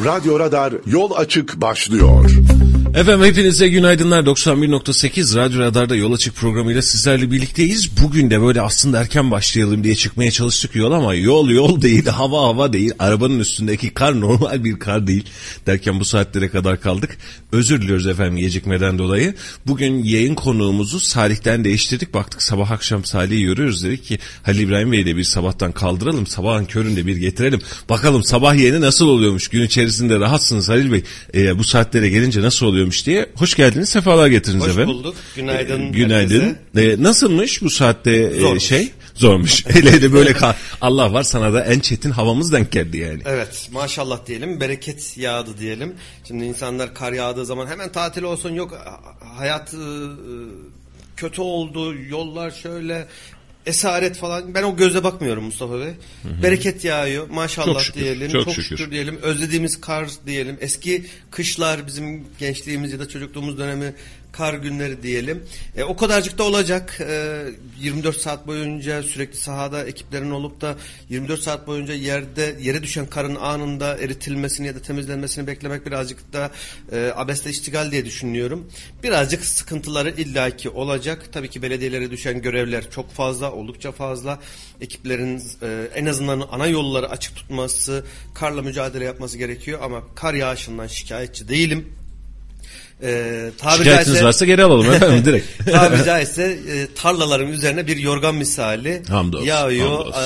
Radyo Radar yol açık başlıyor. Efendim hepinize günaydınlar. 91.8 Radyo Radar'da Yol Açık programıyla sizlerle birlikteyiz. Bugün de böyle aslında erken başlayalım diye çıkmaya çalıştık yol ama yol yol değil, hava hava değil. Arabanın üstündeki kar normal bir kar değil. Derken bu saatlere kadar kaldık. Özür diliyoruz efendim gecikmeden dolayı. Bugün yayın konuğumuzu Salih'ten değiştirdik. Baktık sabah akşam Salih'i görüyoruz. Dedik ki Halil İbrahim Bey'i de bir sabahtan kaldıralım. Sabahın köründe bir getirelim. Bakalım sabah yayını nasıl oluyormuş? Gün içerisinde rahatsınız Halil Bey. Ee, bu saatlere gelince nasıl oluyor? Oluyormuş diye. Hoş geldiniz, sefalar getirdiniz Hoş efendim. Hoş bulduk. Günaydın. Ee, günaydın. Ee, nasılmış bu saatte Zormuş. şey? Zormuş. Hele hele böyle kal- Allah var sana da en çetin havamız denk geldi yani. Evet maşallah diyelim bereket yağdı diyelim. Şimdi insanlar kar yağdığı zaman hemen tatil olsun yok hayat ıı, kötü oldu yollar şöyle esaret falan ben o göze bakmıyorum Mustafa Bey. Bereket yağıyor maşallah Çok şükür, diyelim. çok Çok, şükür. şükür. diyelim. Özlediğimiz kar diyelim. Eski kışlar bizim gençliğimiz ya da çocukluğumuz dönemi kar günleri diyelim. E, o kadarcık da olacak. E, 24 saat boyunca sürekli sahada ekiplerin olup da 24 saat boyunca yerde yere düşen karın anında eritilmesini ya da temizlenmesini beklemek birazcık da e, abesle iştigal diye düşünüyorum. Birazcık sıkıntıları illaki olacak. Tabii ki belediyelere düşen görevler çok fazla, oldukça fazla. Ekiplerin e, en azından ana yolları açık tutması, karla mücadele yapması gerekiyor ama kar yağışından şikayetçi değilim. Ee, tabiri Şikayetiniz caizse- varsa geri alalım efendim direkt. tabiri caizse e, tarlaların üzerine bir yorgan misali Hamdolsun, yağıyor. hamdolsun.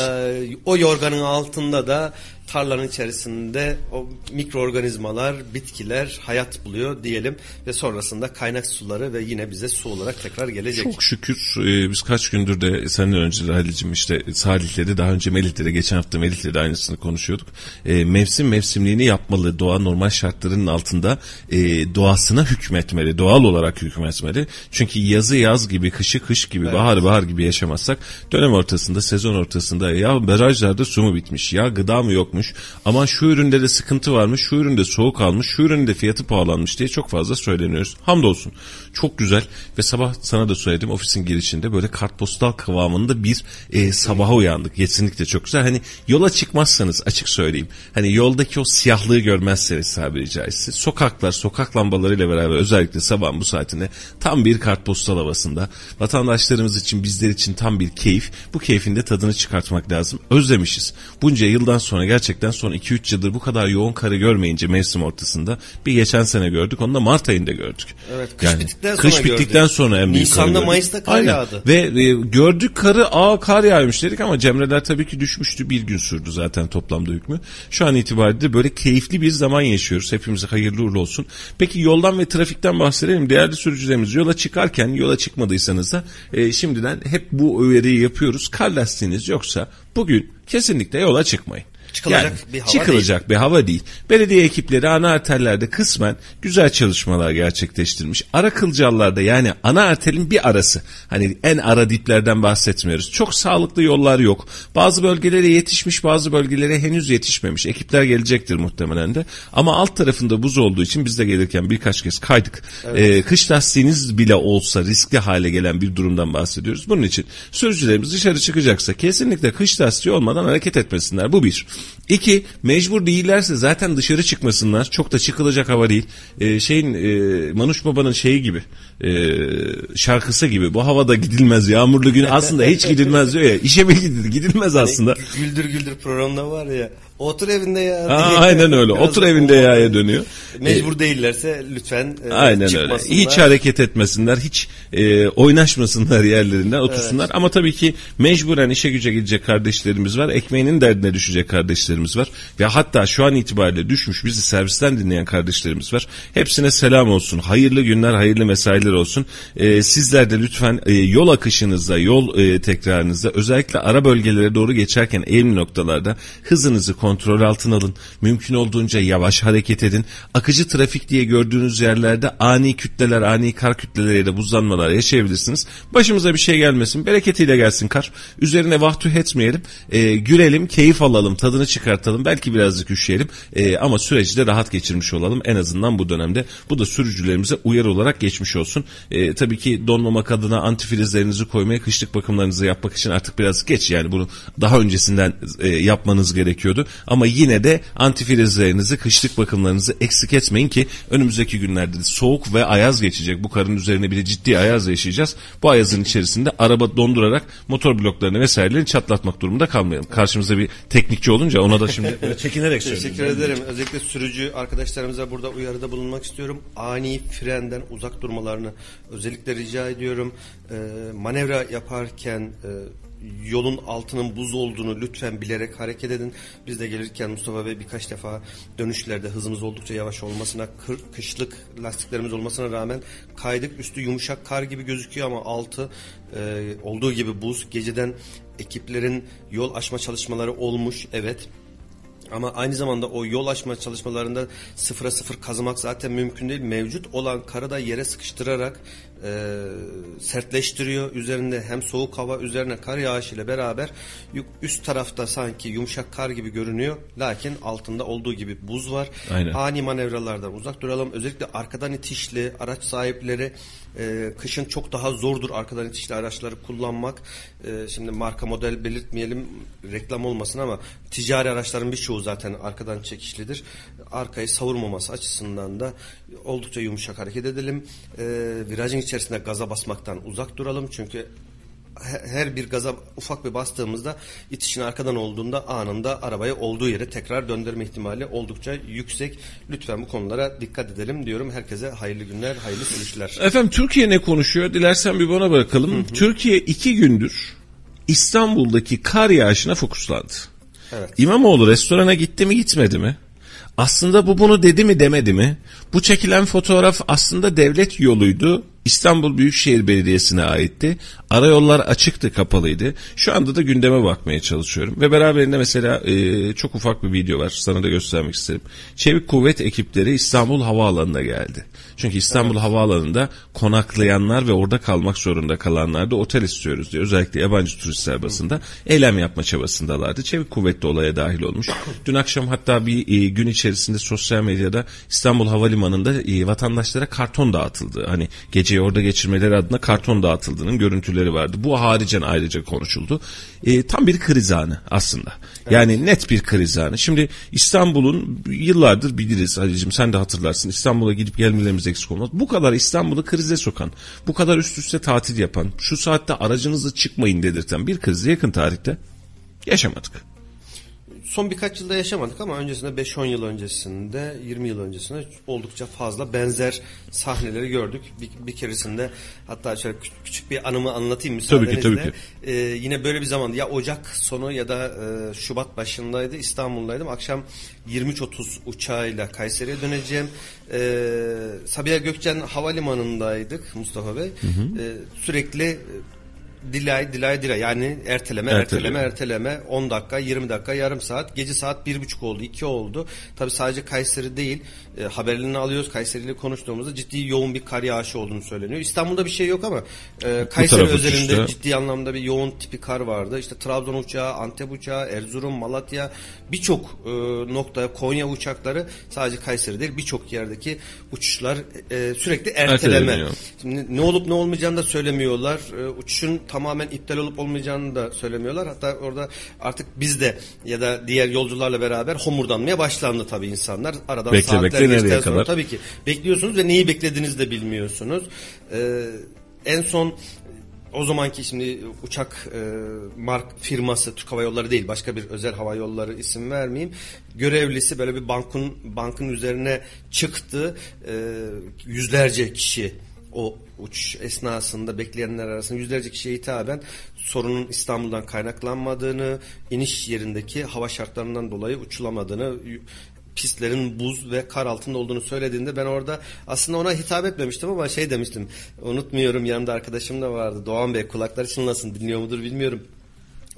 Ee, o yorganın altında da tarlanın içerisinde o mikroorganizmalar, bitkiler hayat buluyor diyelim ve sonrasında kaynak suları ve yine bize su olarak tekrar gelecek. Çok şükür e, biz kaç gündür de senden önce de Halil'cim işte Salih'le de daha önce Melih'le de geçen hafta Melih'le de aynısını konuşuyorduk. E, mevsim mevsimliğini yapmalı. Doğa normal şartlarının altında e, doğasına hükmetmeli. Doğal olarak hükmetmeli. Çünkü yazı yaz gibi, kışı kış gibi, baharı bahar gibi yaşamazsak dönem ortasında, sezon ortasında ya barajlarda su mu bitmiş, ya gıda mı yokmuş, ama şu üründe de sıkıntı varmış, şu üründe soğuk almış, şu üründe fiyatı pahalanmış diye çok fazla söyleniyoruz. Hamdolsun. Çok güzel ve sabah sana da söyledim ofisin girişinde böyle kartpostal kıvamında bir e, sabaha uyandık. Kesinlikle çok güzel. Hani yola çıkmazsanız açık söyleyeyim. Hani yoldaki o siyahlığı görmezseniz tabiri caizse. Sokaklar, sokak lambalarıyla beraber özellikle sabah bu saatinde tam bir kartpostal havasında. Vatandaşlarımız için bizler için tam bir keyif. Bu keyfin de tadını çıkartmak lazım. Özlemişiz. Bunca yıldan sonra gerçekten son 2-3 yıldır bu kadar yoğun karı görmeyince mevsim ortasında bir geçen sene gördük. Onu da Mart ayında gördük. Evet, kış bittikten kış sonra bittikten gördük. sonra en büyük Nisan'da. Mayıs'ta kar Aynen. yağdı. Ve e, gördük karı aa kar yağmış dedik ama Cemreler tabii ki düşmüştü. Bir gün sürdü zaten toplamda hükmü. Şu an itibariyle böyle keyifli bir zaman yaşıyoruz. Hepimize hayırlı uğurlu olsun. Peki yoldan ve trafikten bahsedelim. Değerli sürücülerimiz yola çıkarken yola çıkmadıysanız da e, şimdiden hep bu uyarıyı yapıyoruz. Kar lastiğiniz yoksa bugün kesinlikle yola çıkmayın. Çıkılacak bir hava çıkılacak bir hava değil. Belediye ekipleri ana arterlerde kısmen güzel çalışmalar gerçekleştirmiş. Ara kılcallarda yani ana arterin bir arası. Hani en ara diplerden bahsetmiyoruz. Çok sağlıklı yollar yok. Bazı bölgelere yetişmiş bazı bölgelere henüz yetişmemiş. Ekipler gelecektir muhtemelen de. Ama alt tarafında buz olduğu için biz de gelirken birkaç kez kaydık. Ee, kış lastiğiniz bile olsa riskli hale gelen bir durumdan bahsediyoruz. Bunun için sürücülerimiz dışarı çıkacaksa kesinlikle kış lastiği olmadan hareket etmesinler. Bu bir. İki, mecbur değillerse zaten dışarı çıkmasınlar. Çok da çıkılacak hava değil. Ee, şeyin e, Manuş Baba'nın şeyi gibi e, şarkısı gibi bu havada gidilmez yağmurlu gün aslında hiç gidilmez diyor ya. İşe mi gidilir? Gidilmez aslında. Güldür güldür programda var ya. Otur evinde ya. Diye. aynen öyle. Biraz Otur evinde yaya dönüyor. Mecbur değillerse lütfen e, Aynen öyle. Hiç hareket etmesinler, hiç e, oynaşmasınlar yerlerinden, otursunlar. Ama tabii ki mecburen işe güce gidecek kardeşlerimiz var. Ekmeğinin derdine düşecek kardeşlerimiz var. Ve hatta şu an itibariyle düşmüş bizi servisten dinleyen kardeşlerimiz var. Hepsine selam olsun. Hayırlı günler, hayırlı mesailer olsun. E, sizler de lütfen e, yol akışınızda, yol e, tekrarınızda özellikle ara bölgelere doğru geçerken eğimli noktalarda hızınızı kontrol altına alın. Mümkün olduğunca yavaş hareket edin. Akıcı trafik diye gördüğünüz yerlerde ani kütleler, ani kar kütleleri ya da buzlanmalar yaşayabilirsiniz. Başımıza bir şey gelmesin. Bereketiyle gelsin kar. Üzerine vahtüh etmeyelim. E, gülelim, keyif alalım, tadını çıkartalım. Belki birazcık üşüyelim. E, ama süreci de rahat geçirmiş olalım. En azından bu dönemde. Bu da sürücülerimize uyarı olarak geçmiş olsun. E, tabii ki donmamak adına antifrizlerinizi koymaya, kışlık bakımlarınızı yapmak için artık biraz geç. Yani bunu daha öncesinden e, yapmanız gerekiyordu. Ama yine de antifrizlerinizi, kışlık bakımlarınızı eksik etmeyin ki önümüzdeki günlerde de soğuk ve ayaz geçecek. Bu karın üzerine bir de ciddi ayaz yaşayacağız. Bu ayazın içerisinde araba dondurarak motor bloklarını vesairelerini çatlatmak durumunda kalmayalım. Karşımızda bir teknikçi olunca ona da şimdi çekinerek Teşekkür söylüyorum. ederim. Özellikle sürücü arkadaşlarımıza burada uyarıda bulunmak istiyorum. Ani frenden uzak durmalarını özellikle rica ediyorum. Ee, manevra yaparken e, yolun altının buz olduğunu lütfen bilerek hareket edin. Biz de gelirken Mustafa Bey birkaç defa dönüşlerde hızımız oldukça yavaş olmasına, kır, kışlık lastiklerimiz olmasına rağmen kaydık. Üstü yumuşak kar gibi gözüküyor ama altı e, olduğu gibi buz. Geceden ekiplerin yol aşma çalışmaları olmuş. Evet. Ama aynı zamanda o yol açma çalışmalarında sıfıra sıfır kazımak zaten mümkün değil. Mevcut olan karı da yere sıkıştırarak e, sertleştiriyor. Üzerinde hem soğuk hava üzerine kar yağışıyla beraber yuk- üst tarafta sanki yumuşak kar gibi görünüyor. Lakin altında olduğu gibi buz var. Aynen. Ani manevralardan uzak duralım. Özellikle arkadan itişli araç sahipleri e, kışın çok daha zordur arkadan itişli araçları kullanmak. E, şimdi marka model belirtmeyelim reklam olmasın ama ticari araçların birçoğu zaten arkadan çekişlidir. Arkayı savurmaması açısından da oldukça yumuşak hareket edelim. E, virajın içerisinde gaza basmaktan uzak duralım çünkü her bir gaza ufak bir bastığımızda itişin arkadan olduğunda anında arabayı olduğu yere tekrar döndürme ihtimali oldukça yüksek. Lütfen bu konulara dikkat edelim diyorum. Herkese hayırlı günler, hayırlı sürüşler. Efendim Türkiye ne konuşuyor? Dilersen bir bana bırakalım. Türkiye iki gündür İstanbul'daki kar yağışına fokuslandı. Evet. İmamoğlu restorana gitti mi gitmedi mi? Aslında bu bunu dedi mi demedi mi? Bu çekilen fotoğraf aslında devlet yoluydu. İstanbul Büyükşehir Belediyesi'ne aitti. Arayollar açıktı, kapalıydı. Şu anda da gündeme bakmaya çalışıyorum. Ve beraberinde mesela e, çok ufak bir video var. Sana da göstermek isterim. Çevik kuvvet ekipleri İstanbul Havaalanı'na geldi. Çünkü İstanbul Havaalanı'nda konaklayanlar ve orada kalmak zorunda kalanlar da otel istiyoruz diye. Özellikle yabancı turistler basında eylem yapma çabasındalardı. Çevik kuvvet de olaya dahil olmuş. Dün akşam hatta bir e, gün içerisinde sosyal medyada İstanbul Havalimanı'nda e, vatandaşlara karton dağıtıldı. Hani geceyi orada geçirmeleri adına karton dağıtıldığının görüntüleri vardı. Bu haricen ayrıca konuşuldu. E, tam bir kriz anı aslında. Yani net bir kriz anı. Şimdi İstanbul'un yıllardır biliriz Halicim sen de hatırlarsın. İstanbul'a gidip gelmelerimiz eksik olmaz. Bu kadar İstanbul'u krize sokan, bu kadar üst üste tatil yapan, şu saatte aracınızı çıkmayın dedirten bir krizi yakın tarihte yaşamadık. Son birkaç yılda yaşamadık ama öncesinde 5-10 yıl öncesinde, 20 yıl öncesinde oldukça fazla benzer sahneleri gördük. Bir, bir keresinde hatta şöyle küçük, küçük bir anımı anlatayım Tabii ki, müsaadenizle. tabii ki. Ee, yine böyle bir zaman ya Ocak sonu ya da e, Şubat başındaydı İstanbul'daydım. Akşam 23.30 uçağıyla Kayseri'ye döneceğim. Ee, Sabiha Gökçen Havalimanı'ndaydık Mustafa Bey. Ee, sürekli Dilay, dilay, dilay. Yani erteleme, Erteleme. erteleme, erteleme. 10 dakika, 20 dakika, yarım saat. Gece saat bir buçuk oldu, 2 oldu. Tabi sadece Kayseri değil. E, haberlerini alıyoruz. Kayseri ile konuştuğumuzda ciddi yoğun bir kar yağışı olduğunu söyleniyor. İstanbul'da bir şey yok ama e, Kayseri özelinde işte. ciddi anlamda bir yoğun tipi kar vardı. İşte Trabzon uçağı, Antep uçağı, Erzurum, Malatya birçok e, noktaya Konya uçakları sadece Kayseri değil birçok yerdeki uçuşlar e, sürekli erteleme. Şimdi ne olup ne olmayacağını da söylemiyorlar. Ee, uçuşun tamamen iptal olup olmayacağını da söylemiyorlar. Hatta orada artık biz de ya da diğer yolcularla beraber homurdanmaya başlandı tabii insanlar. Aradan Bekle, saatler bekle, nereye geçtikten sonra kadar? tabii ki bekliyorsunuz ve neyi beklediğinizi de bilmiyorsunuz. Ee, en son o zamanki şimdi uçak e, mark firması Türk Hava Yolları değil başka bir özel hava yolları isim vermeyeyim. Görevlisi böyle bir bankın bankın üzerine çıktı. E, yüzlerce kişi o uçuş esnasında bekleyenler arasında yüzlerce kişiye hitaben sorunun İstanbul'dan kaynaklanmadığını, iniş yerindeki hava şartlarından dolayı uçulamadığını, pistlerin buz ve kar altında olduğunu söylediğinde ben orada aslında ona hitap etmemiştim ama şey demiştim. Unutmuyorum yanında arkadaşım da vardı. Doğan Bey kulakları çınlasın dinliyor mudur bilmiyorum.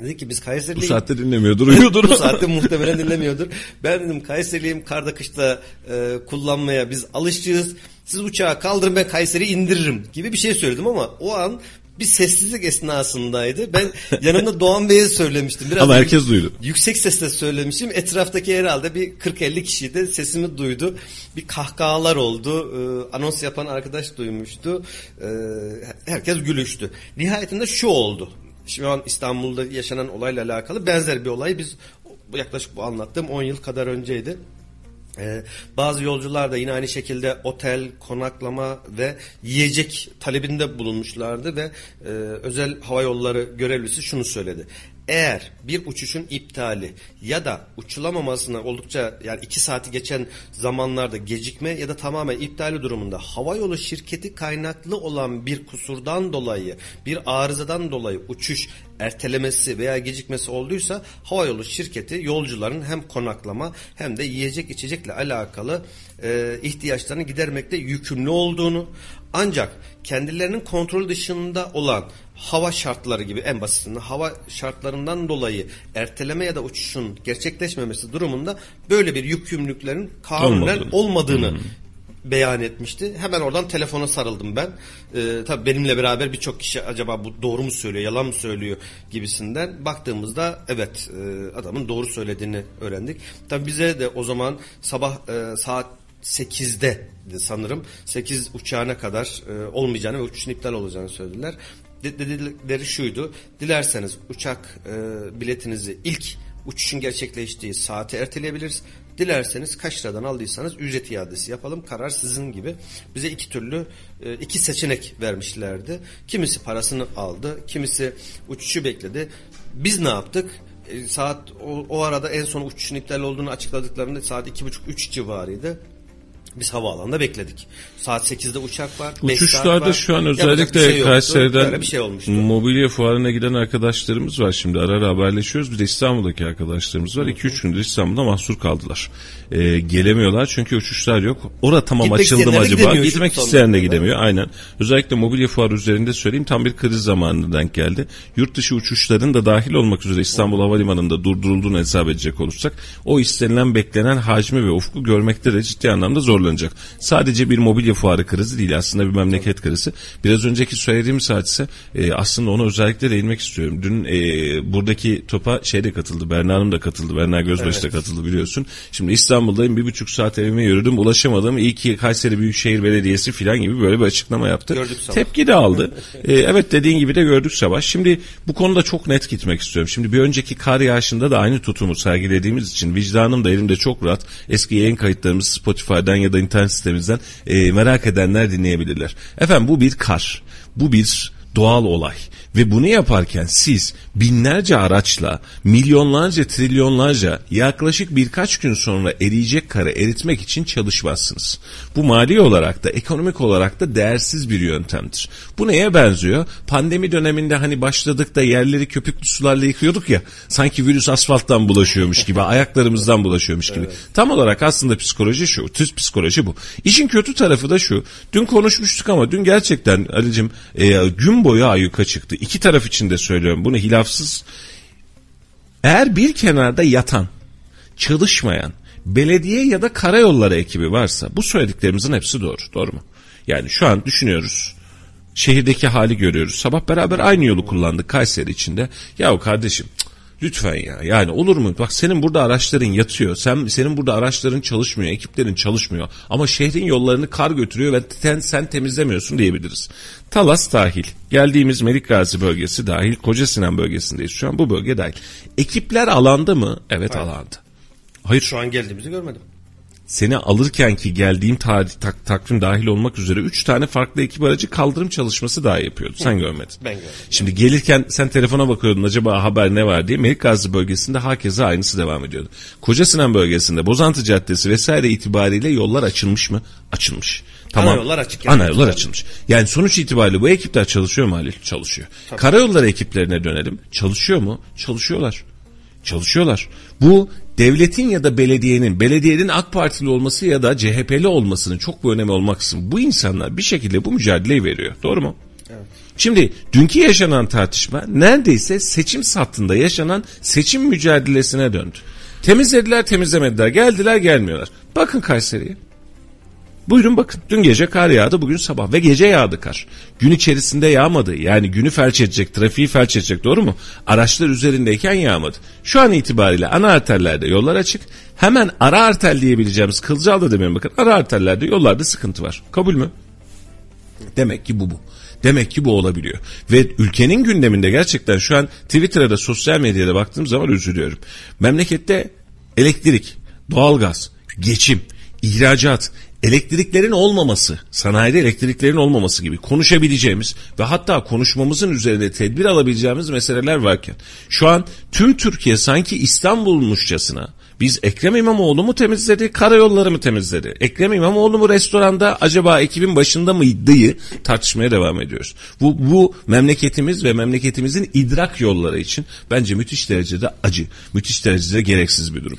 Dedi ki biz Bu Kayseri'liyiz. saatte dinlemiyordur, uyuyordur. Bu saatte muhtemelen dinlemiyordur. Ben dedim Kayseriliyim karda kışta e, kullanmaya biz alışığız. Siz uçağı kaldırın ben Kayseri indiririm gibi bir şey söyledim ama o an bir sessizlik esnasındaydı. Ben yanımda Doğan Bey'e söylemiştim. Biraz Ama herkes duydu. Yüksek sesle söylemişim. Etraftaki herhalde bir 40-50 kişi de sesimi duydu. Bir kahkahalar oldu. Ee, anons yapan arkadaş duymuştu. Ee, herkes gülüştü. Nihayetinde şu oldu. Şu an İstanbul'da yaşanan olayla alakalı benzer bir olayı biz yaklaşık bu anlattığım 10 yıl kadar önceydi. Ee, bazı yolcular da yine aynı şekilde otel, konaklama ve yiyecek talebinde bulunmuşlardı ve e, özel hava yolları görevlisi şunu söyledi. Eğer bir uçuşun iptali ya da uçulamamasına oldukça yani iki saati geçen zamanlarda gecikme ya da tamamen iptali durumunda havayolu şirketi kaynaklı olan bir kusurdan dolayı bir arızadan dolayı uçuş ertelemesi veya gecikmesi olduysa havayolu şirketi yolcuların hem konaklama hem de yiyecek içecekle alakalı e, ihtiyaçlarını gidermekte yükümlü olduğunu ancak kendilerinin kontrol dışında olan hava şartları gibi en basitinden hava şartlarından dolayı erteleme ya da uçuşun gerçekleşmemesi durumunda böyle bir yükümlülüklerin kanunen Olmadı. olmadığını beyan etmişti. Hemen oradan telefona sarıldım ben. Ee, tabii benimle beraber birçok kişi acaba bu doğru mu söylüyor, yalan mı söylüyor gibisinden baktığımızda evet e, adamın doğru söylediğini öğrendik. Tabii bize de o zaman sabah e, saat 8'de sanırım 8 uçağına kadar e, olmayacağını ve uçuşun iptal olacağını söylediler. De- Dedikleri şuydu. Dilerseniz uçak e, biletinizi ilk uçuşun gerçekleştiği saate erteleyebiliriz. Dilerseniz kaç liradan aldıysanız ücret iadesi yapalım. Karar sizin gibi. Bize iki türlü e, iki seçenek vermişlerdi. Kimisi parasını aldı, kimisi uçuşu bekledi. Biz ne yaptık? E, saat o, o arada en son uçuşun iptal olduğunu açıkladıklarında saat iki buçuk üç civarıydı. Biz havaalanında bekledik. Saat 8'de uçak var. Uçuşlarda var. şu an özellikle şey. Kayseri'den şey olmuştu. mobilya fuarına giden arkadaşlarımız var şimdi ara ara haberleşiyoruz. Bir de İstanbul'daki arkadaşlarımız var. 2-3 gündür İstanbul'da mahsur kaldılar. Ee, gelemiyorlar çünkü uçuşlar yok. Orada tamam Gitmek açıldı mı acaba? Gitmek isteyen de gidemiyor aynen. Özellikle mobilya fuarı üzerinde söyleyeyim tam bir kriz zamanına denk geldi. Yurt dışı uçuşların da dahil olmak üzere İstanbul Havalimanı'nda durdurulduğunu hesap edecek olursak o istenilen beklenen hacmi ve ufku görmekte de ciddi anlamda zorlanacak. Sadece bir mobilya fuarı krizi değil aslında bir memleket krizi. Biraz önceki söylediğimiz hadise e, aslında ona özellikle değinmek istiyorum. Dün e, buradaki topa şey de katıldı. Berna Hanım da katıldı. Berna Gözbaşı da katıldı biliyorsun. Şimdi İstanbul'dayım bir buçuk saat evime yürüdüm ulaşamadım. İyi ki Kayseri Büyükşehir Belediyesi filan gibi böyle bir açıklama yaptı. Gördük sabah. Tepki de aldı. E, evet dediğin gibi de gördük Savaş. Şimdi bu konuda çok net gitmek istiyorum. Şimdi bir önceki kar yağışında da aynı tutumu sergilediğimiz için vicdanım da elimde çok rahat. Eski yayın kayıtlarımızı Spotify'dan ya da internet sitemizden e, merak edenler dinleyebilirler. Efendim bu bir kar. Bu bir doğal olay. Ve bunu yaparken siz binlerce araçla milyonlarca trilyonlarca yaklaşık birkaç gün sonra eriyecek karı eritmek için çalışmazsınız. Bu mali olarak da ekonomik olarak da değersiz bir yöntemdir. Bu neye benziyor? Pandemi döneminde hani başladık da yerleri köpüklü sularla yıkıyorduk ya sanki virüs asfalttan bulaşıyormuş gibi ayaklarımızdan bulaşıyormuş gibi. Tam olarak aslında psikoloji şu. Tüz psikoloji bu. İşin kötü tarafı da şu. Dün konuşmuştuk ama dün gerçekten Ali'cim e, gün boyu ayyuka çıktı. İki taraf için de söylüyorum bunu hilafsız. Eğer bir kenarda yatan, çalışmayan, belediye ya da karayolları ekibi varsa bu söylediklerimizin hepsi doğru. Doğru mu? Yani şu an düşünüyoruz. Şehirdeki hali görüyoruz. Sabah beraber aynı yolu kullandık Kayseri içinde. Yahu kardeşim cık, lütfen ya. Yani olur mu? Bak senin burada araçların yatıyor. Sen senin burada araçların çalışmıyor, ekiplerin çalışmıyor. Ama şehrin yollarını kar götürüyor ve sen, sen temizlemiyorsun diyebiliriz. Talas dahil, geldiğimiz Melikgazi bölgesi dahil, Koca Sinan bölgesindeyiz şu an bu bölge dahil. Ekipler alanda mı? Evet alanda. Hayır Şu an geldiğimizi görmedim. Seni alırken ki geldiğim tarih tak, takvim dahil olmak üzere 3 tane farklı ekip aracı kaldırım çalışması daha yapıyordu. Sen görmedin. Ben görmedim. Şimdi gelirken sen telefona bakıyordun acaba haber ne var diye. Melikgazi bölgesinde hakeza aynısı devam ediyordu. Koca Sinan bölgesinde Bozantı Caddesi vesaire itibariyle yollar açılmış mı? Açılmış. Tamam. Ana yollar açık yani. Ana yollar açılmış. Yani sonuç itibariyle bu ekipler çalışıyor mu Halil? Çalışıyor. Karayolları ekiplerine dönelim. Çalışıyor mu? Çalışıyorlar. Çalışıyorlar. Bu devletin ya da belediyenin, belediyenin AK Partili olması ya da CHP'li olmasının çok bir önemi olmaksızın bu insanlar bir şekilde bu mücadeleyi veriyor. Doğru mu? Şimdi dünkü yaşanan tartışma neredeyse seçim sattığında yaşanan seçim mücadelesine döndü. Temizlediler temizlemediler geldiler gelmiyorlar. Bakın Kayseri'ye. Buyurun bakın. Dün gece kar yağdı, bugün sabah ve gece yağdı kar. Gün içerisinde yağmadı. Yani günü felç edecek, trafiği felç edecek doğru mu? Araçlar üzerindeyken yağmadı. Şu an itibariyle ana arterlerde yollar açık. Hemen ara arter diyebileceğimiz Kılcal'da demiyorum bakın. Ara arterlerde yollarda sıkıntı var. Kabul mü? Demek ki bu bu. Demek ki bu olabiliyor. Ve ülkenin gündeminde gerçekten şu an Twitter'da sosyal medyada baktığım zaman üzülüyorum. Memlekette elektrik, doğalgaz, geçim, ihracat, elektriklerin olmaması, sanayide elektriklerin olmaması gibi konuşabileceğimiz ve hatta konuşmamızın üzerinde tedbir alabileceğimiz meseleler varken şu an tüm Türkiye sanki İstanbulmuşçasına biz Ekrem İmamoğlu mu temizledi, karayolları mı temizledi? Ekrem İmamoğlu mu restoranda acaba ekibin başında mıydı tartışmaya devam ediyoruz. Bu, bu memleketimiz ve memleketimizin idrak yolları için bence müthiş derecede acı, müthiş derecede gereksiz bir durum.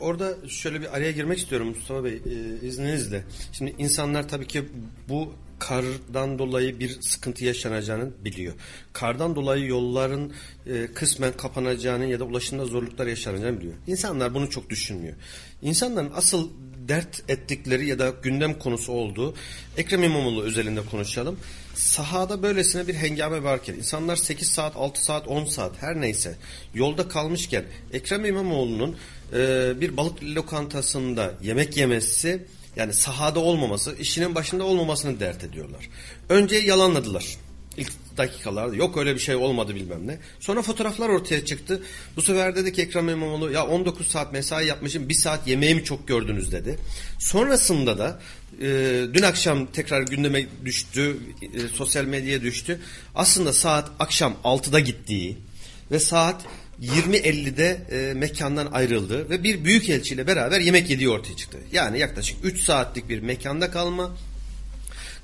Orada şöyle bir araya girmek istiyorum Mustafa Bey e, izninizle. Şimdi insanlar tabii ki bu kardan dolayı bir sıkıntı yaşanacağını biliyor. Kardan dolayı yolların e, kısmen kapanacağını ya da ulaşımda zorluklar yaşanacağını biliyor. İnsanlar bunu çok düşünmüyor. İnsanların asıl dert ettikleri ya da gündem konusu olduğu Ekrem İmamoğlu özelinde konuşalım. Sahada böylesine bir hengame varken insanlar 8 saat, 6 saat, 10 saat her neyse yolda kalmışken Ekrem İmamoğlu'nun e, bir balık lokantasında yemek yemesi yani sahada olmaması, işinin başında olmamasını dert ediyorlar. Önce yalanladılar. İlk dakikalarda yok öyle bir şey olmadı bilmem ne. Sonra fotoğraflar ortaya çıktı. Bu sefer dedi ki Ekrem İmamoğlu ya 19 saat mesai yapmışım bir saat yemeğimi çok gördünüz dedi. Sonrasında da e, dün akşam tekrar gündeme düştü, e, sosyal medyaya düştü. Aslında saat akşam 6'da gittiği ve saat 20.50'de e, mekandan ayrıldı ve bir büyük elçiyle beraber yemek yediği ortaya çıktı. Yani yaklaşık 3 saatlik bir mekanda kalma,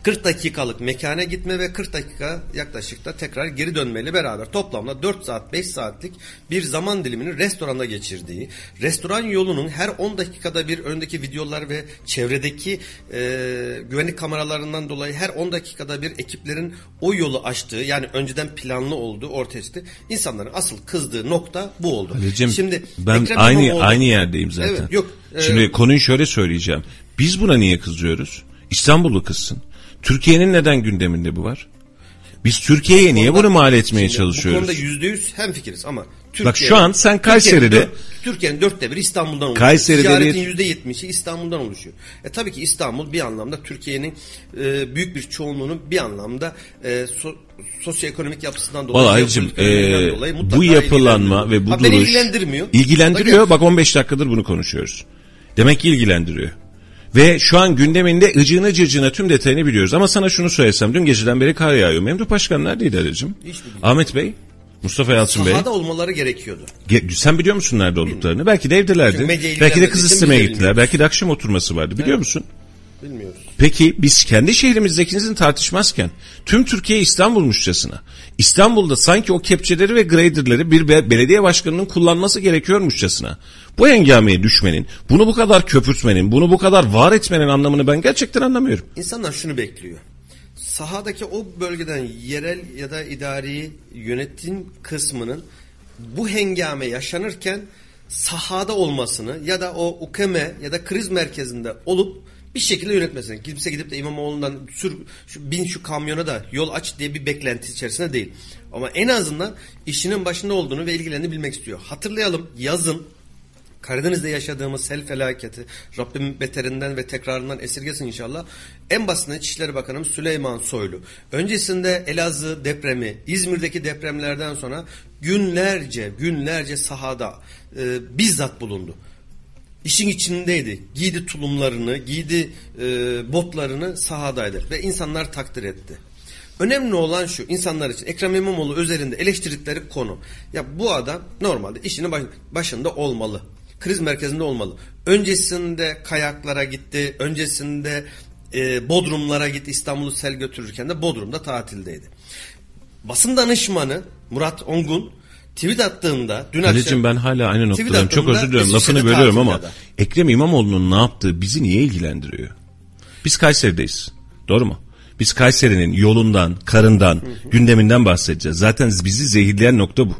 40 dakikalık mekana gitme ve 40 dakika yaklaşık da tekrar geri dönmeyle beraber toplamda 4 saat 5 saatlik bir zaman dilimini restoranda geçirdiği, restoran yolunun her 10 dakikada bir öndeki videolar ve çevredeki e, güvenlik kameralarından dolayı her 10 dakikada bir ekiplerin o yolu açtığı yani önceden planlı olduğu ortaya çıktı. İnsanların asıl kızdığı nokta bu oldu. Halicim, Şimdi ben Ekrem aynı İmamoğlu, aynı yerdeyim zaten. Evet, yok. E, Şimdi konuyu şöyle söyleyeceğim. Biz buna niye kızıyoruz? İstanbul'u kızsın. Türkiye'nin neden gündeminde bu var? Biz Türkiye'ye niye bunu mal etmeye şimdi, çalışıyoruz? Bu konuda yüzde yüz hemfikiriz ama Türkiye, Bak şu an sen Kayseri'de Türkiye'nin dörtte biri İstanbul'dan oluşuyor. Kayseri'de Ticaretin yüzde yetmişi İstanbul'dan oluşuyor. E tabii ki İstanbul bir anlamda Türkiye'nin e, büyük bir çoğunluğunun bir anlamda e, so, sosyoekonomik yapısından dolayı, Vallahi e, dolayı bu yapılanma ve bu ha, duruş ilgilendirmiyor. İlgilendiriyor. Bak 15 dakikadır bunu konuşuyoruz. Demek ki ilgilendiriyor. Ve şu an gündeminde ıcığına cırcığına tüm detayını biliyoruz. Ama sana şunu söylesem dün geceden beri kar yağıyor. Memduh Başkan neredeydi Ali'cim? Ahmet Bey? Mustafa Yalçın Bey. Sahada olmaları gerekiyordu. Ge- sen biliyor musun nerede olduklarını? Belki de evdelerdi. Belki de kız istemeye gittiler. Belki de akşam oturması vardı. Biliyor musun? Bilmiyoruz. Peki biz kendi şehrimizdekinizi tartışmazken tüm Türkiye İstanbulmuşçasına İstanbul'da sanki o kepçeleri ve graderleri bir be- belediye başkanının kullanması gerekiyormuşçasına bu engameye düşmenin, bunu bu kadar köpürtmenin, bunu bu kadar var etmenin anlamını ben gerçekten anlamıyorum. İnsanlar şunu bekliyor. Sahadaki o bölgeden yerel ya da idari yönetim kısmının bu hengame yaşanırken sahada olmasını ya da o ukeme ya da kriz merkezinde olup bir şekilde yönetmesini. Kimse gidip de İmamoğlu'ndan sür, şu, bin şu kamyona da yol aç diye bir beklenti içerisinde değil. Ama en azından işinin başında olduğunu ve ilgilendiğini bilmek istiyor. Hatırlayalım yazın Karadeniz'de yaşadığımız sel felaketi Rabbim beterinden ve tekrarından esirgesin inşallah. En basitinden İçişleri Bakanımız Süleyman Soylu. Öncesinde Elazığ depremi, İzmir'deki depremlerden sonra günlerce günlerce sahada e, bizzat bulundu. İşin içindeydi. Giydi tulumlarını, giydi e, botlarını sahadaydı ve insanlar takdir etti. Önemli olan şu insanlar için Ekrem İmamoğlu özelinde eleştirdikleri konu. Ya bu adam normalde işinin başında olmalı kriz merkezinde olmalı. Öncesinde kayaklara gitti, öncesinde e, Bodrumlara gitti İstanbul'u sel götürürken de Bodrum'da tatildeydi. Basın danışmanı Murat Ongun tweet attığında dün Halicim ben hala aynı noktadayım. Çok özür diliyorum lafını bölüyorum ama Ekrem İmamoğlu'nun ne yaptığı bizi niye ilgilendiriyor? Biz Kayseri'deyiz. Doğru mu? Biz Kayseri'nin yolundan, karından, hı hı. gündeminden bahsedeceğiz. Zaten bizi zehirleyen nokta bu.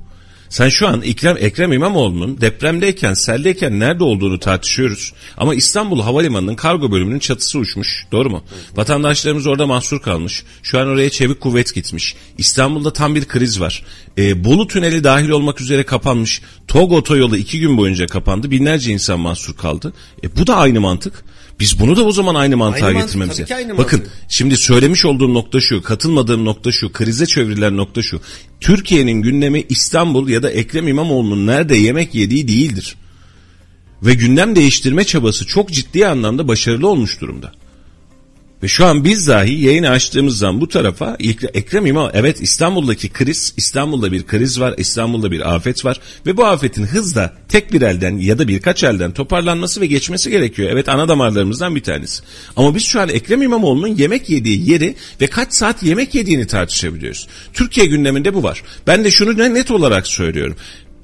Sen şu an Ekrem, Ekrem İmamoğlu'nun depremdeyken, seldeyken nerede olduğunu tartışıyoruz. Ama İstanbul Havalimanı'nın kargo bölümünün çatısı uçmuş. Doğru mu? Vatandaşlarımız orada mahsur kalmış. Şu an oraya çevik kuvvet gitmiş. İstanbul'da tam bir kriz var. Ee, Bolu Tüneli dahil olmak üzere kapanmış. TOG otoyolu iki gün boyunca kapandı. Binlerce insan mahsur kaldı. E, bu da aynı mantık. Biz bunu da o zaman aynı mantığa Aynı mantık, getirmemiz lazım. aynı Bakın mantık. şimdi söylemiş olduğum nokta şu, katılmadığım nokta şu, krize çevrilen nokta şu. Türkiye'nin gündemi İstanbul ya da Ekrem İmamoğlu'nun nerede yemek yediği değildir. Ve gündem değiştirme çabası çok ciddi anlamda başarılı olmuş durumda. Ve şu an biz dahi yayını açtığımız zaman bu tarafa Ekrem İmam evet İstanbul'daki kriz, İstanbul'da bir kriz var, İstanbul'da bir afet var ve bu afetin hızla tek bir elden ya da birkaç elden toparlanması ve geçmesi gerekiyor. Evet ana damarlarımızdan bir tanesi. Ama biz şu an Ekrem İmamoğlu'nun yemek yediği yeri ve kaç saat yemek yediğini tartışabiliyoruz. Türkiye gündeminde bu var. Ben de şunu net olarak söylüyorum.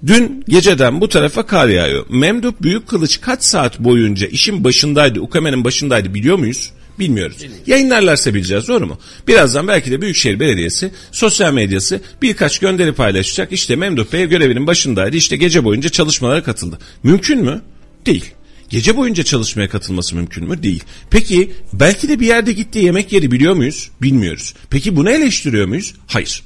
Dün geceden bu tarafa kar yağıyor. Memduh Büyükkılıç kaç saat boyunca işin başındaydı, UKM'nin başındaydı biliyor muyuz? Bilmiyoruz. Yayınlarlarsa bileceğiz doğru mu? Birazdan belki de Büyükşehir Belediyesi sosyal medyası birkaç gönderi paylaşacak. İşte Memduh Bey görevinin başındaydı. İşte gece boyunca çalışmalara katıldı. Mümkün mü? Değil. Gece boyunca çalışmaya katılması mümkün mü? Değil. Peki belki de bir yerde gittiği yemek yeri biliyor muyuz? Bilmiyoruz. Peki bunu eleştiriyor muyuz? Hayır.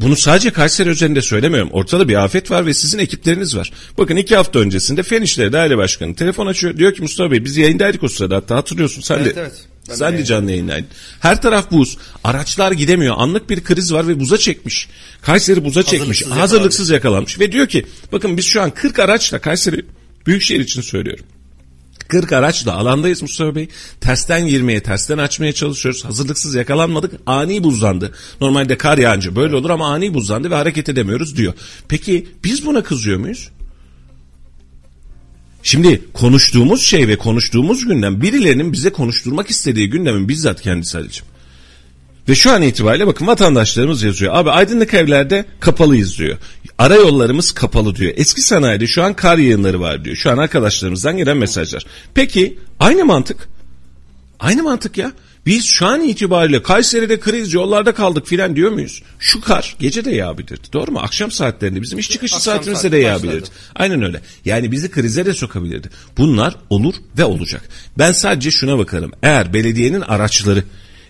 Bunu sadece Kayseri özelinde söylemiyorum. Ortada bir afet var ve sizin ekipleriniz var. Bakın iki hafta öncesinde Fen İşleri Daire Başkanı telefon açıyor. Diyor ki Mustafa Bey biz yayındaydık o sırada hatta hatırlıyorsun. Sen Evet, de, evet. Ben de sen de yayındaydım. canlı yayındaydın. Her taraf buz. Araçlar gidemiyor. Anlık bir kriz var ve buza çekmiş. Kayseri buza çekmiş. Hazırlıksız Hazırlıksız yakalanmış. Ve diyor ki bakın biz şu an 40 araçla Kayseri Büyükşehir için söylüyorum. 40 araçla alandayız Mustafa Bey. Tersten girmeye, tersten açmaya çalışıyoruz. Hazırlıksız yakalanmadık. Ani buzlandı. Normalde kar yağınca böyle olur ama ani buzlandı ve hareket edemiyoruz diyor. Peki biz buna kızıyor muyuz? Şimdi konuştuğumuz şey ve konuştuğumuz gündem birilerinin bize konuşturmak istediği gündemin bizzat kendisi Ali'cim. Ve şu an itibariyle bakın vatandaşlarımız yazıyor. Abi aydınlık evlerde kapalıyız diyor. Ara yollarımız kapalı diyor. Eski sanayide şu an kar yığınları var diyor. Şu an arkadaşlarımızdan gelen mesajlar. Peki aynı mantık. Aynı mantık ya. Biz şu an itibariyle Kayseri'de kriz yollarda kaldık filan diyor muyuz? Şu kar gece de yağabilirdi. Doğru mu? Akşam saatlerinde bizim iş çıkışı Akşam saatimizde saati de başladı. yağabilirdi. Aynen öyle. Yani bizi krize de sokabilirdi. Bunlar olur ve olacak. Ben sadece şuna bakarım. Eğer belediyenin araçları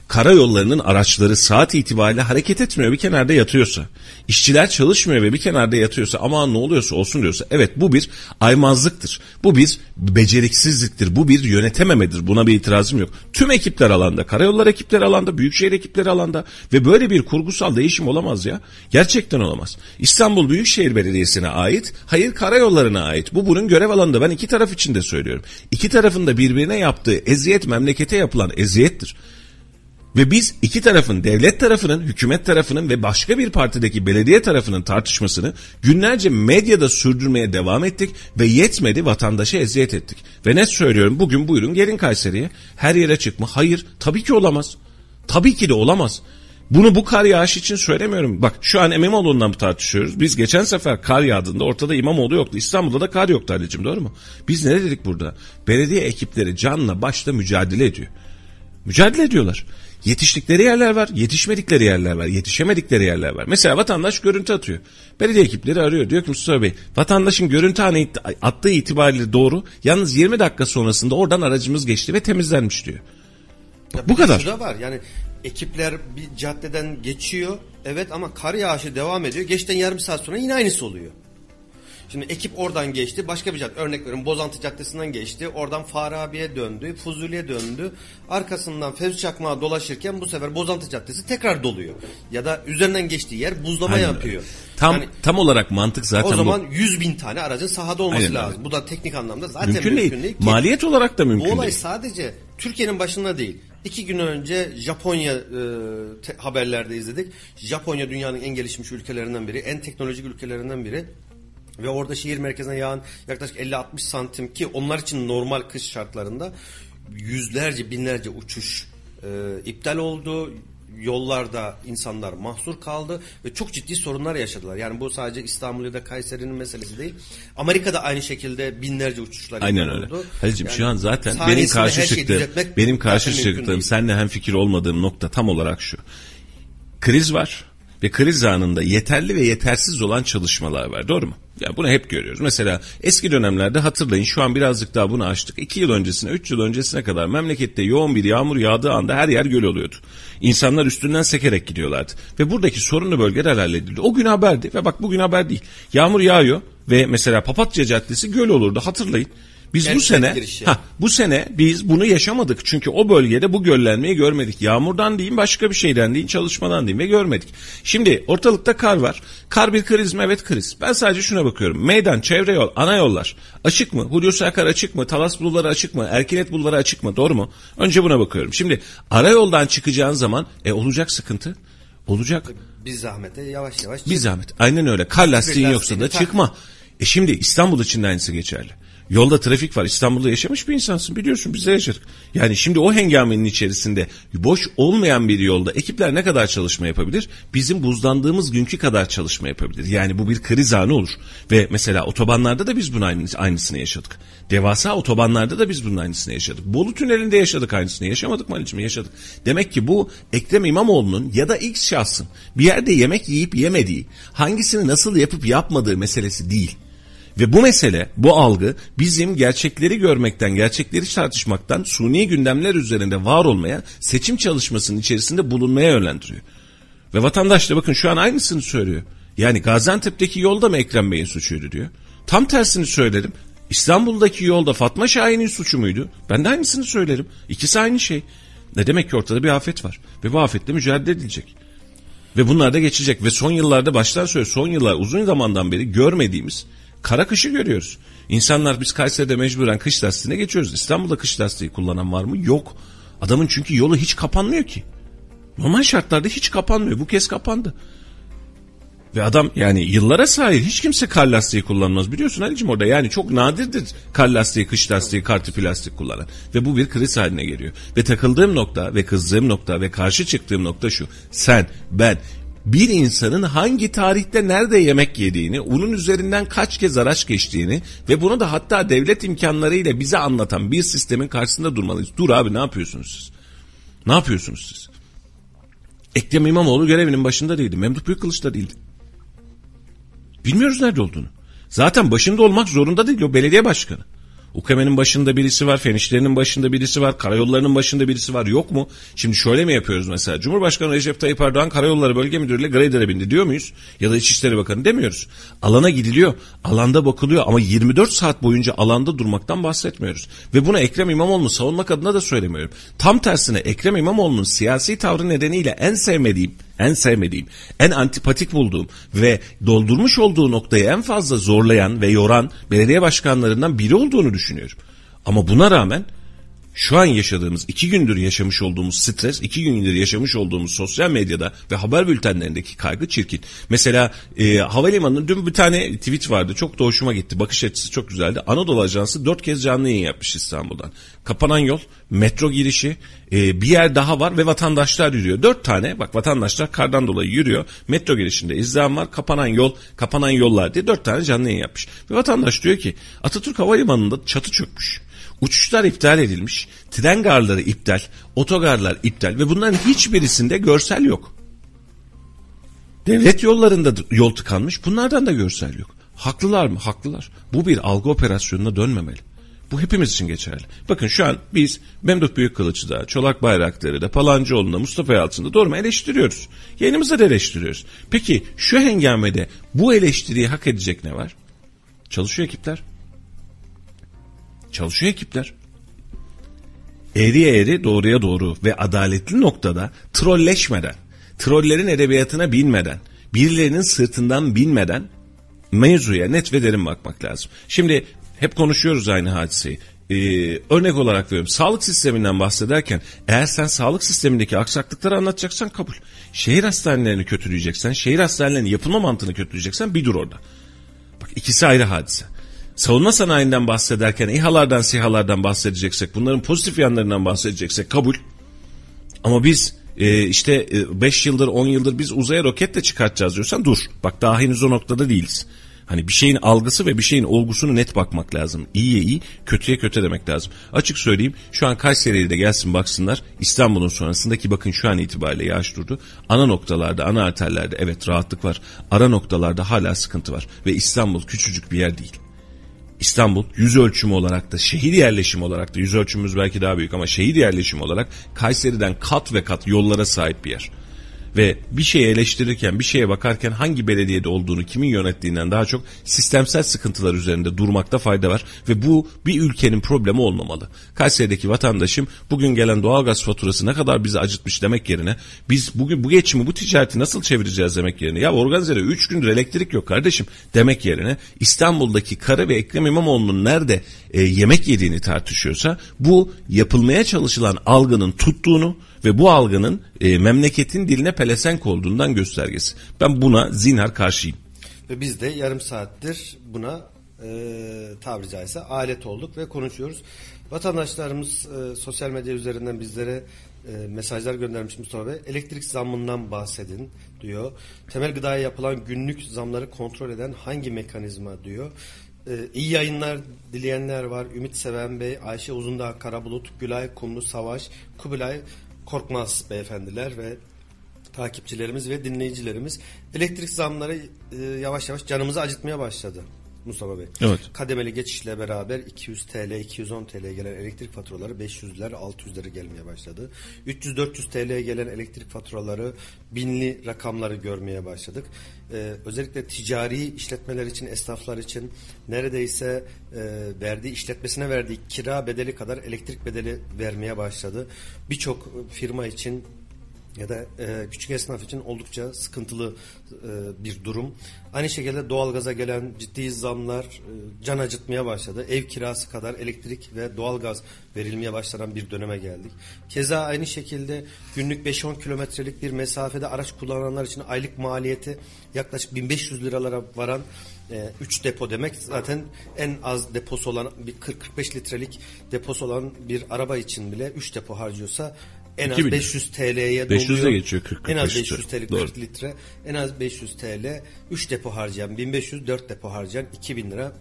karayollarının araçları saat itibariyle hareket etmiyor bir kenarda yatıyorsa, işçiler çalışmıyor ve bir kenarda yatıyorsa aman ne oluyorsa olsun diyorsa evet bu bir aymazlıktır. Bu bir beceriksizliktir. Bu bir yönetememedir. Buna bir itirazım yok. Tüm ekipler alanda, karayollar ekipleri alanda, büyükşehir ekipleri alanda ve böyle bir kurgusal değişim olamaz ya. Gerçekten olamaz. İstanbul Büyükşehir Belediyesi'ne ait, hayır karayollarına ait. Bu bunun görev alanında. Ben iki taraf için de söylüyorum. İki tarafın da birbirine yaptığı eziyet memlekete yapılan eziyettir. Ve biz iki tarafın, devlet tarafının, hükümet tarafının ve başka bir partideki belediye tarafının tartışmasını günlerce medyada sürdürmeye devam ettik ve yetmedi vatandaşa eziyet ettik. Ve net söylüyorum bugün buyurun gelin Kayseri'ye her yere çıkma. Hayır tabii ki olamaz. Tabii ki de olamaz. Bunu bu kar yağış için söylemiyorum. Bak şu an İmamoğlu'ndan tartışıyoruz. Biz geçen sefer kar yağdığında ortada İmamoğlu yoktu. İstanbul'da da kar yoktu Ali'cim doğru mu? Biz ne dedik burada? Belediye ekipleri canla başla mücadele ediyor. Mücadele ediyorlar. Yetiştikleri yerler var, yetişmedikleri yerler var, yetişemedikleri yerler var. Mesela vatandaş görüntü atıyor. Belediye ekipleri arıyor. Diyor ki Mustafa Bey, vatandaşın görüntü hani attığı itibariyle doğru. Yalnız 20 dakika sonrasında oradan aracımız geçti ve temizlenmiş diyor. Ya Bu kadar. şu da var yani ekipler bir caddeden geçiyor evet ama kar yağışı devam ediyor. Geçten yarım saat sonra yine aynısı oluyor. Şimdi ekip oradan geçti. Başka bir cadde örnek veriyorum Bozantı Caddesi'nden geçti. Oradan Farabi'ye döndü. Fuzuli'ye döndü. Arkasından Fevzi Çakmağa dolaşırken bu sefer Bozantı Caddesi tekrar doluyor. Ya da üzerinden geçtiği yer buzlama Aynen yapıyor. Tam Yani tam olarak mantık zaten o zaman bu. 100 bin tane aracın sahada olması Aynen lazım. Bu da teknik anlamda zaten Mümkün değil. ki. Maliyet olarak da mümkün Bu olay değil. sadece Türkiye'nin başında değil. İki gün önce Japonya e, te- haberlerde izledik. Japonya dünyanın en gelişmiş ülkelerinden biri, en teknolojik ülkelerinden biri. Ve orada şehir merkezine yağan yaklaşık 50-60 santim ki onlar için normal kış şartlarında yüzlerce binlerce uçuş e, iptal oldu. Yollarda insanlar mahsur kaldı ve çok ciddi sorunlar yaşadılar. Yani bu sadece İstanbul ya da Kayseri'nin meselesi değil. Amerika'da aynı şekilde binlerce uçuşlar Aynen öyle. oldu. Halicim Yani şu an zaten benim karşı çıktığım benim karşı çıktığım seninle hem fikir olmadığım nokta tam olarak şu. Kriz var ve kriz anında yeterli ve yetersiz olan çalışmalar var. Doğru mu? Ya bunu hep görüyoruz. Mesela eski dönemlerde hatırlayın şu an birazcık daha bunu açtık. 2 yıl öncesine 3 yıl öncesine kadar memlekette yoğun bir yağmur yağdığı anda her yer göl oluyordu. İnsanlar üstünden sekerek gidiyorlardı. Ve buradaki sorunlu bölgeler halledildi. O gün haberdi ve bak bugün haber değil. Yağmur yağıyor ve mesela Papatya Caddesi göl olurdu hatırlayın. Biz bu Kent sene girişi. ha bu sene biz bunu yaşamadık. Çünkü o bölgede bu göllenmeyi görmedik. Yağmurdan değil başka bir şeyden değil çalışmadan değil ve görmedik. Şimdi ortalıkta kar var. Kar bir kriz mi? Evet kriz. Ben sadece şuna bakıyorum. Meydan, çevre yol, ana yollar açık mı? Hulusi Akar açık mı? Talas bulvarı açık mı? Erkilet bulvarı açık mı? Doğru mu? Önce buna bakıyorum. Şimdi ara yoldan çıkacağın zaman e olacak sıkıntı. Olacak. Bir zahmete yavaş yavaş. Bir zahmet. Aynen öyle. Kar lastiğin yoksa da tak. çıkma. E şimdi İstanbul için de aynısı geçerli. Yolda trafik var. İstanbul'da yaşamış bir insansın biliyorsun biz de yaşadık. Yani şimdi o hengamenin içerisinde boş olmayan bir yolda ekipler ne kadar çalışma yapabilir? Bizim buzlandığımız günkü kadar çalışma yapabilir. Yani bu bir kriz anı olur. Ve mesela otobanlarda da biz bunun aynı- aynısını yaşadık. Devasa otobanlarda da biz bunun aynısını yaşadık. Bolu tünelinde yaşadık aynısını. Yaşamadık mı? Yaşadık. Demek ki bu Ekrem İmamoğlu'nun ya da X şahsın bir yerde yemek yiyip yemediği, hangisini nasıl yapıp yapmadığı meselesi değil. Ve bu mesele, bu algı bizim gerçekleri görmekten, gerçekleri tartışmaktan, suni gündemler üzerinde var olmaya, seçim çalışmasının içerisinde bulunmaya yönlendiriyor. Ve vatandaş da bakın şu an aynısını söylüyor. Yani Gaziantep'teki yolda mı Ekrem Bey'in suçuydu diyor. Tam tersini söylerim. İstanbul'daki yolda Fatma Şahin'in suçu muydu? Ben de aynısını söylerim. İkisi aynı şey. Ne demek ki ortada bir afet var. Ve bu afetle mücadele edilecek. Ve bunlar da geçecek. Ve son yıllarda baştan söyle son yıllar uzun zamandan beri görmediğimiz kara kışı görüyoruz. İnsanlar biz Kayseri'de mecburen kış lastiğine geçiyoruz. İstanbul'da kış lastiği kullanan var mı? Yok. Adamın çünkü yolu hiç kapanmıyor ki. Normal şartlarda hiç kapanmıyor. Bu kez kapandı. Ve adam yani yıllara sahip hiç kimse kar lastiği kullanmaz biliyorsun Ali'cim orada. Yani çok nadirdir kar lastiği, kış lastiği, kar tipi lastik kullanan. Ve bu bir kriz haline geliyor. Ve takıldığım nokta ve kızdığım nokta ve karşı çıktığım nokta şu. Sen, ben bir insanın hangi tarihte nerede yemek yediğini, onun üzerinden kaç kez araç geçtiğini ve bunu da hatta devlet imkanlarıyla bize anlatan bir sistemin karşısında durmalıyız. Dur abi ne yapıyorsunuz siz? Ne yapıyorsunuz siz? Ekrem İmamoğlu görevinin başında değildi. Memduh Büyükkılıç da değildi. Bilmiyoruz nerede olduğunu. Zaten başında olmak zorunda değil o belediye başkanı. UKM'nin başında birisi var, Fenişlerinin başında birisi var, karayollarının başında birisi var. Yok mu? Şimdi şöyle mi yapıyoruz mesela? Cumhurbaşkanı Recep Tayyip Erdoğan Karayolları Bölge Müdürü'yle grader'e bindi diyor muyuz? Ya da İçişleri Bakanı demiyoruz. Alana gidiliyor, alanda bakılıyor ama 24 saat boyunca alanda durmaktan bahsetmiyoruz. Ve bunu Ekrem İmamoğlu'nu savunmak adına da söylemiyorum. Tam tersine Ekrem İmamoğlu'nun siyasi tavrı nedeniyle en sevmediğim en sevmediğim, en antipatik bulduğum ve doldurmuş olduğu noktayı en fazla zorlayan ve yoran belediye başkanlarından biri olduğunu düşünüyorum. Ama buna rağmen şu an yaşadığımız iki gündür yaşamış olduğumuz stres, iki gündür yaşamış olduğumuz sosyal medyada ve haber bültenlerindeki kaygı çirkin. Mesela e, havalimanında dün bir tane tweet vardı. Çok da hoşuma gitti. Bakış açısı çok güzeldi. Anadolu Ajansı dört kez canlı yayın yapmış İstanbul'dan. Kapanan yol, metro girişi, e, bir yer daha var ve vatandaşlar yürüyor. Dört tane bak vatandaşlar kardan dolayı yürüyor. Metro girişinde izdiham var. Kapanan yol, kapanan yollar diye dört tane canlı yayın yapmış. Ve vatandaş diyor ki Atatürk Havalimanı'nda çatı çökmüş. Uçuşlar iptal edilmiş, tren garları iptal, otogarlar iptal ve bunların hiçbirisinde görsel yok. Devlet yollarında da yol tıkanmış, bunlardan da görsel yok. Haklılar mı? Haklılar. Bu bir algı operasyonuna dönmemeli. Bu hepimiz için geçerli. Bakın şu an biz Memduh Büyükkılıç'ı Çolak Bayraktar'ı da, Palancıoğlu'nda, Mustafa Yalçın'da doğru mu eleştiriyoruz. Yayınımızda da eleştiriyoruz. Peki şu hengamede bu eleştiriyi hak edecek ne var? Çalışıyor ekipler. Çalışıyor ekipler. Eğriye eğri doğruya doğru ve adaletli noktada trolleşmeden, trollerin edebiyatına binmeden, birilerinin sırtından binmeden mevzuya net ve derin bakmak lazım. Şimdi hep konuşuyoruz aynı hadiseyi. Ee, örnek olarak veriyorum. Sağlık sisteminden bahsederken eğer sen sağlık sistemindeki aksaklıkları anlatacaksan kabul. Şehir hastanelerini kötüleyeceksen, şehir hastanelerinin yapılma mantığını kötüleyeceksen bir dur orada. Bak ikisi ayrı hadise. Savunma sanayinden bahsederken İHA'lardan SİHA'lardan bahsedeceksek, bunların pozitif yanlarından bahsedeceksek kabul. Ama biz e, işte 5 yıldır 10 yıldır biz uzaya roketle çıkartacağız diyorsan dur. Bak daha henüz o noktada değiliz. Hani bir şeyin algısı ve bir şeyin olgusunu net bakmak lazım. İyiye iyi, kötüye kötü demek lazım. Açık söyleyeyim şu an Kayseri'ye de gelsin baksınlar. İstanbul'un sonrasındaki bakın şu an itibariyle yağış durdu. Ana noktalarda, ana arterlerde evet rahatlık var. Ara noktalarda hala sıkıntı var. Ve İstanbul küçücük bir yer değil. İstanbul yüz ölçümü olarak da şehir yerleşimi olarak da yüz ölçümümüz belki daha büyük ama şehir yerleşimi olarak Kayseri'den kat ve kat yollara sahip bir yer. Ve bir şeyi eleştirirken bir şeye bakarken hangi belediyede olduğunu kimin yönettiğinden daha çok sistemsel sıkıntılar üzerinde durmakta fayda var ve bu bir ülkenin problemi olmamalı. Kayseri'deki vatandaşım bugün gelen doğalgaz faturası ne kadar bizi acıtmış? demek yerine biz bugün bu geçimi bu ticareti nasıl çevireceğiz? demek yerine ya organizede 3 gündür elektrik yok kardeşim. demek yerine İstanbul'daki Kara ve Ekrem İmamoğlu'nun nerede e, yemek yediğini tartışıyorsa bu yapılmaya çalışılan algının tuttuğunu ve bu algının e, memleketin diline pelesenk olduğundan göstergesi. Ben buna zinhar karşıyım. Ve biz de yarım saattir buna e, tabiri caizse alet olduk ve konuşuyoruz. Vatandaşlarımız e, sosyal medya üzerinden bizlere e, mesajlar göndermiş Mustafa Bey. Elektrik zammından bahsedin diyor. Temel gıdaya yapılan günlük zamları kontrol eden hangi mekanizma diyor. E, iyi yayınlar dileyenler var. Ümit Seven Bey, Ayşe Uzundağ, Karabulut, Gülay Kumlu, Savaş, Kubilay Korkmaz beyefendiler ve takipçilerimiz ve dinleyicilerimiz elektrik zamları e, yavaş yavaş canımızı acıtmaya başladı. Mustafa Bey. Evet. Kademeli geçişle beraber 200 TL, 210 TL gelen elektrik faturaları 500'ler, 600'leri gelmeye başladı. 300-400 TL gelen elektrik faturaları binli rakamları görmeye başladık. Ee, özellikle ticari işletmeler için, esnaflar için neredeyse e, verdiği işletmesine verdiği kira bedeli kadar elektrik bedeli vermeye başladı. Birçok firma için ya da e, küçük esnaf için oldukça sıkıntılı e, bir durum. Aynı şekilde doğalgaza gelen ciddi zamlar e, can acıtmaya başladı. Ev kirası kadar elektrik ve doğalgaz verilmeye başlanan bir döneme geldik. Keza aynı şekilde günlük 5-10 kilometrelik bir mesafede araç kullananlar için aylık maliyeti yaklaşık 1500 liralara varan 3 depo demek zaten en az deposu olan bir 40-45 litrelik deposu olan bir araba için bile 3 depo harcıyorsa en az 2000. 500 TL'ye 500'e doluyor. geçiyor 40 En az 45 500 TL Doğru. 40 litre. En az 500 TL 3 depo harcayan 1500 4 depo harcayan 2000 lira.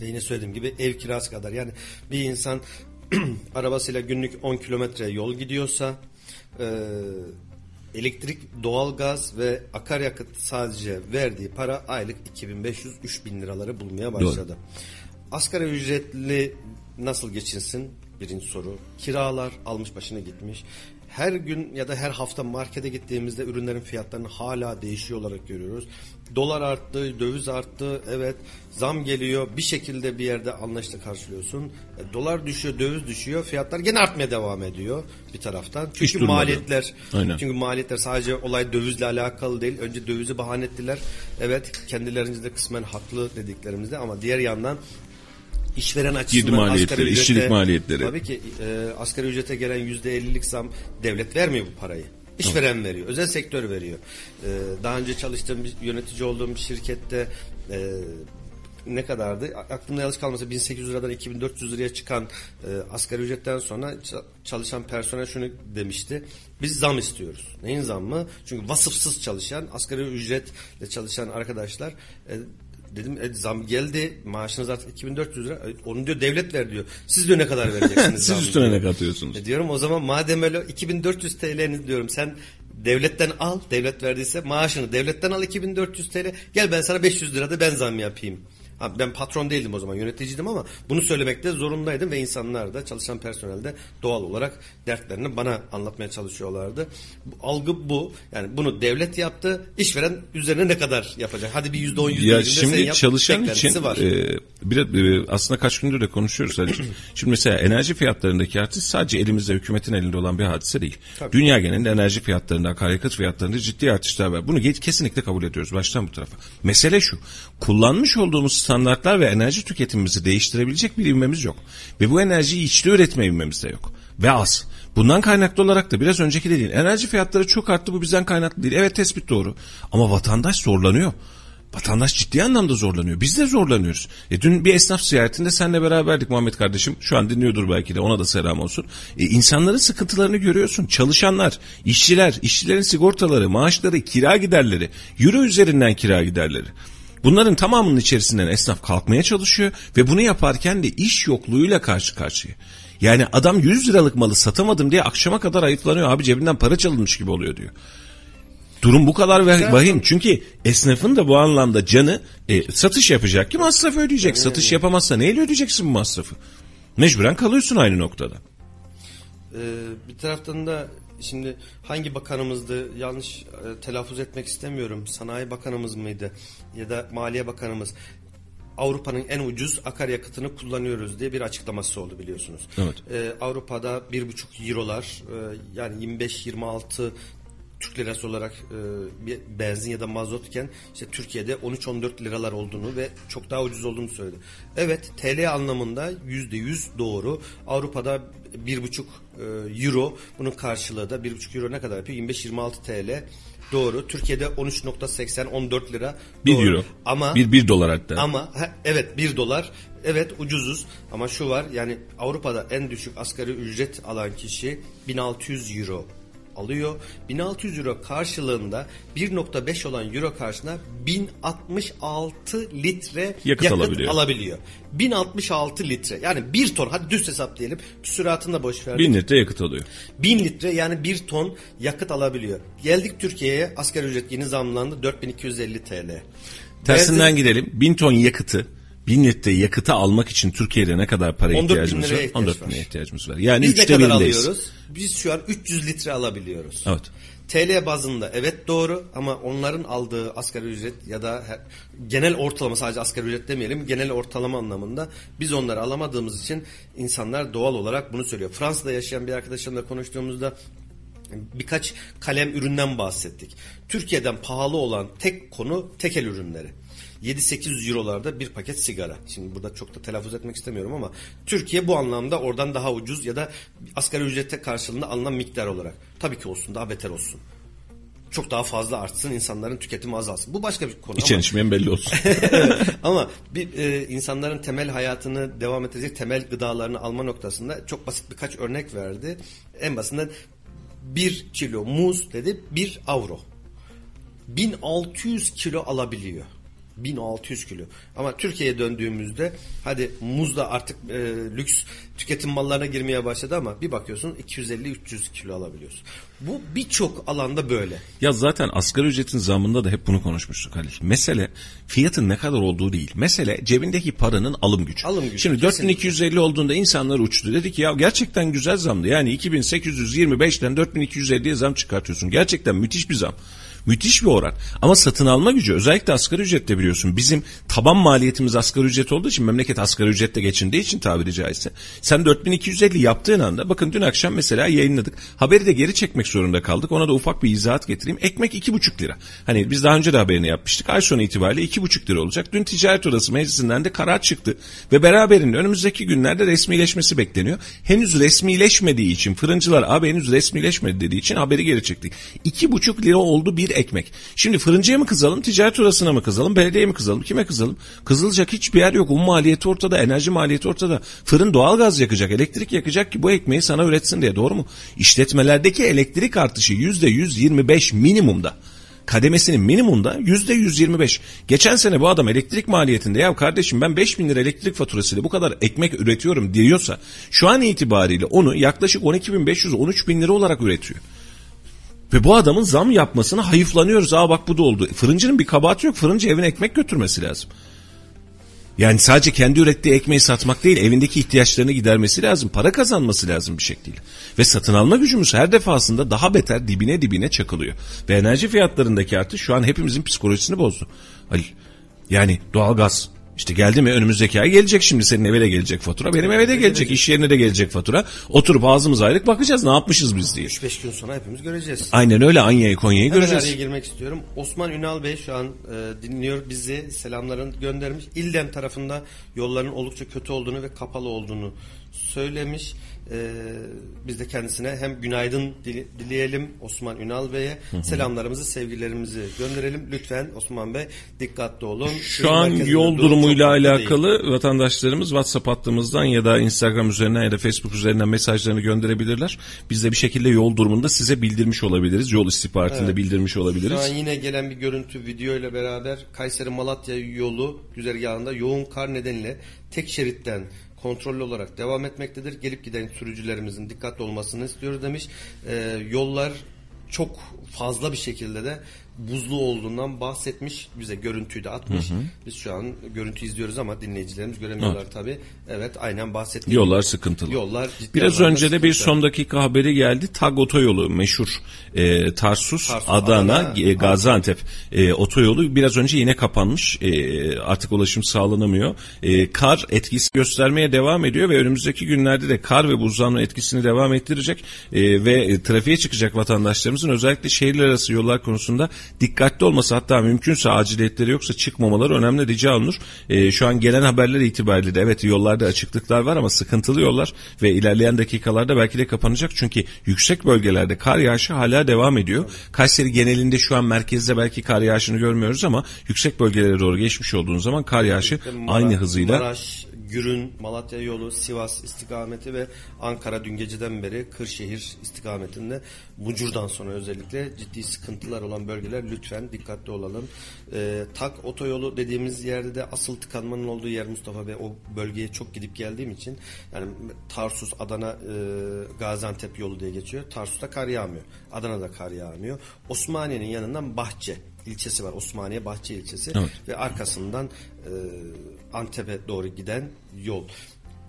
Ve yine söylediğim gibi ev kirası kadar. Yani bir insan arabasıyla günlük 10 kilometre yol gidiyorsa e, elektrik, doğalgaz ve akaryakıt sadece verdiği para aylık 2500-3000 liraları bulmaya başladı. Asgari ücretli nasıl geçinsin? Birinci soru. Kiralar almış başına gitmiş. Her gün ya da her hafta markete gittiğimizde ürünlerin fiyatlarını hala değişiyor olarak görüyoruz. Dolar arttı, döviz arttı. Evet, zam geliyor. Bir şekilde bir yerde anlaşla karşılıyorsun. E, dolar düşüyor, döviz düşüyor. Fiyatlar gene artmaya devam ediyor bir taraftan. Çünkü maliyetler Aynen. çünkü maliyetler sadece olay dövizle alakalı değil. Önce dövizi bahane ettiler. Evet, kendilerince de kısmen haklı dediklerimizde ama diğer yandan işveren açısından Girdi maliyetleri, asgari ücrete- işçilik maliyetleri. Tabii ki e, asgari ücrete gelen yüzde ellilik zam devlet vermiyor bu parayı. İşveren veriyor. Özel sektör veriyor. E, daha önce çalıştığım bir yönetici olduğum bir şirkette e, ne kadardı? Aklımda yanlış kalmasa 1800 liradan 2400 liraya çıkan e, asgari ücretten sonra ça- çalışan personel şunu demişti. Biz zam istiyoruz. Neyin zammı? Çünkü vasıfsız çalışan, asgari ücretle çalışan arkadaşlar e, Dedim e, zam geldi maaşınız artık 2400 lira. E, Onu diyor devlet ver diyor. Siz diyor ne kadar vereceksiniz Siz üstüne ne katıyorsunuz? E diyorum o zaman madem öyle 2400 TL'ni diyorum sen devletten al. Devlet verdiyse maaşını devletten al 2400 TL. Gel ben sana 500 lira da ben zam yapayım. Ha, ben patron değildim o zaman yöneticiydim ama bunu söylemekte zorundaydım ve insanlar da çalışan personel de doğal olarak dertlerini bana anlatmaya çalışıyorlardı. Bu, algı bu. Yani bunu devlet yaptı. İşveren üzerine ne kadar yapacak? Hadi bir yüzde on yüzde sen şimdi yap, çalışan için var. e, biraz e, aslında kaç gündür de konuşuyoruz şimdi mesela enerji fiyatlarındaki artış sadece elimizde hükümetin elinde olan bir hadise değil. Tabii. Dünya genelinde enerji fiyatlarında, akaryakıt fiyatlarında ciddi artışlar var. Bunu kesinlikle kabul ediyoruz baştan bu tarafa. Mesele şu. Kullanmış olduğumuz standartlar ve enerji tüketimimizi değiştirebilecek bir ivmemiz yok. Ve bu enerjiyi içli üretme ivmemiz de yok. Ve az. Bundan kaynaklı olarak da biraz önceki dediğin enerji fiyatları çok arttı bu bizden kaynaklı değil. Evet tespit doğru. Ama vatandaş zorlanıyor. Vatandaş ciddi anlamda zorlanıyor. Biz de zorlanıyoruz. E dün bir esnaf ziyaretinde seninle beraberdik Muhammed kardeşim. Şu an dinliyordur belki de ona da selam olsun. E insanların sıkıntılarını görüyorsun. Çalışanlar, işçiler, işçilerin sigortaları, maaşları, kira giderleri, euro üzerinden kira giderleri. Bunların tamamının içerisinden esnaf kalkmaya çalışıyor ve bunu yaparken de iş yokluğuyla karşı karşıya. Yani adam 100 liralık malı satamadım diye akşama kadar ayıplanıyor. Abi cebinden para çalınmış gibi oluyor diyor. Durum bu kadar vahim. Çünkü esnafın da bu anlamda canı e, satış yapacak ki masraf ödeyecek. Satış yapamazsa neyle ödeyeceksin bu masrafı? Mecburen kalıyorsun aynı noktada. Ee, bir taraftan da şimdi hangi bakanımızdı yanlış e, telaffuz etmek istemiyorum. Sanayi Bakanımız mıydı ya da Maliye Bakanımız Avrupa'nın en ucuz akaryakıtını kullanıyoruz diye bir açıklaması oldu biliyorsunuz. Evet. Ee, Avrupa'da bir buçuk eurolar e, yani 25-26 Türk lirası olarak e, bir benzin ya da mazotken işte Türkiye'de 13-14 liralar olduğunu ve çok daha ucuz olduğunu söyledi. Evet TL anlamında yüzde yüz doğru. Avrupa'da bir buçuk e, euro bunun karşılığı da bir buçuk euro ne kadar yapıyor? 25-26 TL. Doğru. Türkiye'de 13.80 14 lira. 1 Doğru. euro. Ama 1 1 dolar hatta. ama ha, evet 1 dolar. Evet ucuzuz ama şu var yani Avrupa'da en düşük asgari ücret alan kişi 1600 euro alıyor. 1600 euro karşılığında 1.5 olan euro karşına 1066 litre Yakıt alabiliyor. alabiliyor. 1066 litre yani 1 ton hadi düz hesap diyelim. Küsuratını da boş ver. 1000 litre yakıt alıyor. 1000 litre yani 1 ton yakıt alabiliyor. Geldik Türkiye'ye asgari ücret yeni zamlandı 4250 TL. Tersinden Benzin- gidelim. 1000 ton yakıtı 1000 litre yakıtı almak için Türkiye'de ne kadar para 14 bin ihtiyacımız var? ihtiyaç 14 bin liraya ihtiyacımız var. Yani Biz ne kadar birindeyiz. alıyoruz? Biz şu an 300 litre alabiliyoruz. Evet. TL bazında evet doğru ama onların aldığı asgari ücret ya da he- genel ortalama sadece asgari ücret demeyelim genel ortalama anlamında biz onları alamadığımız için insanlar doğal olarak bunu söylüyor. Fransa'da yaşayan bir arkadaşımla konuştuğumuzda birkaç kalem üründen bahsettik. Türkiye'den pahalı olan tek konu tekel ürünleri. 7-800 eurolarda bir paket sigara. Şimdi burada çok da telaffuz etmek istemiyorum ama Türkiye bu anlamda oradan daha ucuz ya da asgari ücrete karşılığında alınan miktar olarak. Tabii ki olsun daha beter olsun. Çok daha fazla artsın insanların tüketimi azalsın. Bu başka bir konu İçen ama, içmeyen belli olsun. ama bir e, insanların temel hayatını devam edecek temel gıdalarını alma noktasında çok basit birkaç örnek verdi. En basitinden bir kilo muz dedi bir avro. 1600 kilo alabiliyor. 1600 kilo. Ama Türkiye'ye döndüğümüzde hadi muz da artık e, lüks tüketim mallarına girmeye başladı ama bir bakıyorsun 250-300 kilo alabiliyorsun. Bu birçok alanda böyle. Ya zaten asgari ücretin zamında da hep bunu konuşmuştuk Halil. Mesele fiyatın ne kadar olduğu değil. Mesele cebindeki paranın alım gücü. Alım gücü, Şimdi kesinlikle. 4250 olduğunda insanlar uçtu. Dedi ki ya gerçekten güzel zamdı. Yani 2825'ten 4250'ye zam çıkartıyorsun. Gerçekten müthiş bir zam. Müthiş bir oran. Ama satın alma gücü özellikle asgari ücrette biliyorsun. Bizim taban maliyetimiz asgari ücret olduğu için memleket asgari ücrette geçindiği için tabiri caizse. Sen 4250 yaptığın anda bakın dün akşam mesela yayınladık. Haberi de geri çekmek zorunda kaldık. Ona da ufak bir izahat getireyim. Ekmek 2,5 lira. Hani biz daha önce de haberini yapmıştık. Ay sonu itibariyle 2,5 lira olacak. Dün Ticaret Odası Meclisi'nden de karar çıktı. Ve beraberinde önümüzdeki günlerde resmileşmesi bekleniyor. Henüz resmileşmediği için fırıncılar abi henüz resmileşmedi dediği için haberi geri çektik. 2,5 lira oldu bir ekmek. Şimdi fırıncıya mı kızalım, ticaret odasına mı kızalım, belediyeye mi kızalım, kime kızalım? Kızılacak hiçbir yer yok. Un maliyeti ortada, enerji maliyeti ortada. Fırın doğalgaz yakacak, elektrik yakacak ki bu ekmeği sana üretsin diye doğru mu? İşletmelerdeki elektrik artışı %125 minimumda kademesinin minimumda yüzde 125. Geçen sene bu adam elektrik maliyetinde ya kardeşim ben 5 bin lira elektrik faturasıyla bu kadar ekmek üretiyorum diyorsa şu an itibariyle onu yaklaşık 12.500-13 bin lira olarak üretiyor. Ve bu adamın zam yapmasına hayıflanıyoruz. Aa bak bu da oldu. Fırıncının bir kabahati yok. Fırıncı evine ekmek götürmesi lazım. Yani sadece kendi ürettiği ekmeği satmak değil, evindeki ihtiyaçlarını gidermesi lazım. Para kazanması lazım bir şekilde. Ve satın alma gücümüz her defasında daha beter dibine dibine çakılıyor. Ve enerji fiyatlarındaki artış şu an hepimizin psikolojisini bozdu. Halil, yani doğalgaz, işte geldi mi önümüzdeki ay gelecek şimdi senin eve de gelecek fatura. Benim eve de gelecek, iş yerine de gelecek fatura. Oturup ağzımız ayrık bakacağız ne yapmışız biz diye. 3-5 gün sonra hepimiz göreceğiz. Aynen öyle Anya'yı Konya'yı Hemen göreceğiz. araya girmek istiyorum. Osman Ünal Bey şu an e, dinliyor bizi. Selamlarını göndermiş. İldem tarafında yolların oldukça kötü olduğunu ve kapalı olduğunu söylemiş. E, biz de kendisine hem günaydın dileyelim Osman Ünal Bey'e. Selamlarımızı, sevgilerimizi gönderelim. Lütfen Osman Bey dikkatli olun. Şu Şehir an yol durum durumuyla kötü değil. alakalı vatandaşlarımız WhatsApp hattımızdan ya da Instagram üzerinden ya da Facebook üzerinden mesajlarını gönderebilirler. Biz de bir şekilde yol durumunda size bildirmiş olabiliriz. Yol istihbaratında bildirmiş olabiliriz. Şu an yine gelen bir görüntü video ile beraber Kayseri Malatya yolu güzergahında yoğun kar nedeniyle tek şeritten kontrollü olarak devam etmektedir. Gelip giden sürücülerimizin dikkatli olmasını istiyoruz demiş. Ee, yollar çok fazla bir şekilde de buzlu olduğundan bahsetmiş. Bize görüntüyü de atmış. Biz şu an görüntü izliyoruz ama dinleyicilerimiz göremiyorlar tabii. Evet aynen bahsettiğim Yollar gibi. sıkıntılı. Yollar Biraz önce de bir son dakika haberi geldi. TAG otoyolu meşhur e, Tarsus, Tarsus, Adana, Adana, e, Gaziantep e, otoyolu biraz önce yine kapanmış. E, artık ulaşım sağlanamıyor. E, kar etkisi göstermeye devam ediyor ve önümüzdeki günlerde de kar ve buzlanma etkisini devam ettirecek e, ve trafiğe çıkacak vatandaşlarımızın özellikle şehirler arası yollar konusunda dikkatli olması hatta mümkünse aciliyetleri yoksa çıkmamaları önemli rica olunur. E, şu an gelen haberler itibariyle de evet yollarda açıklıklar var ama sıkıntılı yollar ve ilerleyen dakikalarda belki de kapanacak. Çünkü yüksek bölgelerde kar yağışı hala devam ediyor. Kayseri genelinde şu an merkezde belki kar yağışını görmüyoruz ama yüksek bölgelere doğru geçmiş olduğunuz zaman kar yağışı İşte aynı hızıyla Maraş, Gürün, Malatya yolu, Sivas istikameti ve Ankara dün geceden beri Kırşehir istikametinde Bucur'dan sonra özellikle ciddi sıkıntılar olan bölgeler lütfen dikkatli olalım. Ee, Tak otoyolu dediğimiz yerde de asıl tıkanmanın olduğu yer Mustafa Bey o bölgeye çok gidip geldiğim için yani Tarsus, Adana, e, Gaziantep yolu diye geçiyor. Tarsus'ta kar yağmıyor. Adana'da kar yağmıyor. Osmaniye'nin yanından Bahçe ilçesi var. Osmaniye Bahçe ilçesi Evet. ve arkasından e, Antep'e doğru giden yol.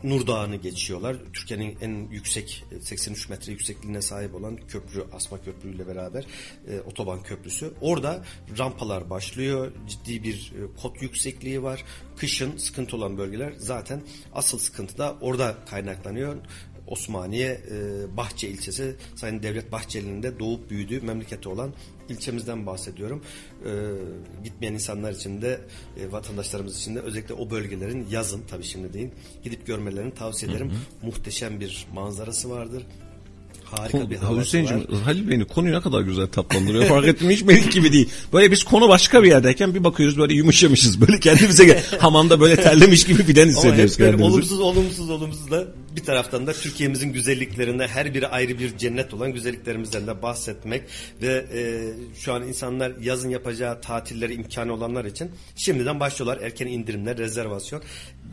Nur Dağı'nı geçiyorlar. Türkiye'nin en yüksek e, 83 metre yüksekliğine sahip olan köprü, Asma Köprü ile beraber e, otoban köprüsü. Orada rampalar başlıyor. Ciddi bir e, kot yüksekliği var. Kışın sıkıntı olan bölgeler zaten asıl sıkıntı da orada kaynaklanıyor. Osmaniye e, Bahçe ilçesi Sayın Devlet Bahçeli'nin de doğup büyüdüğü memleketi olan ilçemizden bahsediyorum. E, gitmeyen insanlar için de e, vatandaşlarımız için de özellikle o bölgelerin yazın tabii şimdi değil gidip görmelerini tavsiye ederim. Muhteşem bir manzarası vardır. Harika bir havası var. Hüseyin'cim Halil beni konuyu ne kadar güzel tatlandırıyor. Fark ettim hiç benim gibi değil. Böyle biz konu başka bir yerdeyken bir bakıyoruz böyle yumuşamışız. Böyle kendimize gel. Hamamda böyle terlemiş gibi filan Ama hissediyoruz hep böyle kendimizi. olumsuz olumsuz olumsuz da bir taraftan da Türkiye'mizin güzelliklerinde her biri ayrı bir cennet olan güzelliklerimizden de bahsetmek ve e, şu an insanlar yazın yapacağı tatilleri imkanı olanlar için şimdiden başlıyorlar erken indirimler, rezervasyon.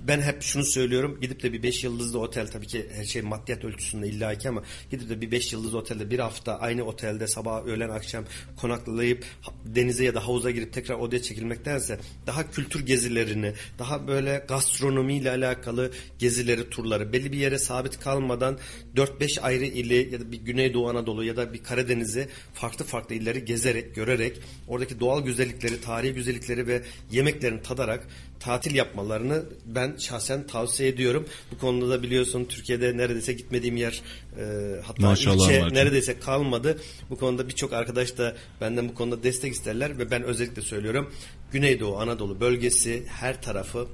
Ben hep şunu söylüyorum gidip de bir 5 yıldızlı otel tabii ki her şey maddiyat ölçüsünde illaki ama gidip de bir 5 yıldızlı otelde bir hafta aynı otelde sabah öğlen akşam konaklayıp denize ya da havuza girip tekrar odaya çekilmektense daha kültür gezilerini daha böyle gastronomiyle alakalı gezileri turları belli bir yere sabit kalmadan 4-5 ayrı ili ya da bir Güneydoğu Anadolu ya da bir Karadeniz'i farklı farklı illeri gezerek görerek oradaki doğal güzellikleri tarihi güzellikleri ve yemeklerini tadarak tatil yapmalarını ben şahsen tavsiye ediyorum. Bu konuda da biliyorsun Türkiye'de neredeyse gitmediğim yer e, hatta Maşallah ilçe var. neredeyse kalmadı. Bu konuda birçok arkadaş da benden bu konuda destek isterler ve ben özellikle söylüyorum. Güneydoğu Anadolu bölgesi her tarafı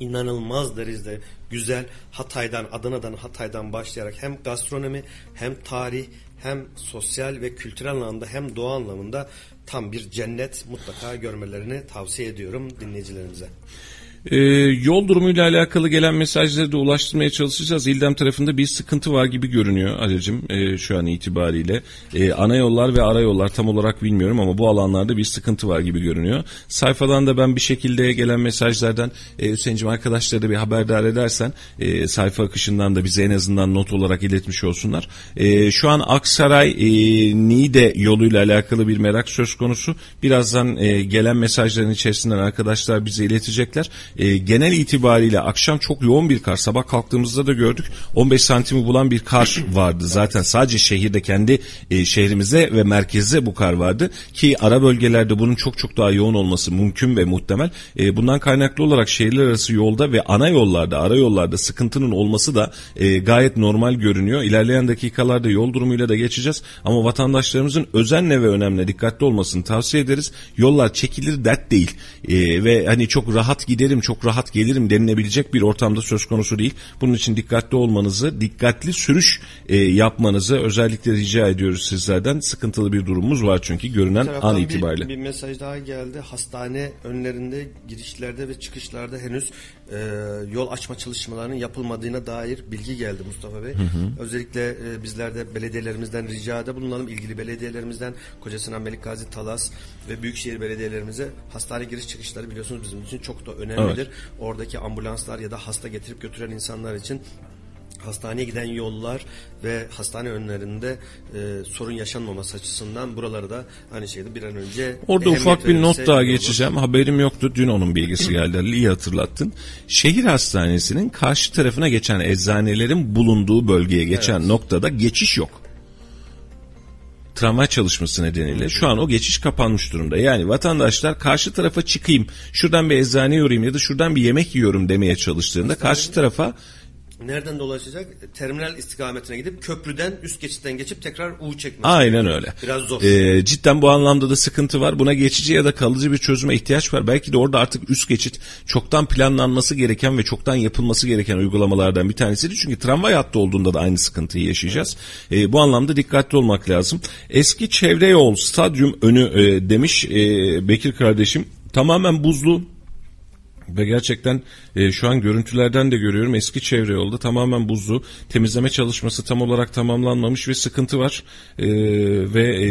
inanılmaz derecede güzel Hatay'dan, Adana'dan, Hatay'dan başlayarak hem gastronomi hem tarih hem sosyal ve kültürel anlamda hem doğa anlamında tam bir cennet mutlaka görmelerini tavsiye ediyorum dinleyicilerimize. Ee, yol durumuyla alakalı gelen mesajları da ulaştırmaya çalışacağız. İldem tarafında bir sıkıntı var gibi görünüyor Ali'cim e, şu an itibariyle. E, ana yollar ve ara yollar tam olarak bilmiyorum ama bu alanlarda bir sıkıntı var gibi görünüyor. Sayfadan da ben bir şekilde gelen mesajlardan e, Hüseyin'cim arkadaşları da bir haberdar edersen e, sayfa akışından da bize en azından not olarak iletmiş olsunlar. E, şu an Aksaray e, Niğde yoluyla alakalı bir merak söz konusu. Birazdan e, gelen mesajların içerisinden arkadaşlar bize iletecekler. E, genel itibariyle akşam çok yoğun bir kar. Sabah kalktığımızda da gördük. 15 santimi bulan bir kar vardı. Zaten sadece şehirde kendi e, şehrimize ve merkezde bu kar vardı. Ki ara bölgelerde bunun çok çok daha yoğun olması mümkün ve muhtemel. E, bundan kaynaklı olarak şehirler arası yolda ve ana yollarda, ara yollarda sıkıntının olması da e, gayet normal görünüyor. İlerleyen dakikalarda yol durumuyla da geçeceğiz. Ama vatandaşlarımızın özenle ve önemli dikkatli olmasını tavsiye ederiz. Yollar çekilir dert değil. E, ve hani çok rahat giderim, çok rahat gelirim denilebilecek bir ortamda söz konusu değil. Bunun için dikkatli olmanızı, dikkatli sürüş e, yapmanızı özellikle rica ediyoruz sizlerden. Sıkıntılı bir durumumuz var çünkü görünen Bir an bir- itibariyle. Bir, mesaj daha geldi. Hastane önlerinde girişlerde ve çıkışlarda henüz e, yol açma çalışmalarının yapılmadığına dair bilgi geldi Mustafa Bey. Özellikle e, bizler de belediyelerimizden ricada bulunalım. ilgili belediyelerimizden Kocasinan, Melikgazi, Talas ve Büyükşehir belediyelerimize hastane giriş çıkışları biliyorsunuz bizim için çok da önemlidir. Oradaki ambulanslar ya da hasta getirip götüren insanlar için hastaneye giden yollar ve hastane önlerinde e, sorun yaşanmaması açısından buraları da aynı şekilde bir an önce Orada ufak bir not daha iyi olur. geçeceğim. Haberim yoktu. Dün onun bilgisi geldi. İyi hatırlattın. Şehir hastanesinin karşı tarafına geçen eczanelerin bulunduğu bölgeye geçen noktada geçiş yok. Tramvay çalışması nedeniyle şu an o geçiş kapanmış durumda. Yani vatandaşlar karşı tarafa çıkayım, şuradan bir eczaneye uğrayayım ya da şuradan bir yemek yiyorum demeye çalıştığında karşı tarafa Nereden dolaşacak? Terminal istikametine gidip köprüden üst geçitten geçip tekrar U çekmesi. Aynen öyle. Biraz zor. Ee, cidden bu anlamda da sıkıntı var. Buna geçici ya da kalıcı bir çözüme ihtiyaç var. Belki de orada artık üst geçit çoktan planlanması gereken ve çoktan yapılması gereken uygulamalardan bir tanesiydi. Çünkü tramvay hattı olduğunda da aynı sıkıntıyı yaşayacağız. Ee, bu anlamda dikkatli olmak lazım. Eski çevre yol stadyum önü e, demiş e, Bekir kardeşim. Tamamen buzlu ve gerçekten e, şu an görüntülerden de görüyorum eski çevre yolda tamamen buzlu. Temizleme çalışması tam olarak tamamlanmamış ve sıkıntı var. E, ve e,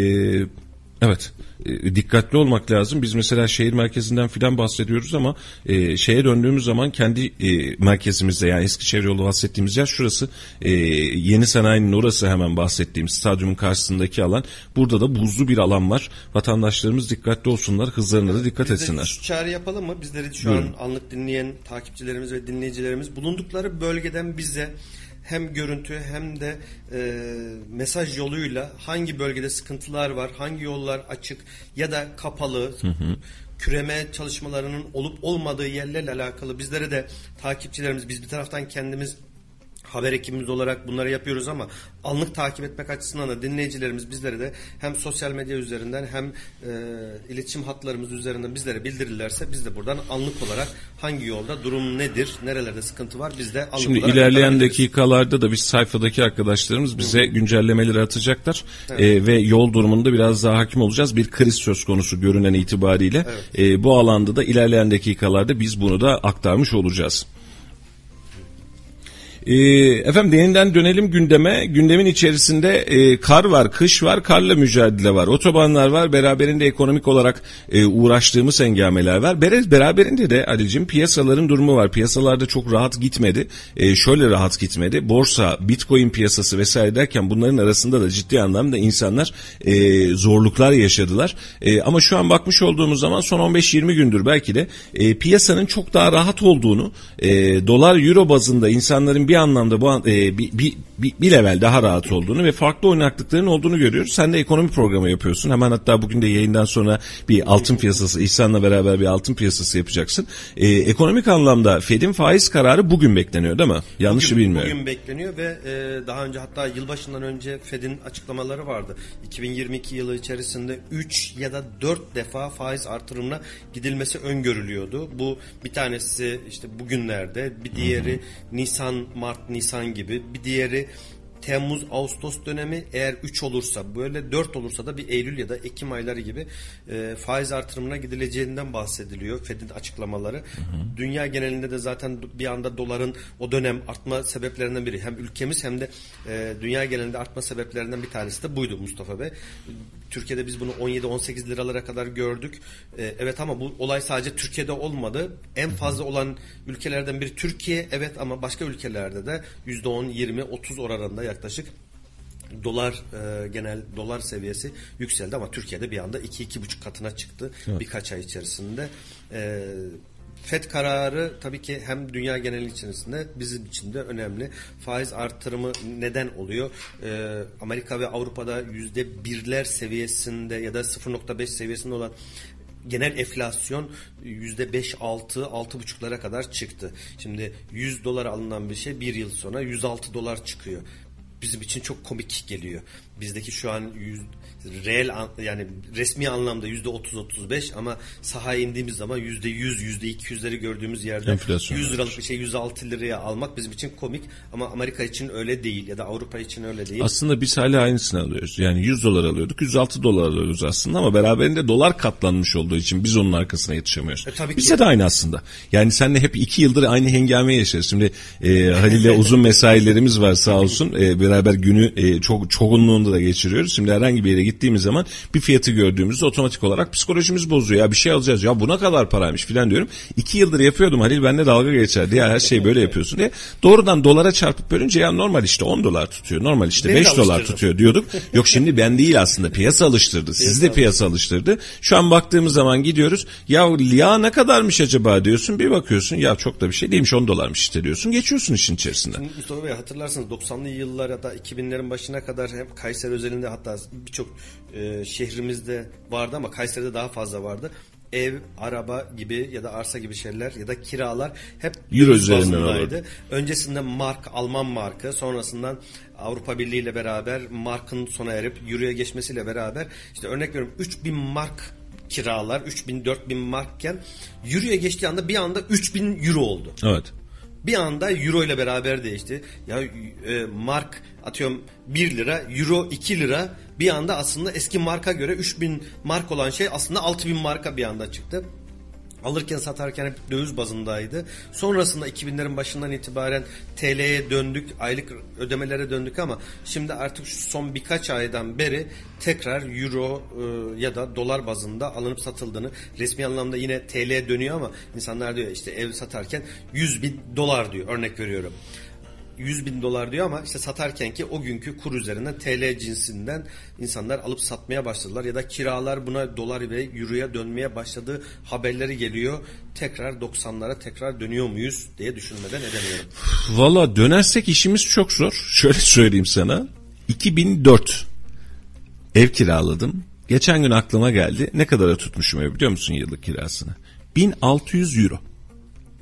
evet e, dikkatli olmak lazım. Biz mesela şehir merkezinden filan bahsediyoruz ama e, şeye döndüğümüz zaman kendi e, merkezimizde yani eski çevre yolu bahsettiğimiz yer şurası. E, yeni sanayinin orası hemen bahsettiğimiz stadyumun karşısındaki alan. Burada da buzlu bir alan var. Vatandaşlarımız dikkatli olsunlar. Hızlarına da dikkat Biz etsinler. şu çağrı yapalım mı? Bizleri şu an anlık dinleyen takipçilerimiz ve dinleyicilerimiz bulundukları bölgeden bize hem görüntü hem de e, mesaj yoluyla hangi bölgede sıkıntılar var, hangi yollar açık ya da kapalı, küreme çalışmalarının olup olmadığı yerlerle alakalı bizlere de takipçilerimiz, biz bir taraftan kendimiz haber ekibimiz olarak bunları yapıyoruz ama anlık takip etmek açısından da dinleyicilerimiz bizlere de hem sosyal medya üzerinden hem e, iletişim hatlarımız üzerinden bizlere bildirirlerse biz de buradan anlık olarak hangi yolda durum nedir, nerelerde sıkıntı var biz de anlık Şimdi olarak ilerleyen dakikalarda da biz sayfadaki arkadaşlarımız bize güncellemeleri atacaklar. Ee, ve yol durumunda biraz daha hakim olacağız. Bir kriz söz konusu görünen itibariyle. Ee, bu alanda da ilerleyen dakikalarda biz bunu da aktarmış olacağız. Ee, efendim yeniden dönelim gündeme. Gündemin içerisinde e, kar var, kış var, karla mücadele var. Otobanlar var, beraberinde ekonomik olarak e, uğraştığımız engameler var. Beraberinde de Ali'cim piyasaların durumu var. Piyasalarda çok rahat gitmedi. E, şöyle rahat gitmedi. Borsa, bitcoin piyasası vesaire derken bunların arasında da ciddi anlamda insanlar e, zorluklar yaşadılar. E, ama şu an bakmış olduğumuz zaman son 15-20 gündür belki de e, piyasanın çok daha rahat olduğunu, e, dolar euro bazında insanların bir anlamda bu e, bir, bir, bir, bir level daha rahat olduğunu ve farklı oynaklıkların olduğunu görüyoruz. Sen de ekonomi programı yapıyorsun. Hemen hatta bugün de yayından sonra bir altın piyasası, İhsan'la beraber bir altın piyasası yapacaksın. E, ekonomik anlamda Fed'in faiz kararı bugün bekleniyor değil mi? Yanlışı Bugün- bilmiyorum. Bugün bekleniyor ve e, daha önce hatta yılbaşından önce Fed'in açıklamaları vardı. 2022 yılı içerisinde 3 ya da 4 defa faiz artırımına gidilmesi öngörülüyordu. Bu bir tanesi işte bugünlerde, bir diğeri Nisan, Mart, Nisan gibi, bir diğeri Temmuz, Ağustos dönemi eğer 3 olursa böyle 4 olursa da bir Eylül ya da Ekim ayları gibi e, faiz artırımına gidileceğinden bahsediliyor Fed'in açıklamaları. Dünya genelinde de zaten bir anda doların o dönem artma sebeplerinden biri. Hem ülkemiz hem de e, dünya genelinde artma sebeplerinden bir tanesi de buydu Mustafa Bey. Türkiye'de biz bunu 17-18 liralara kadar gördük. E, evet ama bu olay sadece Türkiye'de olmadı. En fazla olan ülkelerden biri Türkiye evet ama başka ülkelerde de %10, 20, 30 oranında yaklaşık dolar e, genel dolar seviyesi yükseldi ama Türkiye'de bir anda 2-2,5 katına çıktı birkaç ay içerisinde. E, FED kararı tabii ki hem dünya geneli içerisinde bizim için de önemli. Faiz artırımı neden oluyor? E, Amerika ve Avrupa'da yüzde birler seviyesinde ya da 0.5 seviyesinde olan genel enflasyon yüzde beş altı altı buçuklara kadar çıktı. Şimdi 100 dolar alınan bir şey bir yıl sonra 106 dolar çıkıyor. Bizim için çok komik geliyor. Bizdeki şu an yüz, reel an- yani resmi anlamda yüzde 30 35 ama sahaya indiğimiz zaman yüzde 100 yüzde 200'leri gördüğümüz yerde Enflasyon 100 liralık bir şey 106 liraya almak bizim için komik ama Amerika için öyle değil ya da Avrupa için öyle değil. Aslında biz hala aynısını alıyoruz. Yani 100 dolar alıyorduk 106 dolar alıyoruz aslında ama beraberinde dolar katlanmış olduğu için biz onun arkasına yetişemiyoruz. E, tabii ki. Bize de aynı aslında. Yani senle hep iki yıldır aynı hengame yaşarız. Şimdi e, Halil'le uzun mesailerimiz var sağ olsun. E, beraber günü e, çok çoğunluğunda da geçiriyoruz. Şimdi herhangi bir yere gittiğimiz zaman bir fiyatı gördüğümüzde otomatik olarak psikolojimiz bozuyor. Ya bir şey alacağız ya buna kadar paraymış filan diyorum. İki yıldır yapıyordum Halil benimle dalga geçerdi ya her şeyi böyle yapıyorsun diye. Doğrudan dolara çarpıp bölünce ya normal işte 10 dolar tutuyor. Normal işte Beni de 5 dolar tutuyor diyorduk. Yok şimdi ben değil aslında piyasa alıştırdı. Sizi de piyasa alıştırdı. Şu an baktığımız zaman gidiyoruz. Ya ya ne kadarmış acaba diyorsun. Bir bakıyorsun ya çok da bir şey değilmiş 10 dolarmış işte diyorsun. Geçiyorsun işin içerisinde. Mustafa Bey hatırlarsınız 90'lı yıllar ya da 2000'lerin başına kadar hep Kayseri özelinde hatta birçok e, şehrimizde vardı ama Kayseri'de daha fazla vardı. Ev, araba gibi ya da arsa gibi şeyler ya da kiralar hep Euro üzerinden olurdu. Öncesinde mark, Alman markı, sonrasından Avrupa Birliği ile beraber markın sona erip Euro'ya geçmesiyle beraber işte örnek veriyorum 3000 mark kiralar 3000 4000 markken Euro'ya geçtiği anda bir anda 3000 Euro oldu. Evet. Bir anda euro ile beraber değişti. Ya e, mark atıyorum 1 lira, euro 2 lira. Bir anda aslında eski marka göre 3000 mark olan şey aslında 6000 marka bir anda çıktı. Alırken satarken hep döviz bazındaydı. Sonrasında 2000'lerin başından itibaren TL'ye döndük, aylık ödemelere döndük ama şimdi artık şu son birkaç aydan beri tekrar euro e, ya da dolar bazında alınıp satıldığını resmi anlamda yine TL'ye dönüyor ama insanlar diyor işte ev satarken 100 bin dolar diyor örnek veriyorum. 100 bin dolar diyor ama işte satarken ki o günkü kur üzerinden TL cinsinden insanlar alıp satmaya başladılar ya da kiralar buna dolar ve euroya dönmeye başladığı haberleri geliyor. Tekrar 90'lara tekrar dönüyor muyuz diye düşünmeden edemiyorum. Valla dönersek işimiz çok zor. Şöyle söyleyeyim sana. 2004 ev kiraladım. Geçen gün aklıma geldi. Ne kadara tutmuşum ev biliyor musun yıllık kirasını? 1600 euro.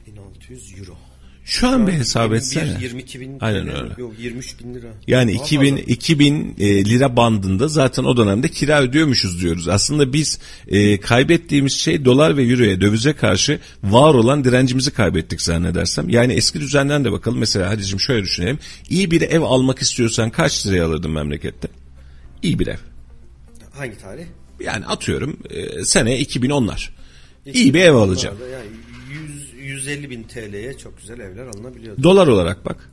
1600 euro. Şu an bir hesap etsene. 22 bin Aynen TL, öyle. Yok 23 bin lira. Yani Daha 2000 fazla. 2000 e, lira bandında zaten o dönemde kira ödüyormuşuz diyoruz. Aslında biz e, kaybettiğimiz şey dolar ve euroya dövize karşı var olan direncimizi kaybettik zannedersem. Yani eski düzenden de bakalım. Mesela Hadi'cim şöyle düşünelim. İyi bir ev almak istiyorsan kaç liraya alırdın memlekette? İyi bir ev. Hangi tarih? Yani atıyorum e, sene 2010'lar. İyi bir ev alacağım. Yani 100, 150 bin TL'ye çok güzel evler alınabiliyordu. Dolar olarak bak.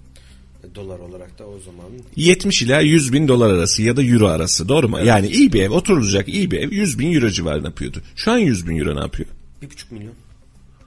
Dolar olarak da o zaman 70 ila 100 bin dolar arası ya da euro arası doğru mu? Yani iyi bir ev oturulacak iyi bir ev 100 bin euro civarında yapıyordu. Şu an 100 bin euro ne yapıyor? 1,5 milyon.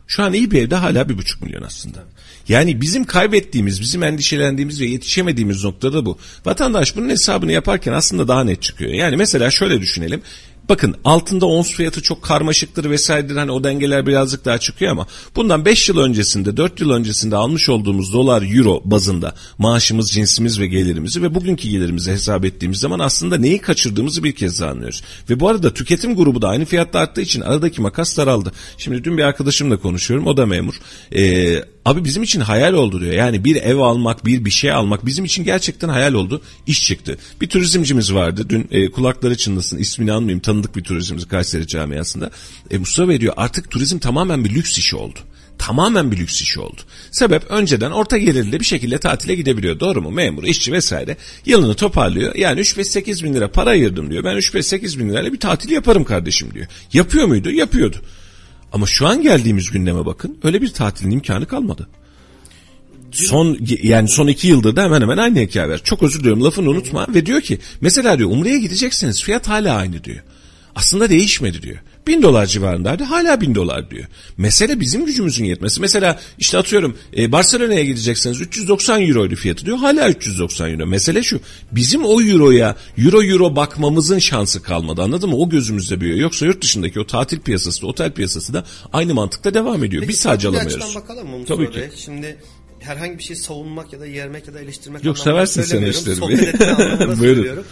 Şu an iyi bir evde hala bir buçuk milyon aslında. Yani bizim kaybettiğimiz, bizim endişelendiğimiz ve yetişemediğimiz noktada bu. Vatandaş bunun hesabını yaparken aslında daha net çıkıyor. Yani mesela şöyle düşünelim. Bakın altında ons fiyatı çok karmaşıktır vesairedir hani o dengeler birazcık daha çıkıyor ama bundan 5 yıl öncesinde 4 yıl öncesinde almış olduğumuz dolar euro bazında maaşımız cinsimiz ve gelirimizi ve bugünkü gelirimizi hesap ettiğimiz zaman aslında neyi kaçırdığımızı bir kez daha anlıyoruz. Ve bu arada tüketim grubu da aynı fiyatta arttığı için aradaki makas daraldı. Şimdi dün bir arkadaşımla konuşuyorum o da memur. Ee, Abi bizim için hayal oldu diyor. Yani bir ev almak, bir bir şey almak bizim için gerçekten hayal oldu. İş çıktı. Bir turizmcimiz vardı. Dün e, kulakları çınlasın ismini anmayayım. Tanıdık bir turizmci Kayseri camiasında. E, Mustafa Bey diyor artık turizm tamamen bir lüks işi oldu. Tamamen bir lüks işi oldu. Sebep önceden orta gelirli bir şekilde tatile gidebiliyor. Doğru mu? Memur, işçi vesaire. Yılını toparlıyor. Yani 3-5-8 bin lira para ayırdım diyor. Ben 3-5-8 bin lirayla bir tatil yaparım kardeşim diyor. Yapıyor muydu? Yapıyordu. Ama şu an geldiğimiz gündeme bakın öyle bir tatilin imkanı kalmadı. Son yani son iki yıldır da hemen hemen aynı hikaye var. Çok özür diliyorum lafını unutma ve diyor ki mesela diyor Umre'ye gideceksiniz fiyat hala aynı diyor. Aslında değişmedi diyor. Bin dolar civarındaydı hala bin dolar diyor. Mesele bizim gücümüzün yetmesi. Mesela işte atıyorum e, Barcelona'ya gidecekseniz 390 euroydu fiyatı diyor. Hala 390 euro. Mesele şu bizim o euroya euro euro bakmamızın şansı kalmadı anladın mı? O gözümüzde büyüyor. Yoksa yurt dışındaki o tatil piyasası da otel piyasası da aynı mantıkta devam ediyor. Biz sadece alamıyoruz. bakalım mı Tabii ki. Şimdi herhangi bir şey savunmak ya da yermek ya da eleştirmek Yok, seversin sen eleştirmeyi. Buyurun.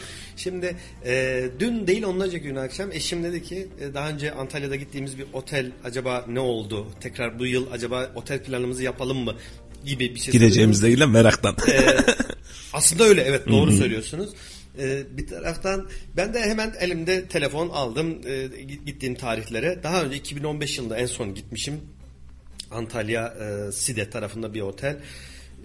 Şimdi e, dün değil onlarca gün akşam eşim dedi ki e, daha önce Antalya'da gittiğimiz bir otel acaba ne oldu? Tekrar bu yıl acaba otel planımızı yapalım mı? gibi bir şey Gideceğimiz değil de meraktan. Aslında öyle evet doğru söylüyorsunuz. Ee, bir taraftan ben de hemen elimde telefon aldım e, gittiğim tarihlere. Daha önce 2015 yılında en son gitmişim. Antalya e, Side tarafında bir otel.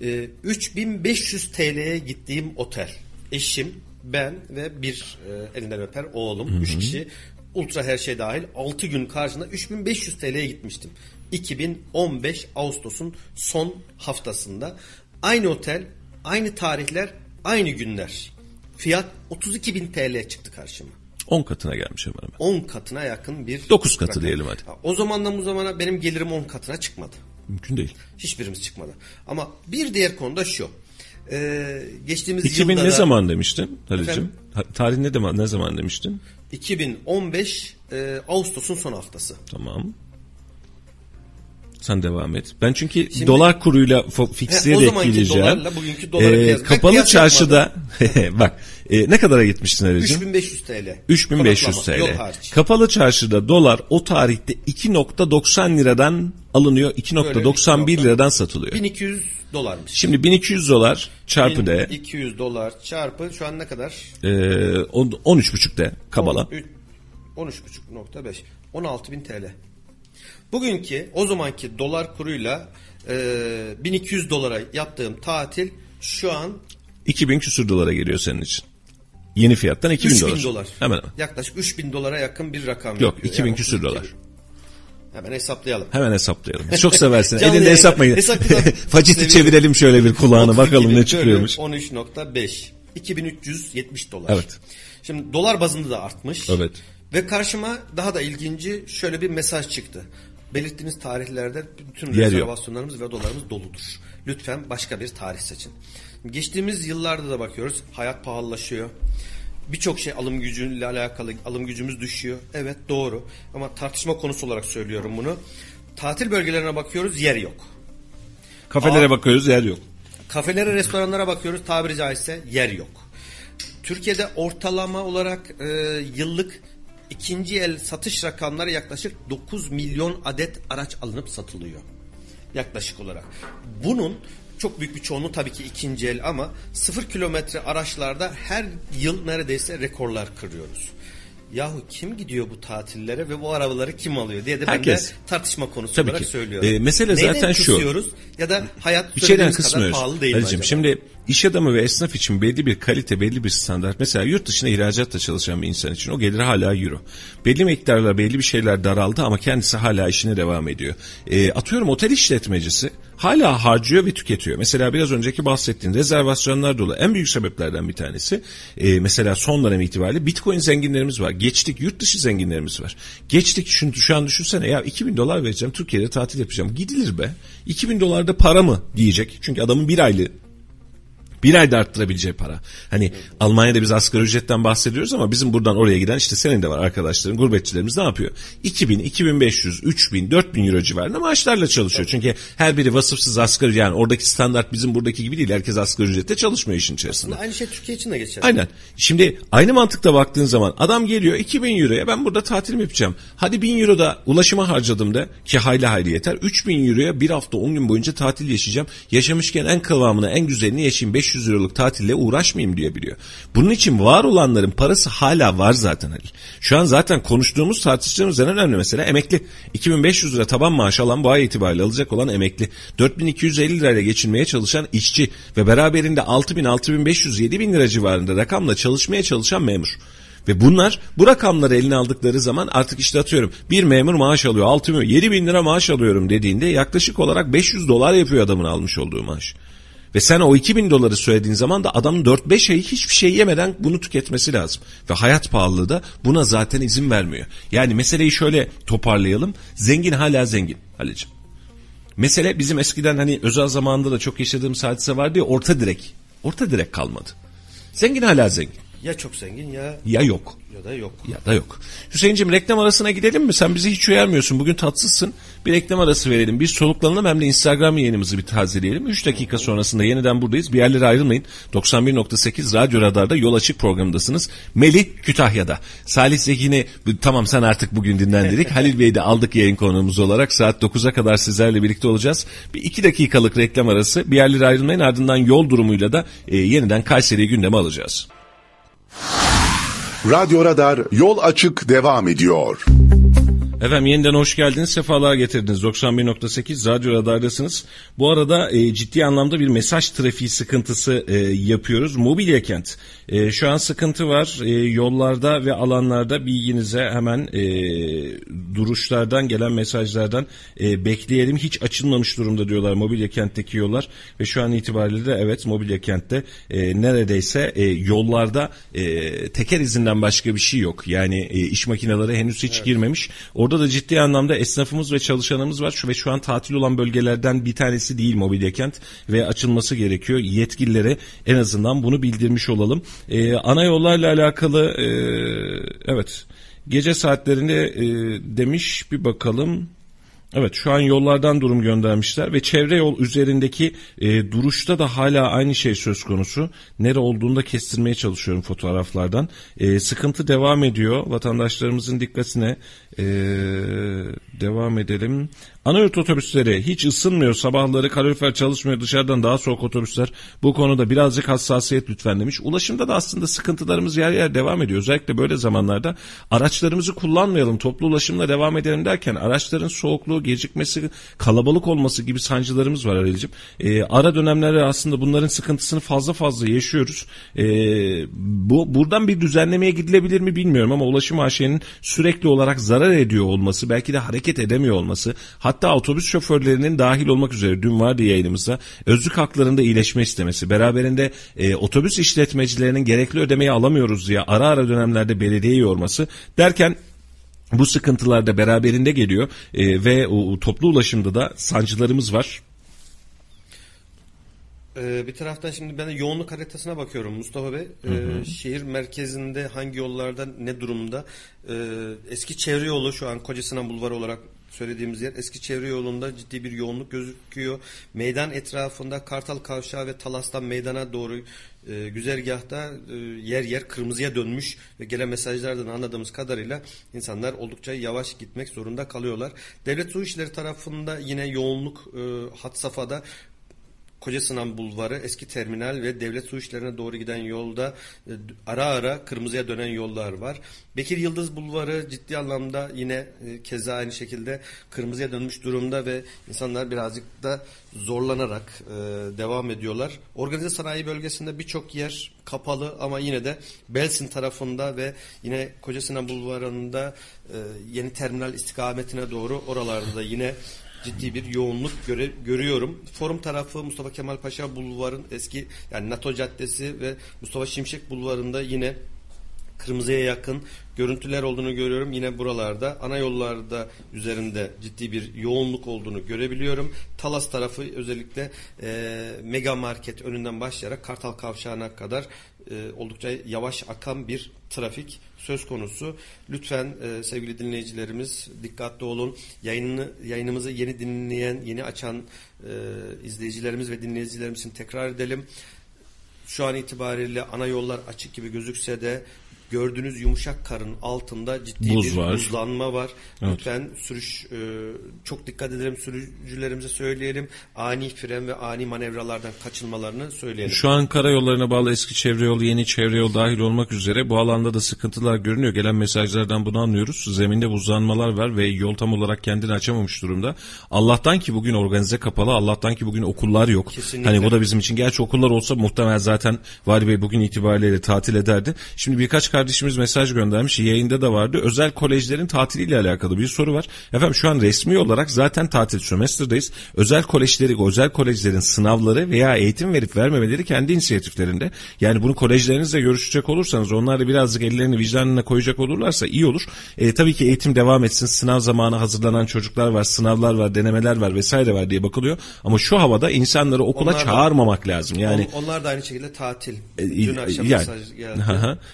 E, 3500 TL'ye gittiğim otel. Eşim, ben ve bir e, elinden öper oğlum. 3 kişi. Ultra her şey dahil 6 gün karşında 3500 TL'ye gitmiştim. 2015 Ağustos'un son haftasında. Aynı otel, aynı tarihler, aynı günler fiyat 32 bin TL çıktı karşıma. 10 katına gelmiş hemen hemen. 10 katına yakın bir 9 katı rakam. diyelim hadi. O zamandan bu zamana benim gelirim 10 katına çıkmadı. Mümkün değil. Hiçbirimiz çıkmadı. Ama bir diğer konuda şu. Ee, geçtiğimiz 2000 yılda ne da- zaman demiştin Halil'cim? Tarih ne zaman ne zaman demiştin? 2015 e, Ağustos'un son haftası. Tamam. Sen devam et. Ben çünkü Şimdi- dolar kuruyla ekleyeceğim. dolarla bugünkü doları kıyas- Ben kapalı çarşıda bak e, ne kadara gitmiştin Halil'cim? 3500 TL. 3500 Konaklama, Yol TL. Kapalı çarşıda dolar o tarihte 2.90 liradan alınıyor. 2.91 Böyle liradan satılıyor. 1200 dolarmış. Şimdi 1200 dolar çarpı de 200 dolar çarpı şu an ne kadar? e, on- 13.5 de kabala. 13,5.5 16.000 TL. Bugünkü o zamanki dolar kuruyla e, 1200 dolara yaptığım tatil şu an 2000 küsür dolara geliyor senin için. Yeni fiyattan 2000 3000 dolar. dolar. Hemen hemen. Yaklaşık 3000 dolara yakın bir rakam Yok yapıyor. 2000 Yani küsür 32 dolar. Hemen hesaplayalım. Hemen hesaplayalım. Çok seversin. Elinde hesaplayın. hesap Faciti çevirelim şöyle bir kulağını 32 bakalım ne çıkıyormuş. bölü 13.5 2370 dolar. Evet. Şimdi dolar bazında da artmış. Evet. Ve karşıma daha da ilginci şöyle bir mesaj çıktı. Belirttiğiniz tarihlerde bütün Yer yok. rezervasyonlarımız ve dolarımız doludur. Lütfen başka bir tarih seçin. Geçtiğimiz yıllarda da bakıyoruz. Hayat pahalılaşıyor. Birçok şey alım gücüyle alakalı alım gücümüz düşüyor. Evet doğru. Ama tartışma konusu olarak söylüyorum bunu. Tatil bölgelerine bakıyoruz yer yok. Kafelere Aa. bakıyoruz yer yok. Kafelere, restoranlara bakıyoruz tabiri caizse yer yok. Türkiye'de ortalama olarak e, yıllık ikinci el satış rakamları yaklaşık 9 milyon adet araç alınıp satılıyor. Yaklaşık olarak. Bunun çok büyük bir çoğunluğu tabii ki ikinci el ama sıfır kilometre araçlarda her yıl neredeyse rekorlar kırıyoruz. Yahu kim gidiyor bu tatillere ve bu arabaları kim alıyor diye de ben Herkes. de tartışma konusu Tabii olarak ki. söylüyorum. E, mesele Neyden zaten şu. ya da hayat Bir şeyden söylediğimiz kadar kısmıyoruz. pahalı değil mi Halicim, şimdi iş adamı ve esnaf için belli bir kalite, belli bir standart. Mesela yurt dışına ihracatla çalışan bir insan için o gelir hala euro. Belli miktarlar, belli bir şeyler daraldı ama kendisi hala işine devam ediyor. E, atıyorum otel işletmecisi hala harcıyor ve tüketiyor. Mesela biraz önceki bahsettiğin rezervasyonlar dolu. En büyük sebeplerden bir tanesi e, mesela son dönem itibariyle bitcoin zenginlerimiz var. Geçtik yurt dışı zenginlerimiz var. Geçtik şu, şu an düşünsene ya 2000 dolar vereceğim Türkiye'de tatil yapacağım. Gidilir be. 2000 dolarda para mı diyecek. Çünkü adamın bir aylığı bir ayda arttırabileceği para. Hani Almanya'da biz asgari ücretten bahsediyoruz ama bizim buradan oraya giden işte senin de var arkadaşların, gurbetçilerimiz ne yapıyor? 2000, 2500, 3000, 4000 euro civarında maaşlarla çalışıyor. Çünkü her biri vasıfsız asgari yani oradaki standart bizim buradaki gibi değil. Herkes asgari ücretle çalışmıyor işin içerisinde. Aynı şey Türkiye için de geçerli. Aynen. Şimdi aynı mantıkta baktığın zaman adam geliyor 2000 euroya ben burada tatil yapacağım. Hadi 1000 euro da ulaşıma harcadım da ki hayli hayli yeter. 3000 euroya bir hafta 10 gün boyunca tatil yaşayacağım. Yaşamışken en kıvamını en güzelini yaşayayım 500 euroluk tatille uğraşmayayım diye biliyor. Bunun için var olanların parası hala var zaten Halil. Şu an zaten konuştuğumuz tartıştığımız en önemli mesele emekli. 2500 lira taban maaş alan bu ay itibariyle alacak olan emekli. 4250 lirayla geçinmeye çalışan işçi ve beraberinde 6000, 6500, 7000 lira civarında rakamla çalışmaya çalışan memur. Ve bunlar bu rakamları eline aldıkları zaman artık işte atıyorum bir memur maaş alıyor 6 milyon 7 bin lira maaş alıyorum dediğinde yaklaşık olarak 500 dolar yapıyor adamın almış olduğu maaş. Ve sen o 2000 doları söylediğin zaman da adamın 4-5 ayı hiçbir şey yemeden bunu tüketmesi lazım. Ve hayat pahalılığı da buna zaten izin vermiyor. Yani meseleyi şöyle toparlayalım. Zengin hala zengin Halicim. Mesele bizim eskiden hani özel zamanında da çok yaşadığımız hadise vardı ya orta direk. Orta direk kalmadı. Zengin hala zengin. Ya çok zengin ya Ya yok. ya da yok. Ya da yok. Hüseyin'cim reklam arasına gidelim mi? Sen bizi hiç uyarmıyorsun. Bugün tatsızsın. Bir reklam arası verelim. Bir soluklanalım hem de Instagram yayınımızı bir tazeleyelim. 3 dakika sonrasında yeniden buradayız. Bir yerlere ayrılmayın. 91.8 Radyo Radar'da Yol Açık programındasınız. Melih Kütahya'da. Salih Zekin'i tamam sen artık bugün dinlen dedik. Halil Bey'i de aldık yayın konuğumuz olarak. Saat 9'a kadar sizlerle birlikte olacağız. Bir 2 dakikalık reklam arası. Bir yerlere ayrılmayın. Ardından yol durumuyla da e, yeniden Kayseri'yi gündeme alacağız. Radyo Radar yol açık devam ediyor. Efendim yeniden hoş geldiniz, sefalar getirdiniz. 91.8 Radyo Radar'dasınız. Bu arada e, ciddi anlamda bir mesaj trafiği sıkıntısı e, yapıyoruz. Mobilya kent. E, şu an sıkıntı var. E, yollarda ve alanlarda bilginize hemen e, duruşlardan gelen mesajlardan e, bekleyelim. Hiç açılmamış durumda diyorlar mobilya kentteki yollar. Ve şu an itibariyle de evet mobilya kentte e, neredeyse e, yollarda e, teker izinden başka bir şey yok. Yani e, iş makineleri henüz hiç girmemiş. Orada da ciddi anlamda esnafımız ve çalışanımız var. Şu ve şu an tatil olan bölgelerden bir tanesi değil mobilya kent ve açılması gerekiyor. Yetkililere en azından bunu bildirmiş olalım. E, ana yollarla alakalı e, evet gece saatlerinde e, demiş bir bakalım. Evet şu an yollardan durum göndermişler ve çevre yol üzerindeki e, duruşta da hala aynı şey söz konusu. Nere olduğunu da kestirmeye çalışıyorum fotoğraflardan. E, sıkıntı devam ediyor. Vatandaşlarımızın dikkatine e, devam edelim. Anayurt otobüsleri hiç ısınmıyor. Sabahları kalorifer çalışmıyor. Dışarıdan daha soğuk otobüsler. Bu konuda birazcık hassasiyet lütfen demiş. Ulaşımda da aslında sıkıntılarımız yer yer devam ediyor. Özellikle böyle zamanlarda araçlarımızı kullanmayalım. Toplu ulaşımla devam edelim derken araçların soğukluğu, gecikmesi, kalabalık olması gibi sancılarımız var Halil'ciğim. E, ara dönemlerde aslında bunların sıkıntısını fazla fazla yaşıyoruz. E, bu Buradan bir düzenlemeye gidilebilir mi bilmiyorum ama ulaşım AŞ'nin sürekli olarak zarar ediyor olması, belki de hareket edemiyor olması, hatta otobüs şoförlerinin dahil olmak üzere dün vardı yayınımızda özlük haklarında iyileşme istemesi, beraberinde e, otobüs işletmecilerinin gerekli ödemeyi alamıyoruz diye ara ara dönemlerde belediye yorması derken bu sıkıntılar da beraberinde geliyor e, ve o toplu ulaşımda da sancılarımız var. Ee, bir taraftan şimdi ben de yoğunluk haritasına bakıyorum Mustafa Bey. Ee, şehir merkezinde hangi yollarda ne durumda? Ee, eski çevre yolu şu an Kocasinan Bulvarı olarak söylediğimiz yer. Eski çevre yolunda ciddi bir yoğunluk gözüküyor. Meydan etrafında Kartal Kavşağı ve Talas'tan meydana doğru e, güzergahta e, yer yer kırmızıya dönmüş ve gelen mesajlardan anladığımız kadarıyla insanlar oldukça yavaş gitmek zorunda kalıyorlar. Devlet Su İşleri tarafında yine yoğunluk e, hat safhada Kocasinan Bulvarı, eski terminal ve devlet su işlerine doğru giden yolda e, ara ara kırmızıya dönen yollar var. Bekir Yıldız Bulvarı ciddi anlamda yine e, keza aynı şekilde kırmızıya dönmüş durumda ve insanlar birazcık da zorlanarak e, devam ediyorlar. Organize sanayi bölgesinde birçok yer kapalı ama yine de Belsin tarafında ve yine Kocasinan Bulvarı'nda yeni terminal istikametine doğru oralarda yine ciddi bir yoğunluk göre, görüyorum. Forum tarafı Mustafa Kemal Paşa Bulvarı'nın eski yani NATO Caddesi ve Mustafa Şimşek Bulvarı'nda yine kırmızıya yakın görüntüler olduğunu görüyorum. Yine buralarda ana yollarda üzerinde ciddi bir yoğunluk olduğunu görebiliyorum. Talas tarafı özellikle e, mega market önünden başlayarak Kartal Kavşağı'na kadar e, oldukça yavaş akan bir trafik söz konusu. Lütfen e, sevgili dinleyicilerimiz dikkatli olun. Yayını, yayınımızı yeni dinleyen, yeni açan e, izleyicilerimiz ve dinleyicilerimiz için tekrar edelim. Şu an itibariyle ana yollar açık gibi gözükse de gördüğünüz yumuşak karın altında ciddi Buz bir var. buzlanma var. Evet. Lütfen sürüş e, çok dikkat edelim sürücülerimize söyleyelim. Ani fren ve ani manevralardan kaçınmalarını söyleyelim. Şu an karayollarına bağlı eski çevre yolu, yeni çevre yol dahil olmak üzere bu alanda da sıkıntılar görünüyor. Gelen mesajlardan bunu anlıyoruz. Zeminde buzlanmalar var ve yol tam olarak kendini açamamış durumda. Allah'tan ki bugün organize kapalı, Allah'tan ki bugün okullar yok. Kesinlikle. Hani bu da bizim için. Gerçi okullar olsa muhtemelen zaten Vali Bey bugün itibariyle tatil ederdi. Şimdi birkaç kardeşimiz mesaj göndermiş. Yayında da vardı. Özel kolejlerin tatiliyle alakalı bir soru var. Efendim şu an resmi olarak zaten tatil sömestrdeyiz. Özel kolejleri, özel kolejlerin sınavları veya eğitim verip vermemeleri kendi inisiyatiflerinde. Yani bunu kolejlerinizle görüşecek olursanız onlar da birazcık ellerini vicdanına koyacak olurlarsa iyi olur. E, tabii ki eğitim devam etsin. Sınav zamanı hazırlanan çocuklar var, sınavlar var, denemeler var vesaire var diye bakılıyor. Ama şu havada insanları okula Onlar da- çağırmamak lazım. Yani On- onlar da aynı şekilde tatil. e, Dün akşam yani, mesaj geldi.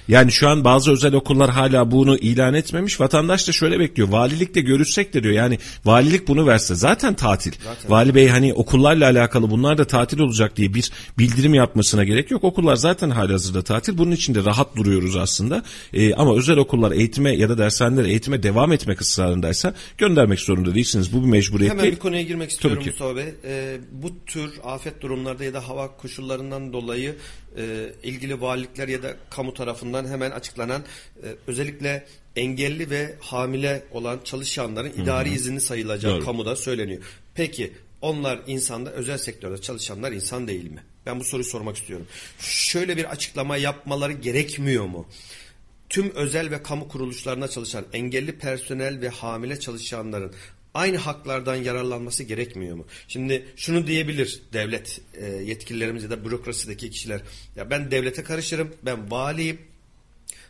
Yani şu an bazı özel okullar hala bunu ilan etmemiş. Vatandaş da şöyle bekliyor. Valilikle görüşsek de diyor. Yani valilik bunu verse zaten tatil. Zaten. Vali Bey hani okullarla alakalı bunlar da tatil olacak diye bir bildirim yapmasına gerek yok. Okullar zaten halihazırda tatil. Bunun için de rahat duruyoruz aslında. E, ama özel okullar eğitime ya da dershaneler eğitime devam etmek ısrarındaysa göndermek zorunda değilsiniz. Bu bir mecburiyet Hemen değil. bir konuya girmek istiyorum. Mustafa Bey. Ee, bu tür afet durumlarda ya da hava koşullarından dolayı e, ilgili valilikler ya da kamu tarafından hemen açıklanan e, özellikle engelli ve hamile olan çalışanların idari izni sayılacağı Doğru. kamuda söyleniyor. Peki onlar insanda özel sektörde çalışanlar insan değil mi? Ben bu soruyu sormak istiyorum. Şöyle bir açıklama yapmaları gerekmiyor mu? Tüm özel ve kamu kuruluşlarına çalışan engelli personel ve hamile çalışanların aynı haklardan yararlanması gerekmiyor mu? Şimdi şunu diyebilir devlet e, yetkililerimiz ya da bürokrasideki kişiler. Ya ben devlete karışırım, ben valiyim,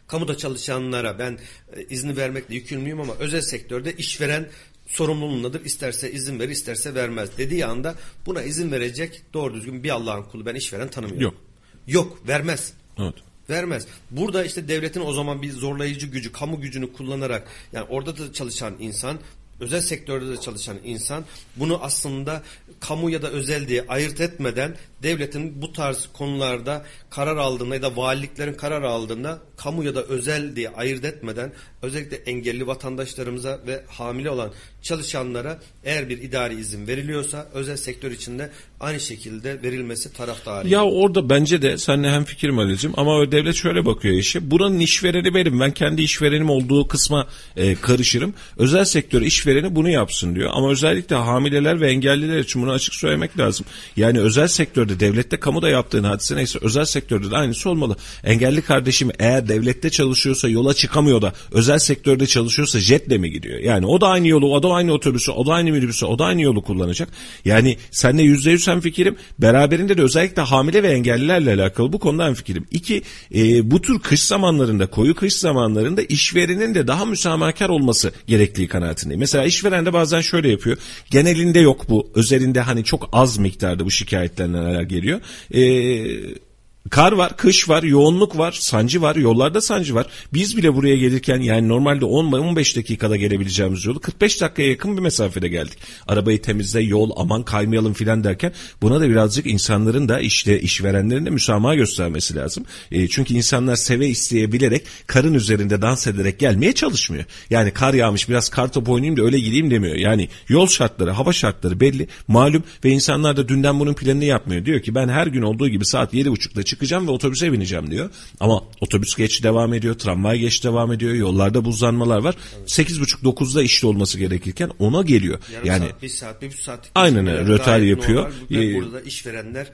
kamuda çalışanlara ben e, izni vermekle yükümlüyüm ama özel sektörde işveren sorumluluğundadır. İsterse izin verir, isterse vermez dediği anda buna izin verecek doğru düzgün bir Allah'ın kulu ben işveren tanımıyorum. Yok. Yok, vermez. Evet. Vermez. Burada işte devletin o zaman bir zorlayıcı gücü, kamu gücünü kullanarak yani orada da çalışan insan, özel sektörde de çalışan insan bunu aslında kamu ya da özel diye ayırt etmeden devletin bu tarz konularda karar aldığında ya da valiliklerin karar aldığında kamu ya da özel diye ayırt etmeden özellikle engelli vatandaşlarımıza ve hamile olan çalışanlara eğer bir idari izin veriliyorsa özel sektör içinde aynı şekilde verilmesi taraftarıyım. Ya orada bence de seninle hem fikrim Ali'cim ama devlet şöyle bakıyor işe. Buranın işvereni benim. Ben kendi işverenim olduğu kısma e, karışırım. Özel sektör işvereni bunu yapsın diyor. Ama özellikle hamileler ve engelliler için bunu açık söylemek lazım. Yani özel sektörde devlette kamuda yaptığın hadise neyse özel sektörde de aynısı olmalı. Engelli kardeşim eğer devlette çalışıyorsa yola çıkamıyor da özel sektörde çalışıyorsa jetle mi gidiyor? Yani o da aynı yolu, o da aynı otobüsü, o da aynı minibüsü, o da aynı yolu kullanacak. Yani seninle yüzde yüz hem fikrim. Beraberinde de özellikle hamile ve engellilerle alakalı bu konuda hem fikrim. İki, e, bu tür kış zamanlarında, koyu kış zamanlarında işverenin de daha müsamahakar olması gerektiği kanaatindeyim. Mesela işveren de bazen şöyle yapıyor. Genelinde yok bu. Özelinde hani çok az miktarda bu şikayetlerle geliyor. Eee Kar var, kış var, yoğunluk var, sancı var, yollarda sancı var. Biz bile buraya gelirken yani normalde 10-15 dakikada gelebileceğimiz yolu 45 dakikaya yakın bir mesafede geldik. Arabayı temizle, yol aman kaymayalım filan derken buna da birazcık insanların da işte işverenlerin de müsamaha göstermesi lazım. E, çünkü insanlar seve isteye bilerek karın üzerinde dans ederek gelmeye çalışmıyor. Yani kar yağmış biraz kar topu oynayayım da öyle gideyim demiyor. Yani yol şartları, hava şartları belli, malum ve insanlar da dünden bunun planını yapmıyor. Diyor ki ben her gün olduğu gibi saat 7.30'da çıkacağım ve otobüse bineceğim diyor. Ama otobüs geç devam ediyor, tramvay geç devam ediyor, yollarda buzlanmalar var. 8.30-9'da işte olması gerekirken ona geliyor. Yarım yani saat, bir saat, bir buçuk saat. Aynen öyle, gayet yapıyor. normal. Ee, burada da işverenler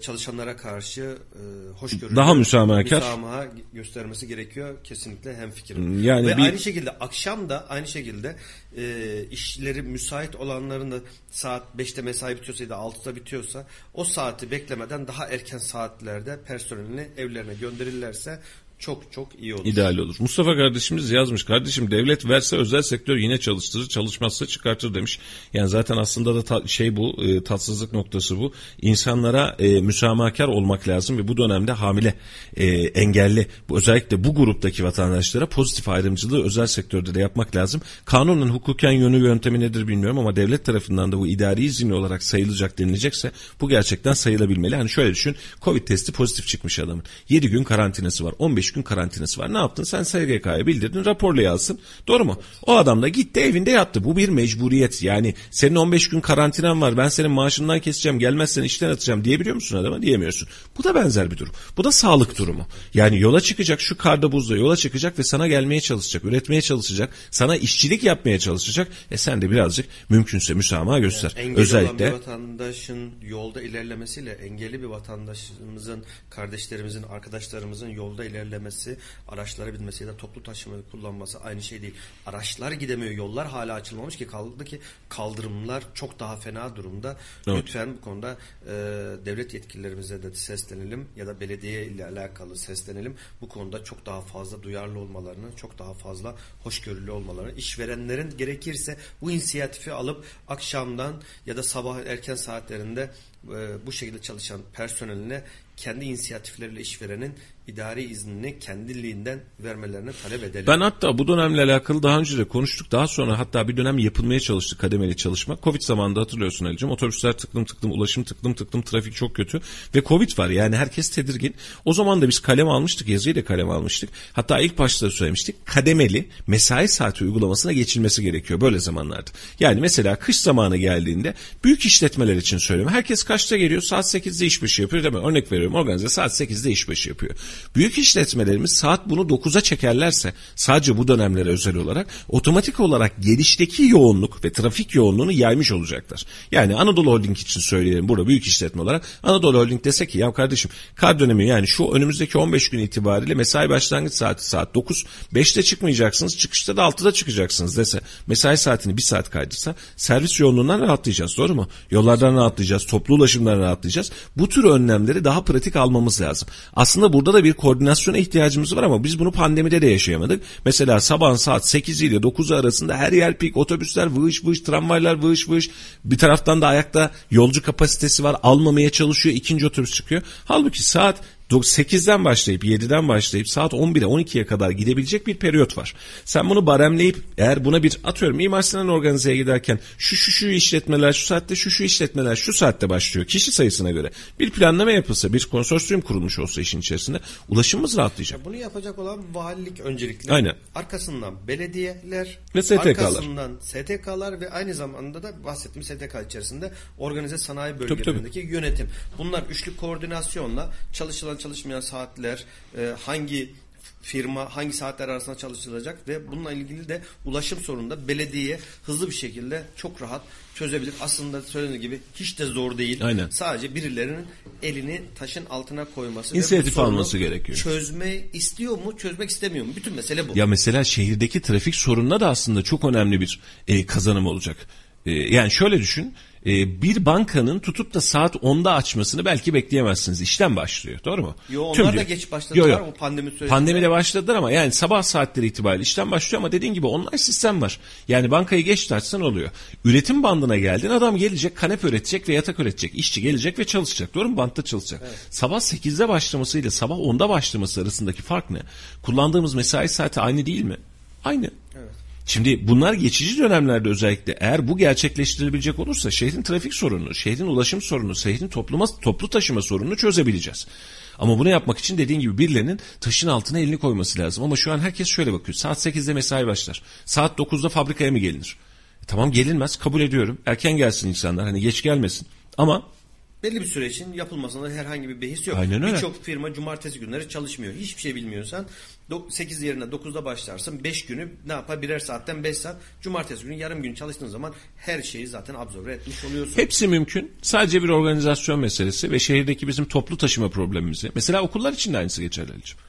çalışanlara karşı e, hoşgörülü Daha müsamahakar. müsamaha göstermesi gerekiyor. Kesinlikle hem fikrim. Yani Ve bir- aynı şekilde akşam da aynı şekilde e, işleri müsait olanların da saat 5'te mesai bitiyorsa ya da 6'da bitiyorsa o saati beklemeden daha erken saatlerde personelini evlerine gönderirlerse çok çok iyi olur. İdeal olur. Mustafa kardeşimiz yazmış. Kardeşim devlet verse özel sektör yine çalıştırır. Çalışmazsa çıkartır demiş. Yani zaten aslında da ta- şey bu e, tatsızlık noktası bu. İnsanlara e, müsamahakar olmak lazım ve bu dönemde hamile, e, engelli bu özellikle bu gruptaki vatandaşlara pozitif ayrımcılığı özel sektörde de yapmak lazım. Kanunun hukuken yönü yöntemi nedir bilmiyorum ama devlet tarafından da bu idari izin olarak sayılacak denilecekse bu gerçekten sayılabilmeli. Hani şöyle düşün. Covid testi pozitif çıkmış adamın. 7 gün karantinası var. 15 gün karantinası var. Ne yaptın? Sen SGK'ya bildirdin. Raporla yazsın. Doğru mu? O adam da gitti evinde yattı. Bu bir mecburiyet. Yani senin 15 gün karantinan var. Ben senin maaşından keseceğim. Gelmezsen işten atacağım diyebiliyor musun adama? Diyemiyorsun. Bu da benzer bir durum. Bu da sağlık durumu. Yani yola çıkacak şu karda buzda yola çıkacak ve sana gelmeye çalışacak. Üretmeye çalışacak. Sana işçilik yapmaya çalışacak. E sen de birazcık mümkünse müsamaha göster. Olan Özellikle bir vatandaşın yolda ilerlemesiyle engelli bir vatandaşımızın, kardeşlerimizin, arkadaşlarımızın yolda ilerlemesi, araçlara binmesi ya da toplu taşımayı kullanması aynı şey değil. Araçlar gidemiyor, yollar hala açılmamış ki kaldı ki kaldırımlar çok daha fena durumda. Evet. Lütfen bu konuda e, devlet yetkililerimize de seslenelim ya da belediye ile alakalı seslenelim. Bu konuda çok daha fazla duyarlı olmalarını, çok daha fazla hoşgörülü olmalarını, işverenlerin gerekirse bu inisiyatifi alıp akşamdan ya da sabah erken saatlerinde e, bu şekilde çalışan personeline kendi inisiyatifleriyle işverenin idari iznini kendiliğinden vermelerini talep edelim. Ben hatta bu dönemle alakalı daha önce de konuştuk. Daha sonra hatta bir dönem yapılmaya çalıştı kademeli çalışma. Covid zamanında hatırlıyorsun Ali'cim. Otobüsler tıklım tıklım, ulaşım tıklım tıklım, trafik çok kötü. Ve Covid var yani herkes tedirgin. O zaman da biz kalem almıştık, yazıyla kalem almıştık. Hatta ilk başta da söylemiştik. Kademeli mesai saati uygulamasına geçilmesi gerekiyor böyle zamanlarda. Yani mesela kış zamanı geldiğinde büyük işletmeler için söylüyorum. Herkes kaçta geliyor? Saat 8'de işbaşı yapıyor değil mi? Örnek veriyorum organize saat 8'de işbaşı yapıyor. Büyük işletmelerimiz saat bunu 9'a çekerlerse sadece bu dönemlere özel olarak otomatik olarak gelişteki yoğunluk ve trafik yoğunluğunu yaymış olacaklar. Yani Anadolu Holding için söyleyelim burada büyük işletme olarak Anadolu Holding dese ki ya kardeşim kar dönemi yani şu önümüzdeki 15 gün itibariyle mesai başlangıç saati saat 9 5'te çıkmayacaksınız çıkışta da 6'da çıkacaksınız dese mesai saatini bir saat kaydırsa servis yoğunluğundan rahatlayacağız doğru mu? Yollardan rahatlayacağız toplu ulaşımdan rahatlayacağız. Bu tür önlemleri daha pratik almamız lazım. Aslında burada da bir koordinasyona ihtiyacımız var ama biz bunu pandemide de yaşayamadık. Mesela sabah saat 8 ile 9 arasında her yer pik otobüsler vış vış tramvaylar vış vış bir taraftan da ayakta yolcu kapasitesi var almamaya çalışıyor ikinci otobüs çıkıyor. Halbuki saat 8'den başlayıp 7'den başlayıp saat 11'e 12'ye kadar gidebilecek bir periyot var. Sen bunu baremleyip eğer buna bir atıyorum Mimar Sinan organizeye giderken şu şu şu işletmeler şu saatte şu şu işletmeler şu saatte başlıyor kişi sayısına göre bir planlama yapılsa bir konsorsiyum kurulmuş olsa işin içerisinde ulaşımımız rahatlayacak. Bunu yapacak olan valilik öncelikle. Aynen. Arkasından belediyeler. Ve STK'lar. Arkasından STK'lar ve aynı zamanda da bahsettiğim STK içerisinde organize sanayi bölgelerindeki yönetim. Bunlar üçlü koordinasyonla çalışılan çalışmayan saatler, e, hangi firma hangi saatler arasında çalışılacak ve bununla ilgili de ulaşım sorununda belediye hızlı bir şekilde çok rahat çözebilir. Aslında söylediğim gibi hiç de zor değil. Aynen. Sadece birilerinin elini taşın altına koyması. İnisiyatif alması gerekiyor. Çözme istiyor mu, çözmek istemiyor mu? Bütün mesele bu. Ya mesela şehirdeki trafik sorununa da aslında çok önemli bir e, kazanım olacak. E, yani şöyle düşün. E, bir bankanın tutup da saat 10'da açmasını belki bekleyemezsiniz. İşten başlıyor. Doğru mu? Yo, onlar Tüm da geç başladılar o pandemi sürecinde. Pandemide başladılar ama yani sabah saatleri itibariyle işten başlıyor ama dediğin gibi online sistem var. Yani bankayı geç açsan oluyor. Üretim bandına geldin adam gelecek kanepe üretecek ve yatak üretecek. İşçi gelecek ve çalışacak. Doğru mu? Bantta çalışacak. Sabah 8'de başlamasıyla sabah 10'da başlaması arasındaki fark ne? Kullandığımız mesai saati aynı değil mi? Aynı. Şimdi bunlar geçici dönemlerde özellikle eğer bu gerçekleştirilebilecek olursa şehrin trafik sorununu, şehrin ulaşım sorununu, şehrin topluma, toplu taşıma sorununu çözebileceğiz. Ama bunu yapmak için dediğin gibi birilerinin taşın altına elini koyması lazım. Ama şu an herkes şöyle bakıyor. Saat 8'de mesai başlar. Saat 9'da fabrikaya mı gelinir? E, tamam gelinmez kabul ediyorum. Erken gelsin insanlar hani geç gelmesin. Ama Belli bir süre için yapılmasında herhangi bir behis yok. Aynen öyle. Birçok firma cumartesi günleri çalışmıyor. Hiçbir şey bilmiyorsan 8 yerine 9'da başlarsın. 5 günü ne yapar? Birer saatten 5 saat. Cumartesi günü yarım gün çalıştığın zaman her şeyi zaten absorbe etmiş oluyorsun. Hepsi mümkün. Sadece bir organizasyon meselesi ve şehirdeki bizim toplu taşıma problemimizi. Mesela okullar için de aynısı geçerli Ali'ciğim.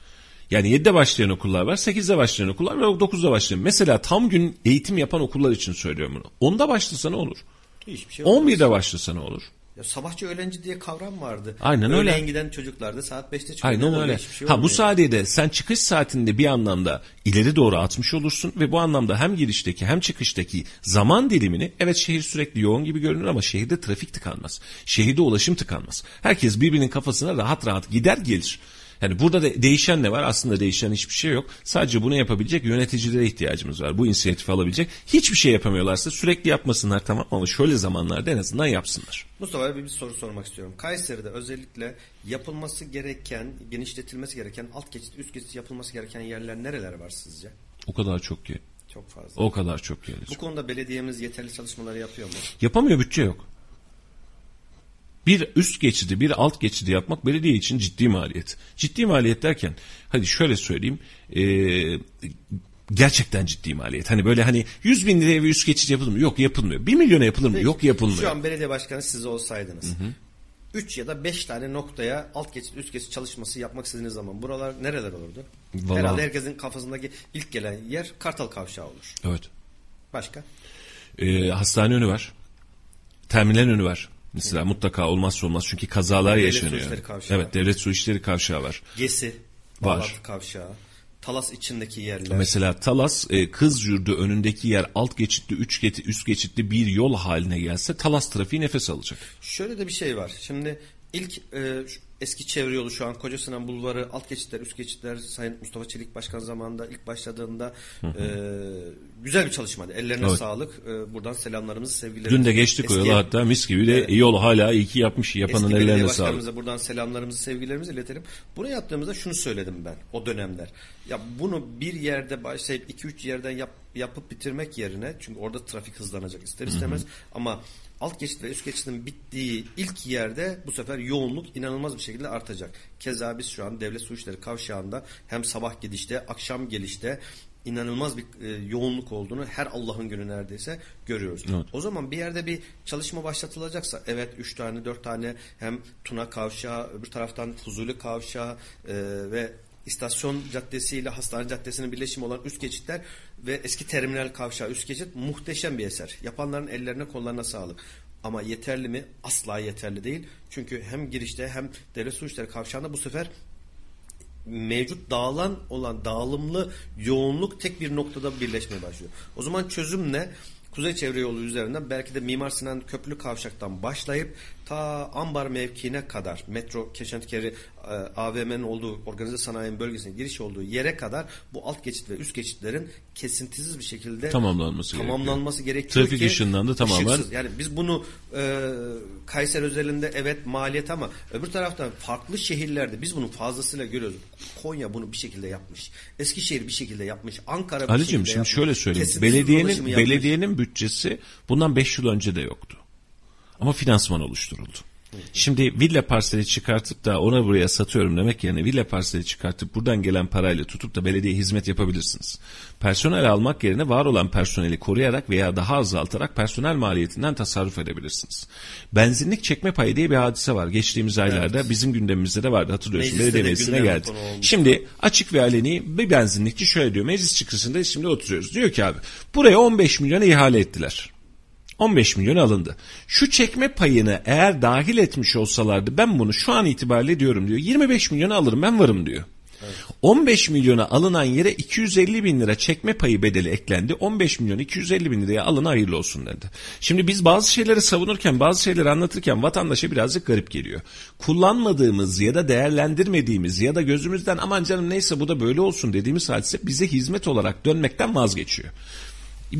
Yani 7'de başlayan okullar var, 8'de başlayan okullar var, 9'da başlayan. Mesela tam gün eğitim yapan okullar için söylüyorum bunu. 10'da başlasa ne olur? Hiçbir şey olmaz. 11'de başlasa ne olur? Ya sabahçı öğlenci diye kavram vardı. Aynen öyle. Öğleyin giden çocuklar da saat 5'te çıkıyor. Ne Aynen öyle. Şey ha bu sayede sen çıkış saatinde bir anlamda ileri doğru atmış olursun ve bu anlamda hem girişteki hem çıkıştaki zaman dilimini evet şehir sürekli yoğun gibi görünür ama şehirde trafik tıkanmaz. Şehirde ulaşım tıkanmaz. Herkes birbirinin kafasına rahat rahat gider gelir. Yani burada da değişen ne var? Aslında değişen hiçbir şey yok. Sadece bunu yapabilecek yöneticilere ihtiyacımız var. Bu inisiyatifi alabilecek. Hiçbir şey yapamıyorlarsa sürekli yapmasınlar tamam ama şöyle zamanlarda en azından yapsınlar. Mustafa abi bir soru sormak istiyorum. Kayseri'de özellikle yapılması gereken, genişletilmesi gereken, alt geçit, üst geçit yapılması gereken yerler nereler var sizce? O kadar çok ki. Çok fazla. O kadar çok gelir. Bu konuda belediyemiz yeterli çalışmaları yapıyor mu? Yapamıyor bütçe yok. Bir üst geçidi, bir alt geçidi yapmak belediye için ciddi maliyet. Ciddi maliyet derken, hadi şöyle söyleyeyim, eee, gerçekten ciddi maliyet. Hani böyle hani 100 bin liraya bir üst geçit yapılır mı? Yok yapılmıyor. 1 milyona yapılır mı? Yok yapılmıyor. Şu an belediye başkanı siz olsaydınız. 3 ya da 5 tane noktaya alt geçit üst geçit çalışması yapmak istediğiniz zaman buralar nereler olurdu? Vallahi- Herhalde herkesin kafasındaki ilk gelen yer Kartal Kavşağı olur. Evet. Başka? Eee, hastane önü var. Terminal önü var. Mesela mutlaka olmazsa olmaz çünkü kazalar Devlet yaşanıyor. Su İşleri Kavşağı. Evet, devlet su işleri kavşağı var. Gesi, Var. Bağlantı Kavşağı, Talas içindeki yerler. Mesela Talas e, Kız Yurdu önündeki yer alt geçitli, üç geçitli, üst geçitli bir yol haline gelse Talas trafiği nefes alacak. Şöyle de bir şey var. Şimdi ilk e, eski çevre yolu şu an Koca Sinan Bulvarı, alt geçitler, üst geçitler Sayın Mustafa Çelik Başkan zamanında ilk başladığında e, güzel bir çalışmaydı. Ellerine Evet. sağlık. E, buradan selamlarımızı, sevgilerimizi. Dün de geçtik o yola hatta mis gibi de yol hala iyi ki yapmış yapanın Eski ellerine sağlık. buradan selamlarımızı, sevgilerimizi iletelim. Bunu yaptığımızda şunu söyledim ben o dönemler. Ya bunu bir yerde başlayıp iki üç yerden yap yapıp bitirmek yerine çünkü orada trafik hızlanacak ister istemez ama alt geçit ve üst geçitin bittiği ilk yerde bu sefer yoğunluk inanılmaz bir şekilde artacak. Keza biz şu an devlet su işleri kavşağında hem sabah gidişte akşam gelişte inanılmaz bir e, yoğunluk olduğunu her Allah'ın günü neredeyse görüyoruz. Evet. O zaman bir yerde bir çalışma başlatılacaksa evet 3 tane 4 tane hem Tuna Kavşağı öbür taraftan Fuzuli Kavşağı e, ve İstasyon Caddesi ile Hastane Caddesi'nin birleşimi olan üst geçitler ve eski terminal kavşağı üst geçit muhteşem bir eser. Yapanların ellerine kollarına sağlık. Ama yeterli mi? Asla yeterli değil. Çünkü hem girişte hem devlet su işleri kavşağında bu sefer mevcut dağılan olan dağılımlı yoğunluk tek bir noktada birleşmeye başlıyor. O zaman çözüm ne? Kuzey Çevre Yolu üzerinden belki de Mimar Sinan Köprülü Kavşak'tan başlayıp ta Ambar mevkiine kadar metro Keşantkeri e, AVM'nin olduğu organize sanayi bölgesine giriş olduğu yere kadar bu alt geçit ve üst geçitlerin kesintisiz bir şekilde Tamamlanması tamamlanması gerekiyor, Trafik ki ışığından da tamamen-. Yani biz bunu e, Kayseri özelinde evet maliyet ama öbür taraftan farklı şehirlerde biz bunu fazlasıyla görüyoruz. Konya bunu bir şekilde yapmış. Eskişehir bir şekilde yapmış. Ankara bir Ali'cim şekilde şimdi yapmış. şöyle söyleyeyim. Kesintisiz Belediyenin belediyenin bütçesi bundan 5 yıl önce de yoktu. Ama finansman oluşturuldu. Şimdi villa parseli çıkartıp da ona buraya satıyorum demek yerine villa parseli çıkartıp buradan gelen parayla tutup da belediye hizmet yapabilirsiniz. Personel almak yerine var olan personeli koruyarak veya daha azaltarak personel maliyetinden tasarruf edebilirsiniz. Benzinlik çekme payı diye bir hadise var. Geçtiğimiz aylarda bizim gündemimizde de vardı hatırlıyorsun. Mecliste Belediye meclisine geldi. Şimdi açık ve aleni bir benzinlikçi şöyle diyor. Meclis çıkışında şimdi oturuyoruz. Diyor ki abi buraya 15 milyona ihale ettiler. 15 milyon alındı. Şu çekme payını eğer dahil etmiş olsalardı ben bunu şu an itibariyle diyorum diyor. 25 milyona alırım ben varım diyor. 15 milyona alınan yere 250 bin lira çekme payı bedeli eklendi. 15 milyon 250 bin liraya alın hayırlı olsun dedi. Şimdi biz bazı şeyleri savunurken bazı şeyleri anlatırken vatandaşa birazcık garip geliyor. Kullanmadığımız ya da değerlendirmediğimiz ya da gözümüzden aman canım neyse bu da böyle olsun dediğimiz hadise bize hizmet olarak dönmekten vazgeçiyor.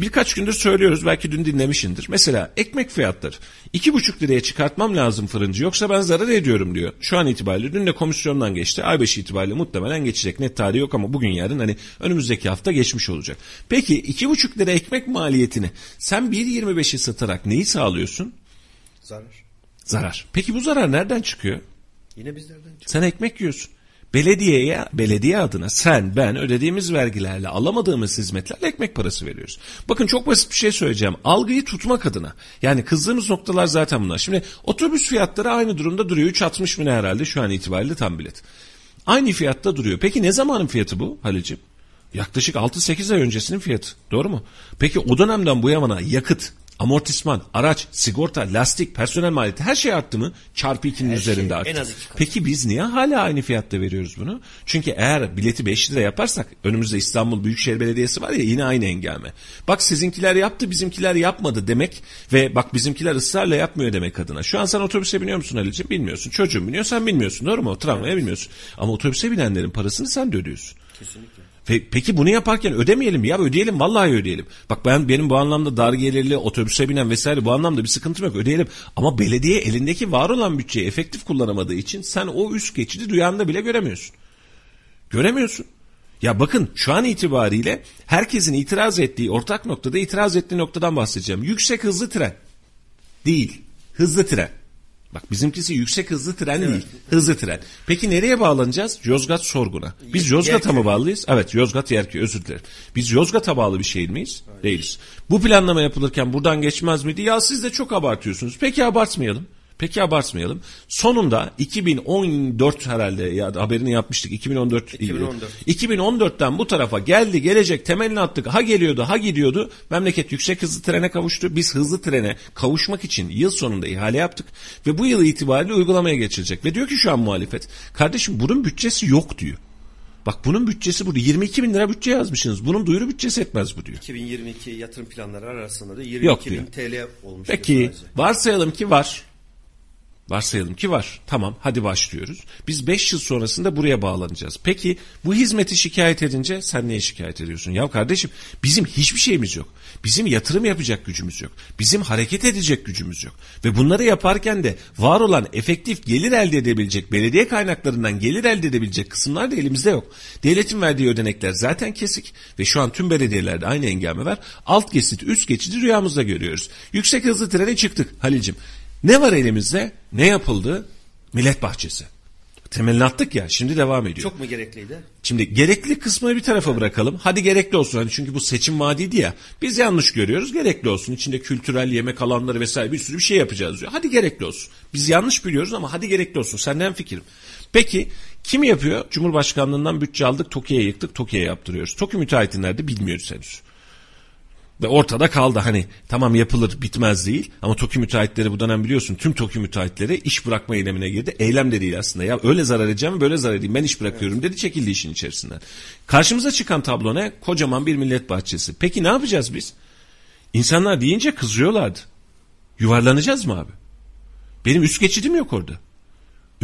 Birkaç gündür söylüyoruz belki dün dinlemişindir. Mesela ekmek fiyatları. iki buçuk liraya çıkartmam lazım fırıncı yoksa ben zarar ediyorum diyor. Şu an itibariyle dün de komisyondan geçti. Ay başı itibariyle muhtemelen geçecek. Net tarihi yok ama bugün yarın hani önümüzdeki hafta geçmiş olacak. Peki iki buçuk lira ekmek maliyetini sen 1.25'i satarak neyi sağlıyorsun? Zarar. Zarar. Peki bu zarar nereden çıkıyor? Yine bizlerden çıkıyor. Sen ekmek yiyorsun. Belediyeye, belediye adına sen, ben ödediğimiz vergilerle alamadığımız hizmetlerle ekmek parası veriyoruz. Bakın çok basit bir şey söyleyeceğim. Algıyı tutmak adına. Yani kızdığımız noktalar zaten bunlar. Şimdi otobüs fiyatları aynı durumda duruyor. 3.60 mı ne herhalde şu an itibariyle tam bilet. Aynı fiyatta duruyor. Peki ne zamanın fiyatı bu Halicim? Yaklaşık 6-8 ay öncesinin fiyatı. Doğru mu? Peki o dönemden bu yana yakıt, amortisman, araç, sigorta, lastik, personel maliyeti her şey arttı mı? Çarpı 2'nin Her üzerinde şey, arttı. en az iki kat. Peki biz niye hala aynı fiyatta veriyoruz bunu? Çünkü eğer bileti 5 lira yaparsak önümüzde İstanbul Büyükşehir Belediyesi var ya yine aynı engame. Bak sizinkiler yaptı bizimkiler yapmadı demek ve bak bizimkiler ısrarla yapmıyor demek adına. Şu an sen otobüse biniyor musun Ali'ciğim? Bilmiyorsun. Çocuğun biniyor sen bilmiyorsun doğru mu? Tramvaya bilmiyorsun. Ama otobüse binenlerin parasını sen de ödüyorsun. Kesinlikle. Peki bunu yaparken ödemeyelim ya ödeyelim vallahi ödeyelim. Bak ben benim bu anlamda dar gelirli otobüse binen vesaire bu anlamda bir sıkıntım yok ödeyelim. Ama belediye elindeki var olan bütçeyi efektif kullanamadığı için sen o üst geçidi rüyanda bile göremiyorsun. Göremiyorsun. Ya bakın şu an itibariyle herkesin itiraz ettiği ortak noktada itiraz ettiği noktadan bahsedeceğim. Yüksek hızlı tren değil hızlı tren. Bak bizimkisi yüksek hızlı tren değil. Hızlı tren. Peki nereye bağlanacağız? Yozgat Sorgun'a. Biz Yozgat'a mı bağlıyız? Evet Yozgat Yerköy özür dilerim. Biz Yozgat'a bağlı bir şehir miyiz? Değiliz. Bu planlama yapılırken buradan geçmez miydi? Ya siz de çok abartıyorsunuz. Peki abartmayalım. Peki abartmayalım. Sonunda 2014 herhalde ya haberini yapmıştık. 2014 2014. 2014'ten bu tarafa geldi gelecek temelini attık. Ha geliyordu ha gidiyordu. Memleket yüksek hızlı trene kavuştu. Biz hızlı trene kavuşmak için yıl sonunda ihale yaptık. Ve bu yıl itibariyle uygulamaya geçilecek. Ve diyor ki şu an muhalefet. Kardeşim bunun bütçesi yok diyor. Bak bunun bütçesi burada. 22 bin lira bütçe yazmışsınız. Bunun duyuru bütçesi etmez bu diyor. 2022 yatırım planları arasında da 22 Yok bin diyor. TL olmuş. Peki varsayalım ki var. Varsayalım ki var. Tamam hadi başlıyoruz. Biz 5 yıl sonrasında buraya bağlanacağız. Peki bu hizmeti şikayet edince sen niye şikayet ediyorsun? Ya kardeşim bizim hiçbir şeyimiz yok. Bizim yatırım yapacak gücümüz yok. Bizim hareket edecek gücümüz yok. Ve bunları yaparken de var olan efektif gelir elde edebilecek, belediye kaynaklarından gelir elde edebilecek kısımlar da elimizde yok. Devletin verdiği ödenekler zaten kesik ve şu an tüm belediyelerde aynı engame var. Alt geçit, üst geçidi rüyamızda görüyoruz. Yüksek hızlı trene çıktık Halil'cim. Ne var elimizde? Ne yapıldı? Millet bahçesi. Temelini attık ya şimdi devam ediyor. Çok mu gerekliydi? Şimdi gerekli kısmını bir tarafa bırakalım. Hadi gerekli olsun. Hani çünkü bu seçim vaadiydi ya. Biz yanlış görüyoruz. Gerekli olsun. İçinde kültürel yemek alanları vesaire bir sürü bir şey yapacağız diyor. Hadi gerekli olsun. Biz yanlış biliyoruz ama hadi gerekli olsun. Senden fikrim. Peki kim yapıyor? Cumhurbaşkanlığından bütçe aldık. TOKİ'ye yıktık. TOKİ'ye yaptırıyoruz. TOKİ müteahhiti nerede bilmiyoruz henüz. Ve ortada kaldı hani tamam yapılır bitmez değil ama TOKİ müteahhitleri bu dönem biliyorsun tüm TOKİ müteahhitleri iş bırakma eylemine girdi. Eylem de değil aslında ya öyle zarar edeceğim böyle zarar edeyim ben iş bırakıyorum dedi çekildi işin içerisinden. Karşımıza çıkan tablo ne? Kocaman bir millet bahçesi. Peki ne yapacağız biz? İnsanlar deyince kızıyorlardı. Yuvarlanacağız mı abi? Benim üst geçidim yok orada.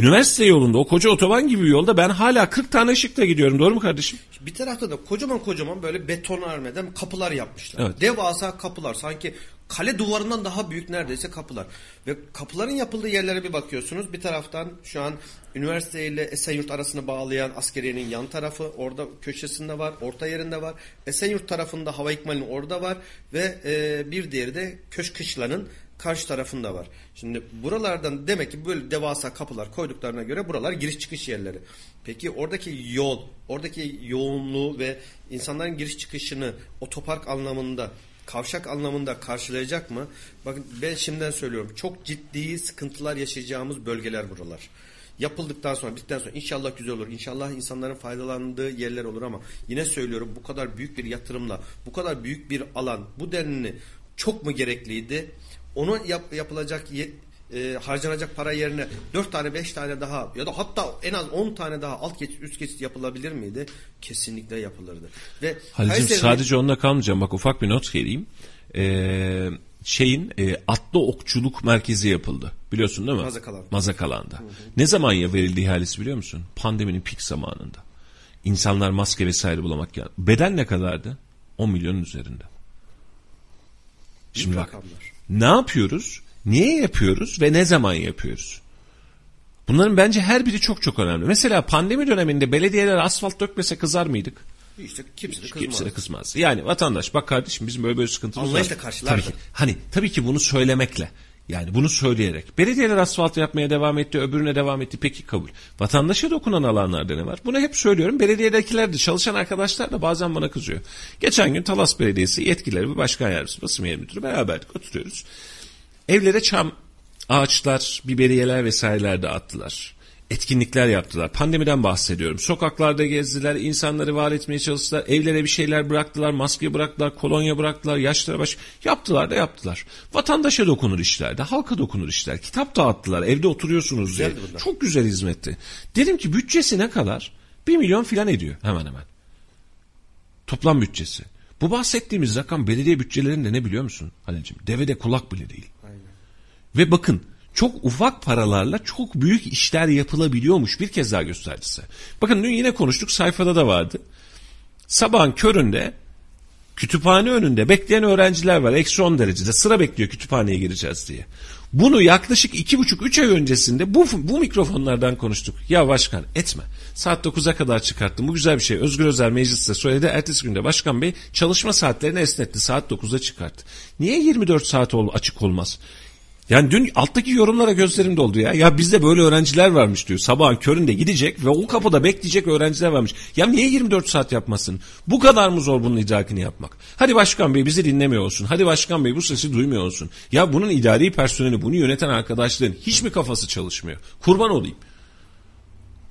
Üniversite yolunda o koca otoban gibi bir yolda ben hala 40 tane ışıkla gidiyorum. Doğru mu kardeşim? Bir tarafta da kocaman kocaman böyle beton armeden kapılar yapmışlar. Evet. Devasa kapılar sanki kale duvarından daha büyük neredeyse kapılar. Ve kapıların yapıldığı yerlere bir bakıyorsunuz. Bir taraftan şu an üniversite ile Esenyurt arasını bağlayan askeriyenin yan tarafı orada köşesinde var. Orta yerinde var. Esenyurt tarafında hava ikmalinin orada var. Ve e, bir diğeri de Köşk Kışla'nın karşı tarafında var. Şimdi buralardan demek ki böyle devasa kapılar koyduklarına göre buralar giriş çıkış yerleri. Peki oradaki yol, oradaki yoğunluğu ve insanların giriş çıkışını otopark anlamında, kavşak anlamında karşılayacak mı? Bakın ben şimdiden söylüyorum. Çok ciddi sıkıntılar yaşayacağımız bölgeler buralar. Yapıldıktan sonra, bittikten sonra inşallah güzel olur. İnşallah insanların faydalandığı yerler olur ama yine söylüyorum bu kadar büyük bir yatırımla, bu kadar büyük bir alan, bu denli çok mu gerekliydi? Onu yap, yapılacak ye, e, harcanacak para yerine 4 tane 5 tane daha ya da hatta en az 10 tane daha alt geçit üst geçit yapılabilir miydi? Kesinlikle yapılırdı. Ve Halicim sadece onunla kalmayacağım. Bak ufak bir not vereyim. Ee, şeyin e, atlı okçuluk merkezi yapıldı. Biliyorsun değil mi? Mazakalan. Mazakalan'da. Ne zaman ya verildi ihalesi biliyor musun? Pandeminin pik zamanında. İnsanlar maske vesaire bulamak ya. Beden ne kadardı? 10 milyonun üzerinde. Şimdi bak. rakamlar. Ne yapıyoruz? Niye yapıyoruz ve ne zaman yapıyoruz? Bunların bence her biri çok çok önemli. Mesela pandemi döneminde belediyeler asfalt dökmese kızar mıydık? işte kimse de kızmaz. Kimse de kızmaz. Yani vatandaş bak kardeşim bizim böyle böyle sıkıntımız Anlayışla var. karşılardı. Tabii ki. Hani tabii ki bunu söylemekle. Yani bunu söyleyerek. Belediyeler asfalt yapmaya devam etti, öbürüne devam etti. Peki kabul. Vatandaşa dokunan alanlarda ne var? Bunu hep söylüyorum. Belediyedekiler de çalışan arkadaşlar da bazen bana kızıyor. Geçen gün Talas Belediyesi yetkilileri ve başkan yardımcısı, basın yayın müdürü beraberdik oturuyoruz. Evlere çam, ağaçlar, biberiyeler vesaireler dağıttılar. Etkinlikler yaptılar. Pandemiden bahsediyorum. Sokaklarda gezdiler, insanları var etmeye çalıştılar. Evlere bir şeyler bıraktılar, maske bıraktılar, kolonya bıraktılar, yaşlara baş... Yaptılar da yaptılar. Vatandaşa dokunur işlerdi, halka dokunur işler. Kitap dağıttılar, evde oturuyorsunuz diye. Çok güzel hizmetti. Dedim ki bütçesi ne kadar? Bir milyon filan ediyor hemen hemen. Toplam bütçesi. Bu bahsettiğimiz rakam belediye bütçelerinde ne biliyor musun Halil'ciğim? Devede kulak bile değil. Ve bakın çok ufak paralarla çok büyük işler yapılabiliyormuş bir kez daha gösterdi size. Bakın dün yine konuştuk sayfada da vardı. Sabahın köründe kütüphane önünde bekleyen öğrenciler var. Eksi 10 derecede sıra bekliyor kütüphaneye gireceğiz diye. Bunu yaklaşık iki buçuk üç ay öncesinde bu, bu mikrofonlardan konuştuk. Ya başkan etme. Saat 9'a kadar çıkarttım. Bu güzel bir şey. Özgür Özel mecliste söyledi. Ertesi günde başkan bey çalışma saatlerini esnetti. Saat 9'a çıkarttı. Niye 24 saat açık olmaz? Yani dün alttaki yorumlara gözlerim doldu ya. Ya bizde böyle öğrenciler varmış diyor. Sabahın köründe gidecek ve o kapıda bekleyecek öğrenciler varmış. Ya niye 24 saat yapmasın? Bu kadar mı zor bunun idrakini yapmak? Hadi başkan bey bizi dinlemiyor olsun. Hadi başkan bey bu sesi duymuyor olsun. Ya bunun idari personeli bunu yöneten arkadaşların hiç mi kafası çalışmıyor? Kurban olayım.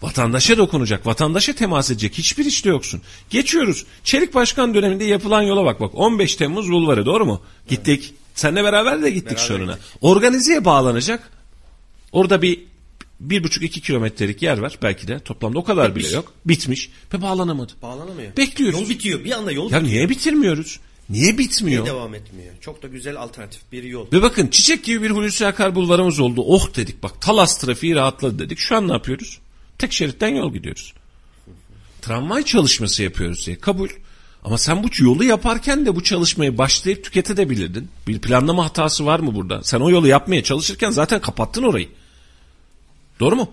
Vatandaşa dokunacak, vatandaşa temas edecek hiçbir işte yoksun. Geçiyoruz. Çelik Başkan döneminde yapılan yola bak bak. 15 Temmuz Bulvarı doğru mu? Gittik. Seninle beraber de gittik Beraber soruna. Organizeye bağlanacak. Orada bir bir buçuk iki kilometrelik yer var belki de toplamda o kadar bile yok. Bitmiş ve bağlanamadı. Bağlanamıyor. Bekliyoruz. Yol bitiyor. Bir anda yol Ya niye bitirmiyoruz? Niye bitmiyor? Devam etmiyor. Çok da güzel alternatif bir yol. Ve bakın çiçek gibi bir Hulusi Akar bulvarımız oldu. Oh dedik bak Talas trafiği rahatladı dedik. Şu an ne yapıyoruz? Tek şeritten yol gidiyoruz. Tramvay çalışması yapıyoruz diye kabul. Ama sen bu yolu yaparken de bu çalışmayı başlayıp tüketebilirdin. Bir planlama hatası var mı burada? Sen o yolu yapmaya çalışırken zaten kapattın orayı. Doğru mu?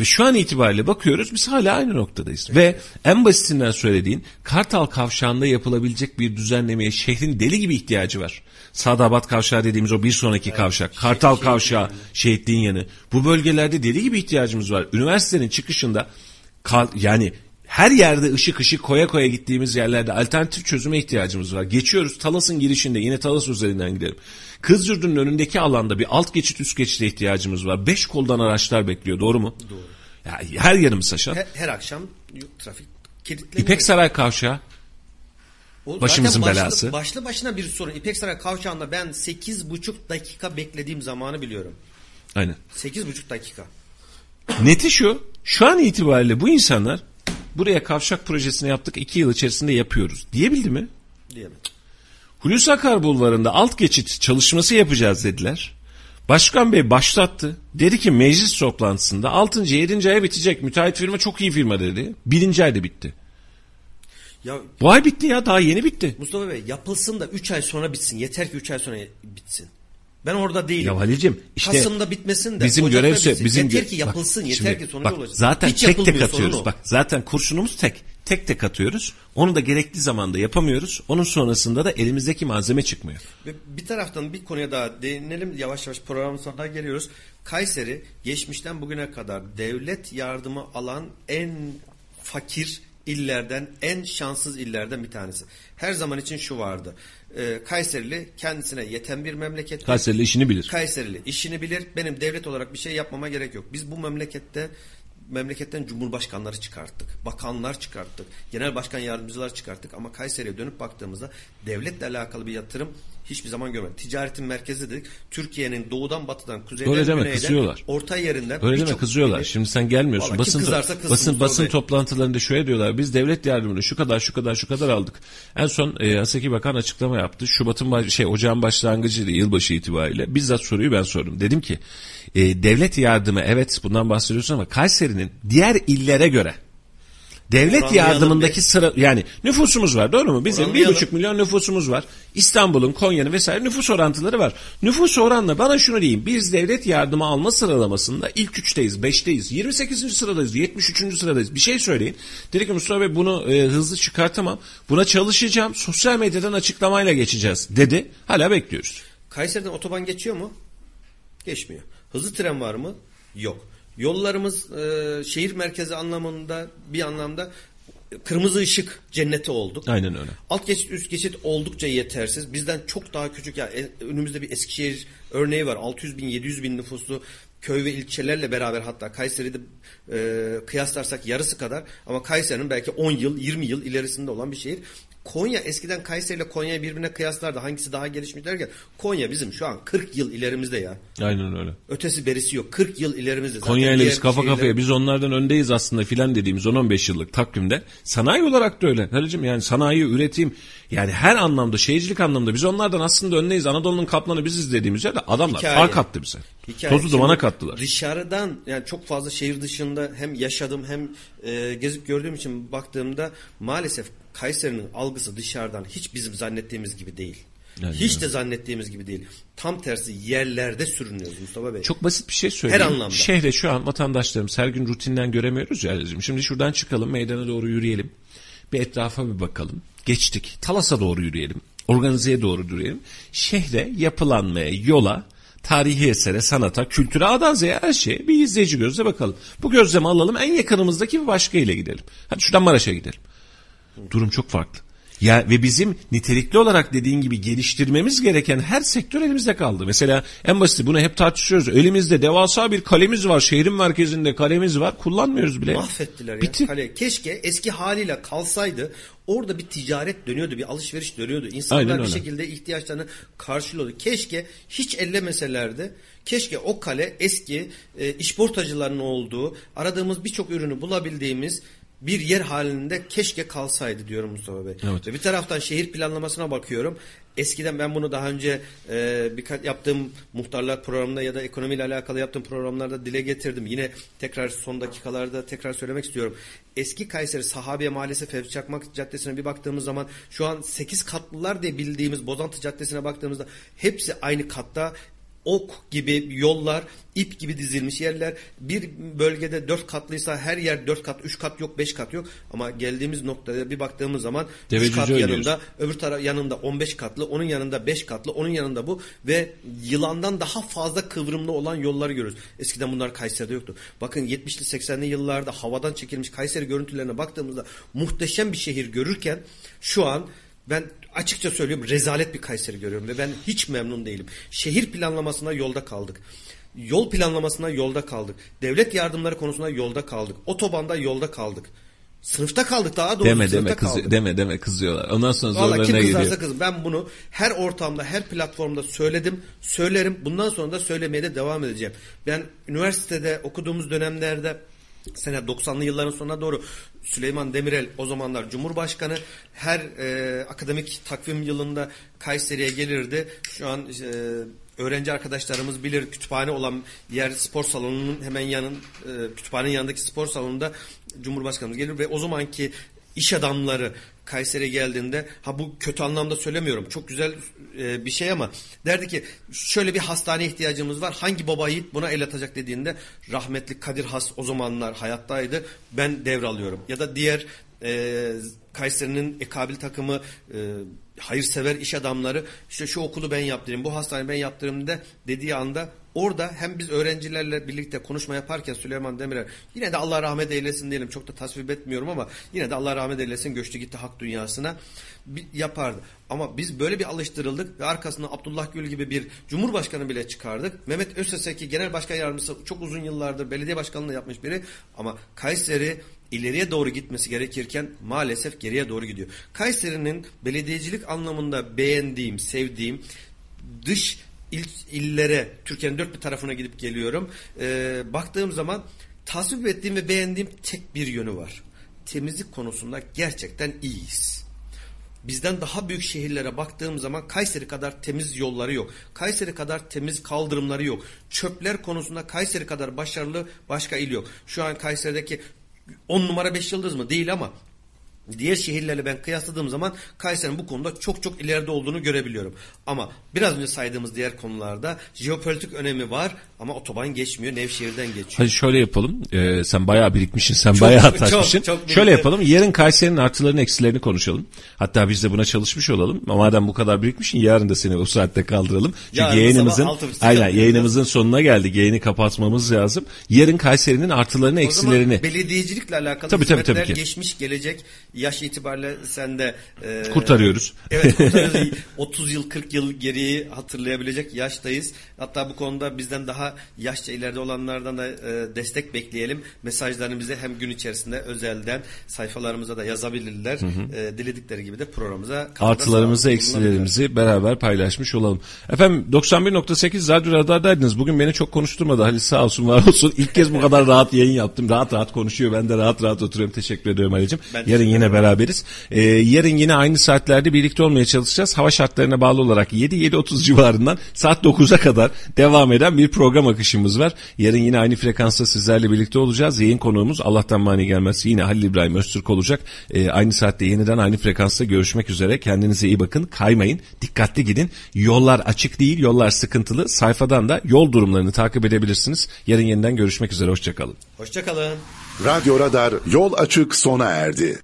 Ve şu an itibariyle bakıyoruz biz hala aynı noktadayız. Ve en basitinden söylediğin Kartal Kavşağı'nda yapılabilecek bir düzenlemeye şehrin deli gibi ihtiyacı var. Sadabat Kavşağı dediğimiz o bir sonraki kavşak. Kartal Kavşağı, Şehitliğin yanı. Bu bölgelerde deli gibi ihtiyacımız var. Üniversitenin çıkışında yani her yerde ışık ışık koya koya gittiğimiz yerlerde alternatif çözüme ihtiyacımız var. Geçiyoruz Talas'ın girişinde yine Talas üzerinden gidelim. Kızyurdu'nun önündeki alanda bir alt geçit üst geçite ihtiyacımız var. Beş koldan araçlar bekliyor doğru mu? Doğru. Ya, her yanımız aşağı. Her, her akşam trafik kilitleniyor. İpek Saray Kavşağı. O Başımızın zaten belası. Başlı, başlı başına bir sorun. İpek Saray Kavşağı'nda ben 8,5 dakika beklediğim zamanı biliyorum. Aynen. 8,5 dakika. Neti şu. Şu an itibariyle bu insanlar buraya kavşak projesini yaptık iki yıl içerisinde yapıyoruz. Diyebildi mi? Diyemedim. Hulusi Akar Bulvarı'nda alt geçit çalışması yapacağız dediler. Başkan Bey başlattı. Dedi ki meclis toplantısında 6. 7. aya bitecek. Müteahhit firma çok iyi firma dedi. 1. ayda bitti. Ya Bu ay bitti ya daha yeni bitti. Mustafa Bey yapılsın da 3 ay sonra bitsin. Yeter ki 3 ay sonra bitsin. Ben orada değilim. Ya Halicim işte Kasım'da bitmesin de bizim görev bitsin. bizim yeter ki yapılsın, bak, yeter şimdi ki sonuç bak, olacak. Zaten Hiç tek tek atıyoruz. Bak zaten kurşunumuz tek. Tek tek atıyoruz. Onu da gerekli zamanda yapamıyoruz. Onun sonrasında da elimizdeki malzeme çıkmıyor. Ve bir taraftan bir konuya daha değinelim. Yavaş yavaş programın sonuna geliyoruz. Kayseri geçmişten bugüne kadar devlet yardımı alan en fakir illerden, en şanssız illerden bir tanesi. Her zaman için şu vardı. Ee, Kayserili kendisine yeten bir memleket. Kayserili işini bilir. Kayserili işini bilir. Benim devlet olarak bir şey yapmama gerek yok. Biz bu memlekette memleketten cumhurbaşkanları çıkarttık. Bakanlar çıkarttık. Genel başkan yardımcılar çıkarttık. Ama Kayseri'ye dönüp baktığımızda devletle alakalı bir yatırım hiçbir zaman görmedik. Ticaretin merkezi dedik. Türkiye'nin doğudan batıdan kuzeyden Öyle deme, güneyden kızıyorlar. orta yerinden Öyle deme kızıyorlar. ili- Şimdi sen gelmiyorsun. Vallahi basın kızarsa kızsın basın basın toplantılarında şöyle diyorlar. Biz devlet yardımını şu kadar şu kadar şu kadar aldık. En son e, Haseki Bakan açıklama yaptı. Şubat'ın baş, şey ocağın başlangıcıydı yılbaşı itibariyle. Bizzat soruyu ben sordum. Dedim ki e, devlet yardımı evet bundan bahsediyorsun ama Kayseri'nin diğer illere göre Devlet yardımındaki bir. sıra yani nüfusumuz var doğru mu? Bizim bir buçuk milyon nüfusumuz var. İstanbul'un, Konya'nın vesaire nüfus orantıları var. Nüfus oranla bana şunu diyeyim. Biz devlet yardımı alma sıralamasında ilk üçteyiz, beşteyiz, 28. sıradayız, 73. sıradayız. Bir şey söyleyin. Dedi ki Mustafa Bey bunu e, hızlı çıkartamam. Buna çalışacağım. Sosyal medyadan açıklamayla geçeceğiz dedi. Hala bekliyoruz. Kayseri'den otoban geçiyor mu? Geçmiyor. Hızlı tren var mı? Yok. Yollarımız e, şehir merkezi anlamında bir anlamda kırmızı ışık cenneti olduk. Aynen öyle. Alt geçit üst geçit oldukça yetersiz. Bizden çok daha küçük ya e, önümüzde bir Eskişehir örneği var. 600 bin 700 bin nüfuslu köy ve ilçelerle beraber hatta Kayseri'de e, kıyaslarsak yarısı kadar ama Kayseri'nin belki 10 yıl 20 yıl ilerisinde olan bir şehir. Konya eskiden Kayseri ile Konya'yı birbirine kıyaslardı. Hangisi daha gelişmiş derken Konya bizim şu an 40 yıl ilerimizde ya. Aynen öyle. Ötesi berisi yok. 40 yıl ilerimizde. Zaten Konya ile biz kafa kafaya biz onlardan öndeyiz aslında filan dediğimiz 10-15 yıllık takvimde. Sanayi olarak da öyle. Halicim yani sanayi, üretim yani her anlamda şehircilik anlamda biz onlardan aslında öndeyiz. Anadolu'nun kaplanı biziz dediğimiz yerde adamlar Hikaye. fark attı bize. Hikaye. Tozu dumana kattılar. Dışarıdan yani çok fazla şehir dışında hem yaşadım hem e, gezip gördüğüm için baktığımda maalesef Kayseri'nin algısı dışarıdan hiç bizim zannettiğimiz gibi değil. Yani hiç de zannettiğimiz gibi değil. Tam tersi yerlerde sürünüyoruz Mustafa Bey. Çok basit bir şey söyleyeyim. Her anlamda. Şehre şu an vatandaşlarımız her gün rutinden göremiyoruz ya. Şimdi şuradan çıkalım meydana doğru yürüyelim. Bir etrafa bir bakalım. Geçtik. Talas'a doğru yürüyelim. Organizeye doğru yürüyelim. Şehre yapılanmaya, yola, tarihi esere, sanata, kültüre, A'dan Z'ye her şeye bir izleyici gözle bakalım. Bu gözlemi alalım en yakınımızdaki bir başka ile gidelim. Hadi şuradan Maraş'a gidelim. Durum çok farklı. Ya ve bizim nitelikli olarak dediğin gibi geliştirmemiz gereken her sektör elimizde kaldı. Mesela en basit bunu hep tartışıyoruz. Elimizde devasa bir kalemiz var. Şehrin merkezinde kalemiz var. Kullanmıyoruz bile. Mahvettiler Bitti. ya. Kale, keşke eski haliyle kalsaydı. Orada bir ticaret dönüyordu, bir alışveriş dönüyordu. İnsanlar bir şekilde ihtiyaçlarını karşılıyordu. Keşke hiç ellemeselerdi. Keşke o kale eski e, işportacıların olduğu, aradığımız birçok ürünü bulabildiğimiz bir yer halinde keşke kalsaydı diyorum Mustafa Bey. Evet. Ve bir taraftan şehir planlamasına bakıyorum. Eskiden ben bunu daha önce e, birkaç yaptığım muhtarlar programında ya da ekonomiyle alakalı yaptığım programlarda dile getirdim. Yine tekrar son dakikalarda tekrar söylemek istiyorum. Eski Kayseri Sahabiye Mahallesi Fevzi Çakmak Caddesi'ne bir baktığımız zaman şu an 8 katlılar diye bildiğimiz Bozantı Caddesi'ne baktığımızda hepsi aynı katta ok gibi yollar, ip gibi dizilmiş yerler. Bir bölgede dört katlıysa her yer dört kat, üç kat yok, beş kat yok. Ama geldiğimiz noktada bir baktığımız zaman Deve üç kat cüce yanında, öbür taraf yanında 15 katlı, onun yanında 5 katlı, onun yanında bu ve yılandan daha fazla kıvrımlı olan yolları görüyoruz. Eskiden bunlar Kayseri'de yoktu. Bakın 70'li 80'li yıllarda havadan çekilmiş Kayseri görüntülerine baktığımızda muhteşem bir şehir görürken şu an ben açıkça söylüyorum rezalet bir Kayseri görüyorum ve ben hiç memnun değilim. Şehir planlamasına yolda kaldık. Yol planlamasına yolda kaldık. Devlet yardımları konusunda yolda kaldık. Otobanda yolda kaldık. Sınıfta kaldık daha doğrusu Deme sınıfta deme kızı, kaldık. deme deme kızıyorlar. Ondan sonra Valla kim zorlarına kızarsa geliyor. kızım. Ben bunu her ortamda, her platformda söyledim, söylerim. Bundan sonra da söylemeye de devam edeceğim. Ben üniversitede okuduğumuz dönemlerde sene 90'lı yılların sonuna doğru Süleyman Demirel o zamanlar Cumhurbaşkanı her e, akademik takvim yılında Kayseri'ye gelirdi. Şu an e, öğrenci arkadaşlarımız bilir kütüphane olan yer spor salonunun hemen yanın e, kütüphanenin yanındaki spor salonunda Cumhurbaşkanımız gelir ve o zamanki iş adamları Kayseri'ye geldiğinde ha bu kötü anlamda söylemiyorum çok güzel e, bir şey ama derdi ki şöyle bir hastane ihtiyacımız var hangi baba yiğit buna el atacak dediğinde rahmetli Kadir Has o zamanlar hayattaydı ben devralıyorum. Ya da diğer e, Kayseri'nin ekabil takımı e, hayırsever iş adamları işte şu okulu ben yaptırayım bu hastaneyi ben yaptırayım da dediği anda orada hem biz öğrencilerle birlikte konuşma yaparken Süleyman Demirel yine de Allah rahmet eylesin diyelim çok da tasvip etmiyorum ama yine de Allah rahmet eylesin göçtü gitti hak dünyasına yapardı. Ama biz böyle bir alıştırıldık ve arkasından Abdullah Gül gibi bir cumhurbaşkanı bile çıkardık. Mehmet Özseseki genel başkan yardımcısı çok uzun yıllardır belediye başkanlığı yapmış biri ama Kayseri ileriye doğru gitmesi gerekirken maalesef geriye doğru gidiyor. Kayseri'nin belediyecilik anlamında beğendiğim, sevdiğim dış il, illere Türkiye'nin dört bir tarafına gidip geliyorum. Ee, baktığım zaman tasvip ettiğim ve beğendiğim tek bir yönü var. Temizlik konusunda gerçekten iyiyiz. Bizden daha büyük şehirlere baktığım zaman Kayseri kadar temiz yolları yok. Kayseri kadar temiz kaldırımları yok. Çöpler konusunda Kayseri kadar başarılı başka il yok. Şu an Kayseri'deki 10 numara 5 yıldız mı? Değil ama diğer şehirlerle ben kıyasladığım zaman Kayseri'nin bu konuda çok çok ileride olduğunu görebiliyorum. Ama biraz önce saydığımız diğer konularda jeopolitik önemi var ama otoban geçmiyor, Nevşehir'den geçiyor. Hadi şöyle yapalım. Ee, sen bayağı birikmişsin. Sen Çok, bayağı çok, taşmışsın. çok birikti. şöyle yapalım. Yarın Kayseri'nin artılarını eksilerini konuşalım. Hatta biz de buna çalışmış olalım. Madem bu kadar birikmişsin yarın da seni o saatte kaldıralım. Çünkü Yarın yayınımızın aynen yayınımızın sonuna geldik. Yayını kapatmamız lazım. Yarın Kayseri'nin artılarını O zaman eksilerini belediyecilikle alakalı Tabii, tabii, tabii ki. geçmiş gelecek yaş itibariyle sen de e, Kurtarıyoruz. Evet kurtarıyoruz. 30 yıl 40 yıl geriyi hatırlayabilecek yaştayız. Hatta bu konuda bizden daha yaşça ileride olanlardan da e, destek bekleyelim. Mesajlarını bize hem gün içerisinde özelden sayfalarımıza da yazabilirler. E, diledikleri gibi de programımıza Artılarımızı, eksilerimizi beraber paylaşmış olalım. Efendim 91.8 Radyo Radar'daydınız. Bugün beni çok konuşturmadı. Halil sağ olsun var olsun. İlk kez bu kadar rahat yayın yaptım. Rahat rahat konuşuyor. Ben de rahat rahat oturuyorum. Teşekkür ediyorum Halil'cim. Ben Yarın yine beraberiz. Ee, yarın yine aynı saatlerde birlikte olmaya çalışacağız. Hava şartlarına bağlı olarak 7-7.30 civarından saat 9'a kadar devam eden bir program akışımız var. Yarın yine aynı frekansta sizlerle birlikte olacağız. Yayın konuğumuz Allah'tan mani gelmez. Yine Halil İbrahim Öztürk olacak. Ee, aynı saatte yeniden aynı frekansta görüşmek üzere. Kendinize iyi bakın. Kaymayın. Dikkatli gidin. Yollar açık değil. Yollar sıkıntılı. Sayfadan da yol durumlarını takip edebilirsiniz. Yarın yeniden görüşmek üzere. Hoşçakalın. Hoşçakalın. Radyo Radar yol açık sona erdi.